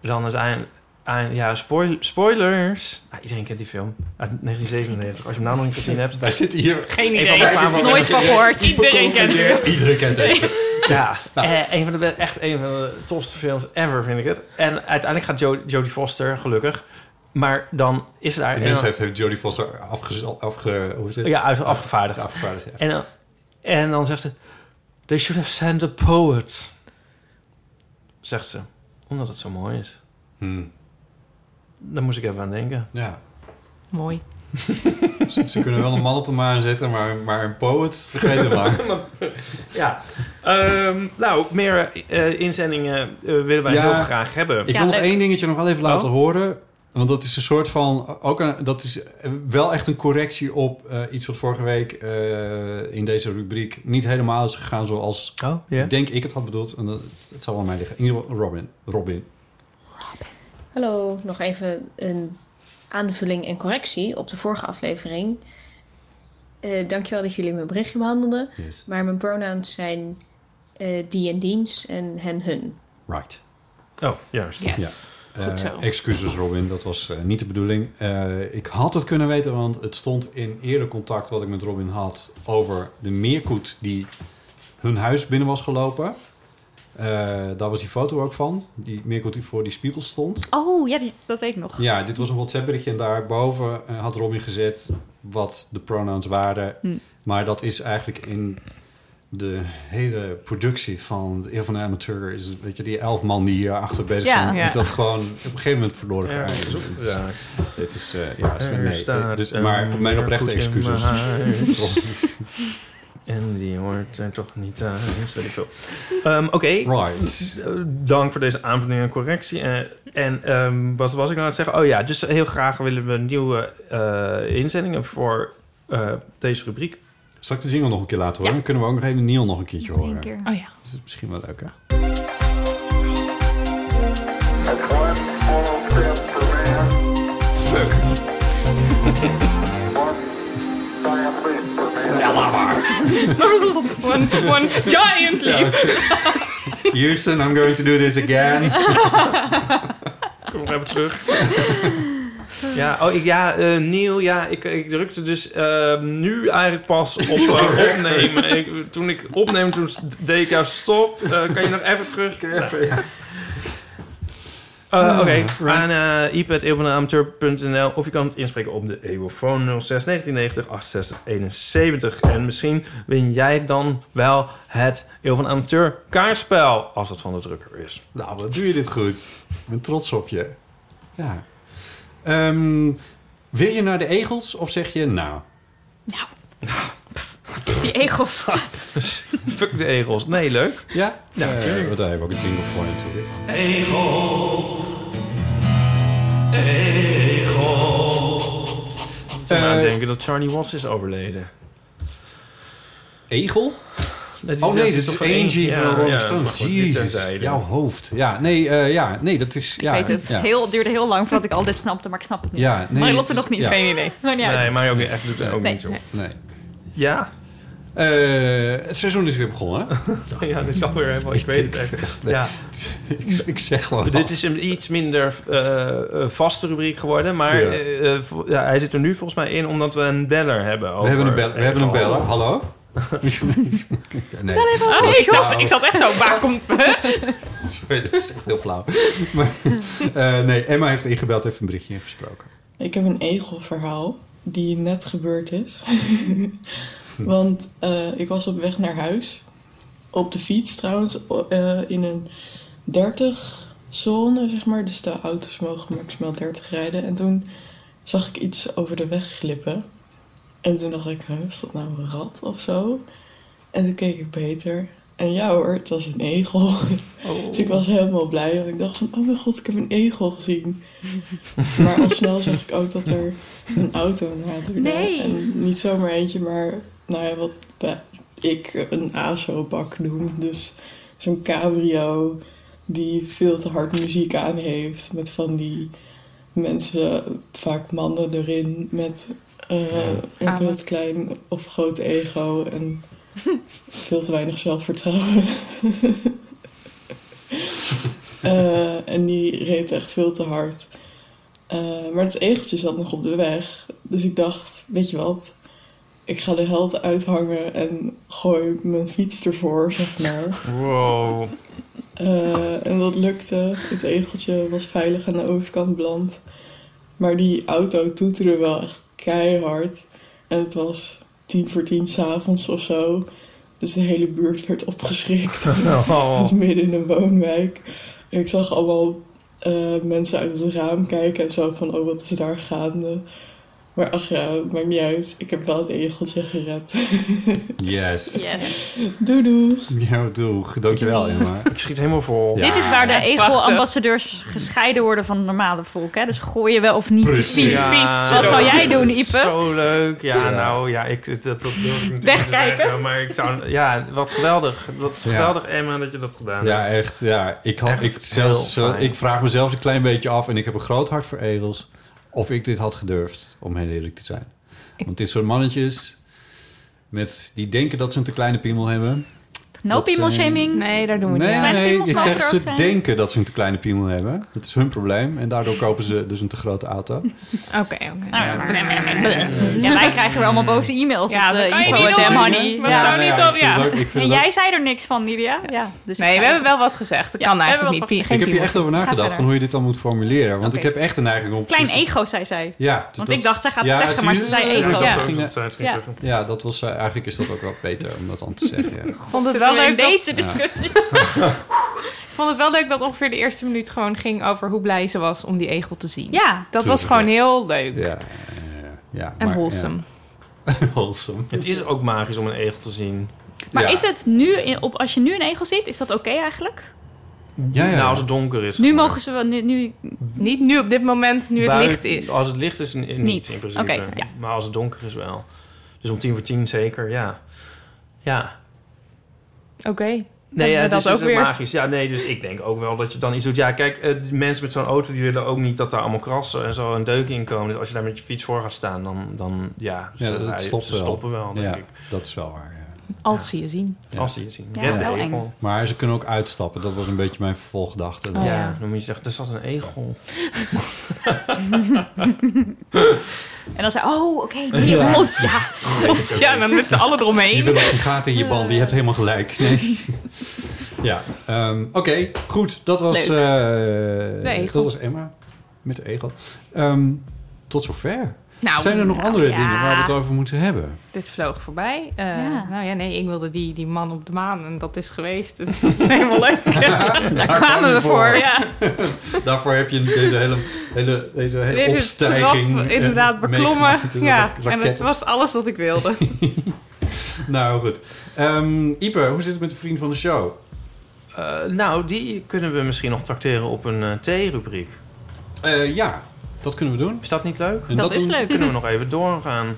dan uiteindelijk... aan... Ja, spoil, spoilers. Ah, iedereen kent die film. Uit 1997. Als je hem nou nog niet gezien hebt... Wij zitten hier... Geen Een idee. van de favoriete- Nooit van gehoord. Iedereen kent het. Iedereen kent het. Ja, eh, een van de, echt een van de tofste films ever, vind ik het. En uiteindelijk gaat Jo- Jodie Foster, gelukkig. Maar dan is er daar... De mens heeft, heeft Jodie Foster afge, afge, hoe is het? Ja, uit, afgevaardigd. afgevaardigd ja. En dan, en dan zegt ze... They should have sent a poet. Zegt ze. Omdat het zo mooi is. Hmm. Daar moest ik even aan denken. Ja. Mooi. Ze, ze kunnen wel een man op de maan zetten, maar, maar een poet, vergeet het maar. ja. Ehm, nou, meer eh, inzendingen eh, willen wij Ja, heel graag hebben. Ik wil nog één dingetje nog wel even laten Oh. horen. Want dat is een soort van... Ook een, dat is wel echt een correctie op eh, iets wat vorige week eh, in deze rubriek niet helemaal is gegaan zoals Oh, ik denk ik het had bedoeld. En dat, het zal wel aan mij liggen. In ieder geval Robin. Robin. Hallo, nog even een aanvulling en correctie op de vorige aflevering. Eh dankjewel dat jullie mijn berichtje behandelden. Yes. Maar mijn pronouns zijn eh, die en diens en hen hun. Right. Oh, juist. Ja. Goed zo. Eh, excuses Robin, dat was eh, niet de bedoeling. Eh, ik had het kunnen weten, want het stond in eerder contact wat ik met Robin had over de meerkoet die hun huis binnen was gelopen. Eh, daar was die foto ook van, die meerkoet die voor die spiegel stond. Oh, ja, die, dat weet ik nog. Ja, dit was een WhatsApp-berichtje en daarboven eh, had Robin gezet wat de pronouns waren. Hm. Maar dat is eigenlijk in de hele productie van de Eeuw van de Amateur... is weet je, die elf man die hier achter bezig Ja. zijn... Ja. is dat gewoon op een gegeven moment verloren Ja, dat is Het is- eh, ja, het is- nee, staat dus, maar mijn oprechte excuses. En die hoort er toch niet thuis, weet ik veel. Ehm, Oké. Right. Eh, Dank voor deze aanvulling en correctie. Eh, en ehm, wat was ik nou aan het zeggen? Oh ja, dus heel graag willen we nieuwe eh, inzendingen voor eh, deze rubriek. Zal ik de jingle nog een keer laten horen? Dan kunnen we ook nog even Neil nog een keertje horen. keer. Oh ja. Dat is misschien wel leuk, hè? Fuck. One, one giant leap. Houston, I'm going to do this again. Kom nog even terug. Ja, oh, ik, ja eh, Neil, ja, ik, ik drukte dus eh, nu eigenlijk pas op eh, opnemen. Ik, toen ik opneem, toen deed ik jou stop. Eh, kan je nog even terug? Eh, Oké, aan uh, ipad.eeuwvandeamateur.nl of je kan het inspreken op de Eeuwofoon 06 1990 68 71. En misschien win jij dan wel het Eeuw van Amateur kaartspel, als het van de drukker is. Nou, wat doe je dit goed. Ik ben trots op je. Ja. Ehm, wil je naar de egels of zeg je nou? Die egels. Fuck de egels. Nee, leuk. Ja? Ja, wat daar hebben we ook een jingle voor natuurlijk. Egel. Egel. Toen aan Eh, denken dat Charlie Watts is overleden. Egel? Oh nee, toch is Angie van Rolling ja, Stones. Jezus, jouw hoofd. Ja, nee, eh, ja, nee, dat is... Ja, ik weet het. Ja. Heel, het duurde heel lang voordat ik al dit snapte, maar ik snap het niet. Ja, nee, maar Lotte is- nog niet. ja. Geen idee. Maar. Nee, maar ook echt doet het ook Nee, niet. Nee. Ja? Eh, het seizoen is weer begonnen. hè? ja, dit is alweer helemaal... Ik weet het. Nee. Ja. ik, ik zeg gewoon Dit is een iets minder eh, vaste rubriek geworden. Maar Ja. eh, ja, hij zit er nu volgens mij in omdat we een beller hebben. We hebben een, over bel we hebben een beller. Hallo? nee. Oh, ik, was, ik zat echt zo, waar komt... Sorry, dat is echt heel flauw. Maar, eh, nee, Emma heeft ingebeld, heeft een berichtje ingesproken. Ik heb een egelverhaal die net gebeurd is. Want eh, ik was op weg naar huis. Op de fiets trouwens, eh, in een 30 zone, zeg maar. Dus de auto's mogen maximaal 30 rijden. En toen zag ik iets over de weg glippen. En toen dacht ik, is dat nou een rat of zo? En toen keek ik beter. En ja hoor, het was een egel. Dus ik was helemaal blij. Want ik dacht van, oh mijn god, ik heb een egel gezien. Maar al snel zag ik ook dat er een auto naderde. Nee. En niet zomaar eentje, maar nou ja, wat ik een ASO-bak noem. Dus zo'n cabrio die veel te hard muziek aan heeft. Met van die mensen, vaak mannen erin, met eh, een veel te klein of groot ego en veel te weinig zelfvertrouwen. Eh, en die reed echt veel te hard. Eh, maar het egeltje zat nog op de weg. Dus ik dacht, weet je wat? Ik ga de held uithangen en gooi mijn fiets ervoor, zeg maar. Wow. Eh, en dat lukte. Het egeltje was veilig aan de overkant beland. Maar die auto toeterde wel echt keihard. En het was tien voor tien s'avonds of zo. Dus de hele buurt werd opgeschrikt. Oh. Het was midden in een woonwijk. En ik zag allemaal eh, mensen uit het raam kijken en zo van... Oh, wat is daar gaande? Maar ach ja, het maakt niet uit. Ik heb wel het egeltje gered. Yes. Doei doei. Ja, doeg. Dankjewel, Emma. Ik schiet helemaal vol. Dit is waar de egelambassadeurs gescheiden worden van het normale volk. Hè? Dus gooi je wel of niet Precies. fiets. Ja, Wat zo- zou jij doen, Ipe? Zo leuk. Ja, Ja. nou, ja, ik, dat, dat durf ik natuurlijk niet te Wegkijken. zeggen, Maar ik zou... Ja, wat geweldig. Wat Ja. geweldig, Emma, dat je dat gedaan Ja, hebt. echt. Ja, ik, had, Echt ik, zelfs, fijn. ik vraag mezelf een klein beetje af... en ik heb een groot hart voor egels... of ik dit had gedurfd, om heel eerlijk te zijn. Want dit soort mannetjes... Met, die denken dat ze een te kleine piemel hebben. No Dat zijn- shaming. Nee, daar doen we Nee, niet nee, nee. Ik zeg, ze zijn. denken dat ze een te kleine piemel hebben. Dat is hun probleem. En daardoor kopen ze dus een te grote auto. Oké, oké. Ja, wij krijgen weer allemaal boze e-mails Ja, op de dat kan je info niet at doen. Honey. Wat Ja. zou nee, niet ja, op, ja. En jij zei er niks van, Lydia. Ja, dus Nee, we hebben wel wat gezegd. Dat kan eigenlijk niet. Ik heb hier echt over nagedacht van hoe je dit dan moet formuleren. Want ik heb echt een neiging om... Klein ego, zei zij. Ja. dus Want dat- ik dacht, zij gaat het zeggen, maar je? ze zei ego. Ja. Dat dat was, eh, eigenlijk is dat ook wel beter om dat dan te zeggen. Ik vond het wel wel in dat, deze discussie. ik vond het wel leuk dat ongeveer de eerste minuut gewoon ging over hoe blij ze was om die egel te zien. Ja, Dat was gewoon heel leuk. Ja, ja, En maar- wholesome. Ja. wholesome. Het is ook magisch om een egel te zien. Maar Ja. is het nu, in- op, als je nu een egel ziet, is dat oké eigenlijk? Ja, ja. Nou, als het donker is. Nu maar. mogen ze wel, nu, nu Niet nu op dit moment, nu het licht is. Als het licht is, niet, Niet. in principe. Ja. Maar als het donker is wel. Dus om tien voor tien zeker, ja. Ja. Oké. Nee, ja, we het dat is dus ook weer. magisch. Ja, nee, dus ik denk ook wel dat je dan iets doet. Ja, kijk, eh, mensen met zo'n auto die willen ook niet dat daar allemaal krassen en zo en deuken in komen. Dus als je daar met je fiets voor gaat staan, dan, dan ja, Ja, ze, dat rijden- stopt ze wel. stoppen wel, denk ja, ik. dat is wel waar. Ja. Als ze je zien. Ja. Als ze je zien. Ja, Red de egel. Maar ze kunnen ook uitstappen. Dat was een beetje mijn vervolggedachte. Oh, ja, ja. dan moet je zeggen, er zat een egel. En dan zei oh, oké, die hond, ja. Ja, dan met z'n allen Je eromheen. wil ook een gaten in je band. Je hebt helemaal gelijk. Nee. ja, ehm, oké. goed. Dat was, eh, egel. dat was Emma. Met de egel. Ehm, tot zover. Nou, Zijn er nog nou, andere ja. dingen waar we het over moeten hebben? Dit vloog voorbij. Eh, Ja. Nou ja, nee, ik wilde die, die man op de maan en dat is geweest. Dus dat is helemaal leuk. Daar kwamen we voor. Ja, Daarvoor heb je deze hele, hele, deze hele opstijging. trap inderdaad beklommen. Ja, en het was alles wat ik wilde. Nou, goed. Ehm Ipe, hoe zit het met de vriend van de show? Eh, nou, die kunnen we misschien nog tracteren op een eh thee-rubriek. Eh, ja, dat kunnen we doen. Is dat niet leuk? En Dat is doen- leuk. Kunnen we nog even doorgaan.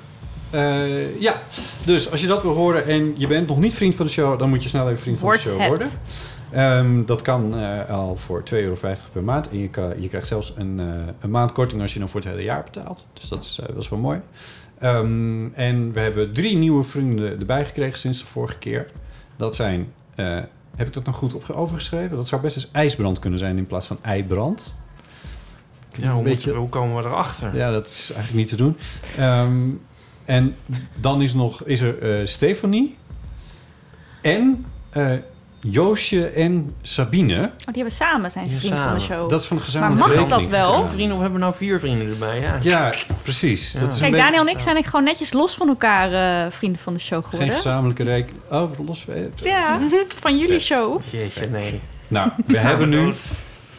Eh, ja, dus als je dat wil horen en je bent nog niet vriend van de show, dan moet je snel even vriend van Word de show het. worden. Ehm, dat kan eh, al voor 2,50 euro per maand. En je, kan, je krijgt zelfs een, eh, een maand korting als je dan voor het hele jaar betaalt. Dus dat is, dat is wel mooi. Ehm, en we hebben drie nieuwe vrienden erbij gekregen sinds de vorige keer. Dat zijn, eh, heb ik dat nog goed op, overgeschreven? Dat zou best eens ijsbrand kunnen zijn in plaats van eibrand. Ja, hoe, Een beetje- hoe komen we erachter? ja, dat is eigenlijk niet te doen. Ehm, en dan is, nog, is er eh Stefanie en eh, Joosje en Sabine. Oh, die hebben samen, zijn ze Ja, vriend van de show. Dat is van de maar gezamenlijke mag dat wel? Vrienden, of hebben we nou vier vrienden erbij? Ja. Ja, precies. Ja. Dat is een Kijk, beetje- Daniel en ik zijn ik gewoon netjes los van elkaar eh, vrienden van de show Geen geworden. gezamenlijke rekening. Oh, los. eh, Ja, van jullie show. Jeetje, nee. Nou, we hebben nu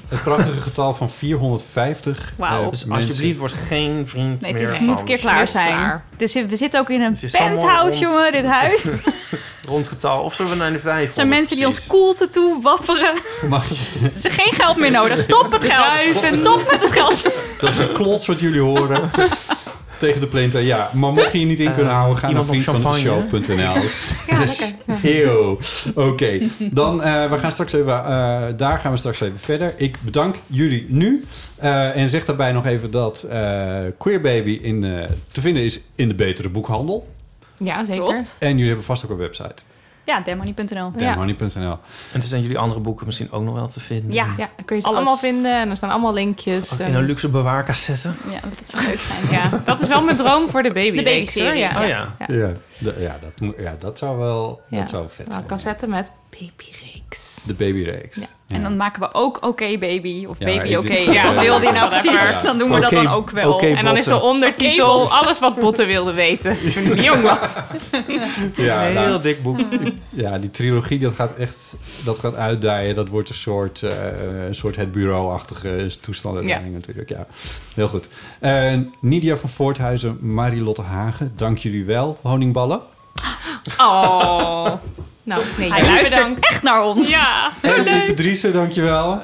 het prachtige getal van 450 Wauw. eh, Dus mensen. alsjeblieft, word geen vriend Nee, het meer is, van moet een keer klaar Is zijn. klaar. Dus we zitten ook in een Het is penthouse, rond. jongen, dit huis. Er Rondgetal. Of zullen we naar de vijf? zijn mensen die ons koelte toe wapperen. Mag je, Er is geen geld meer nodig. Stop het geld. Stop met het geld. dat is een klots wat jullie horen. Tegen de plinten, ja. Maar mocht je je niet in kunnen Eh, houden, ga naar vriendvandeshow.nl. Ja, Dus-. Eeuw. Oké, dan eh, we gaan straks even, eh, daar gaan we straks even verder. Ik bedank jullie nu. Eh, en zeg daarbij nog even dat eh Queer Baby in, eh, te vinden is in de betere boekhandel. Ja, zeker. Klopt. En jullie hebben vast ook een website. Ja, demoney.nl. Demoney.nl. En er zijn jullie andere boeken misschien ook nog wel te vinden. Ja, Ja, dan kun je ze Alles. allemaal vinden en er staan allemaal linkjes. Ook en- in een luxe bewaarcassette. Ja, dat zou leuk zijn. Ja, dat is wel mijn droom voor de baby. De babyserie. Ja. Oh ja. Ja. Ja, dat, moet- ja, dat zou wel Ja. dat zou vet Nou, zijn. cassette met babyreeks. De babyreeks. Ja. En dan maken we ook Oké Baby of Ja, Baby Oké. Ja, Wat wil die nou precies? Dan doen we dat dan ook wel. En dan is de ondertitel alles wat Botten wilde weten. Toen hij jong was. Ja, Een nou, heel dik boek. ja, die trilogie dat gaat echt dat gaat uitdijen. Dat wordt een soort, eh, een soort het bureau-achtige toestand uiteindelijk natuurlijk. Ja, heel goed. Eh, Nidia van Voorthuizen, Marilotte Hagen, dank jullie wel. Honingballen. Oh. Nou, nee, Hij luistert bedankt. echt naar ons. Ja, Lieve Driessen, dankjewel.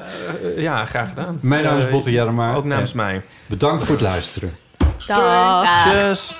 Eh, ja, graag gedaan. Mijn naam is Eh, Botte Jellema. Ook namens En mij. Bedankt voor het luisteren. Dag. Tjus.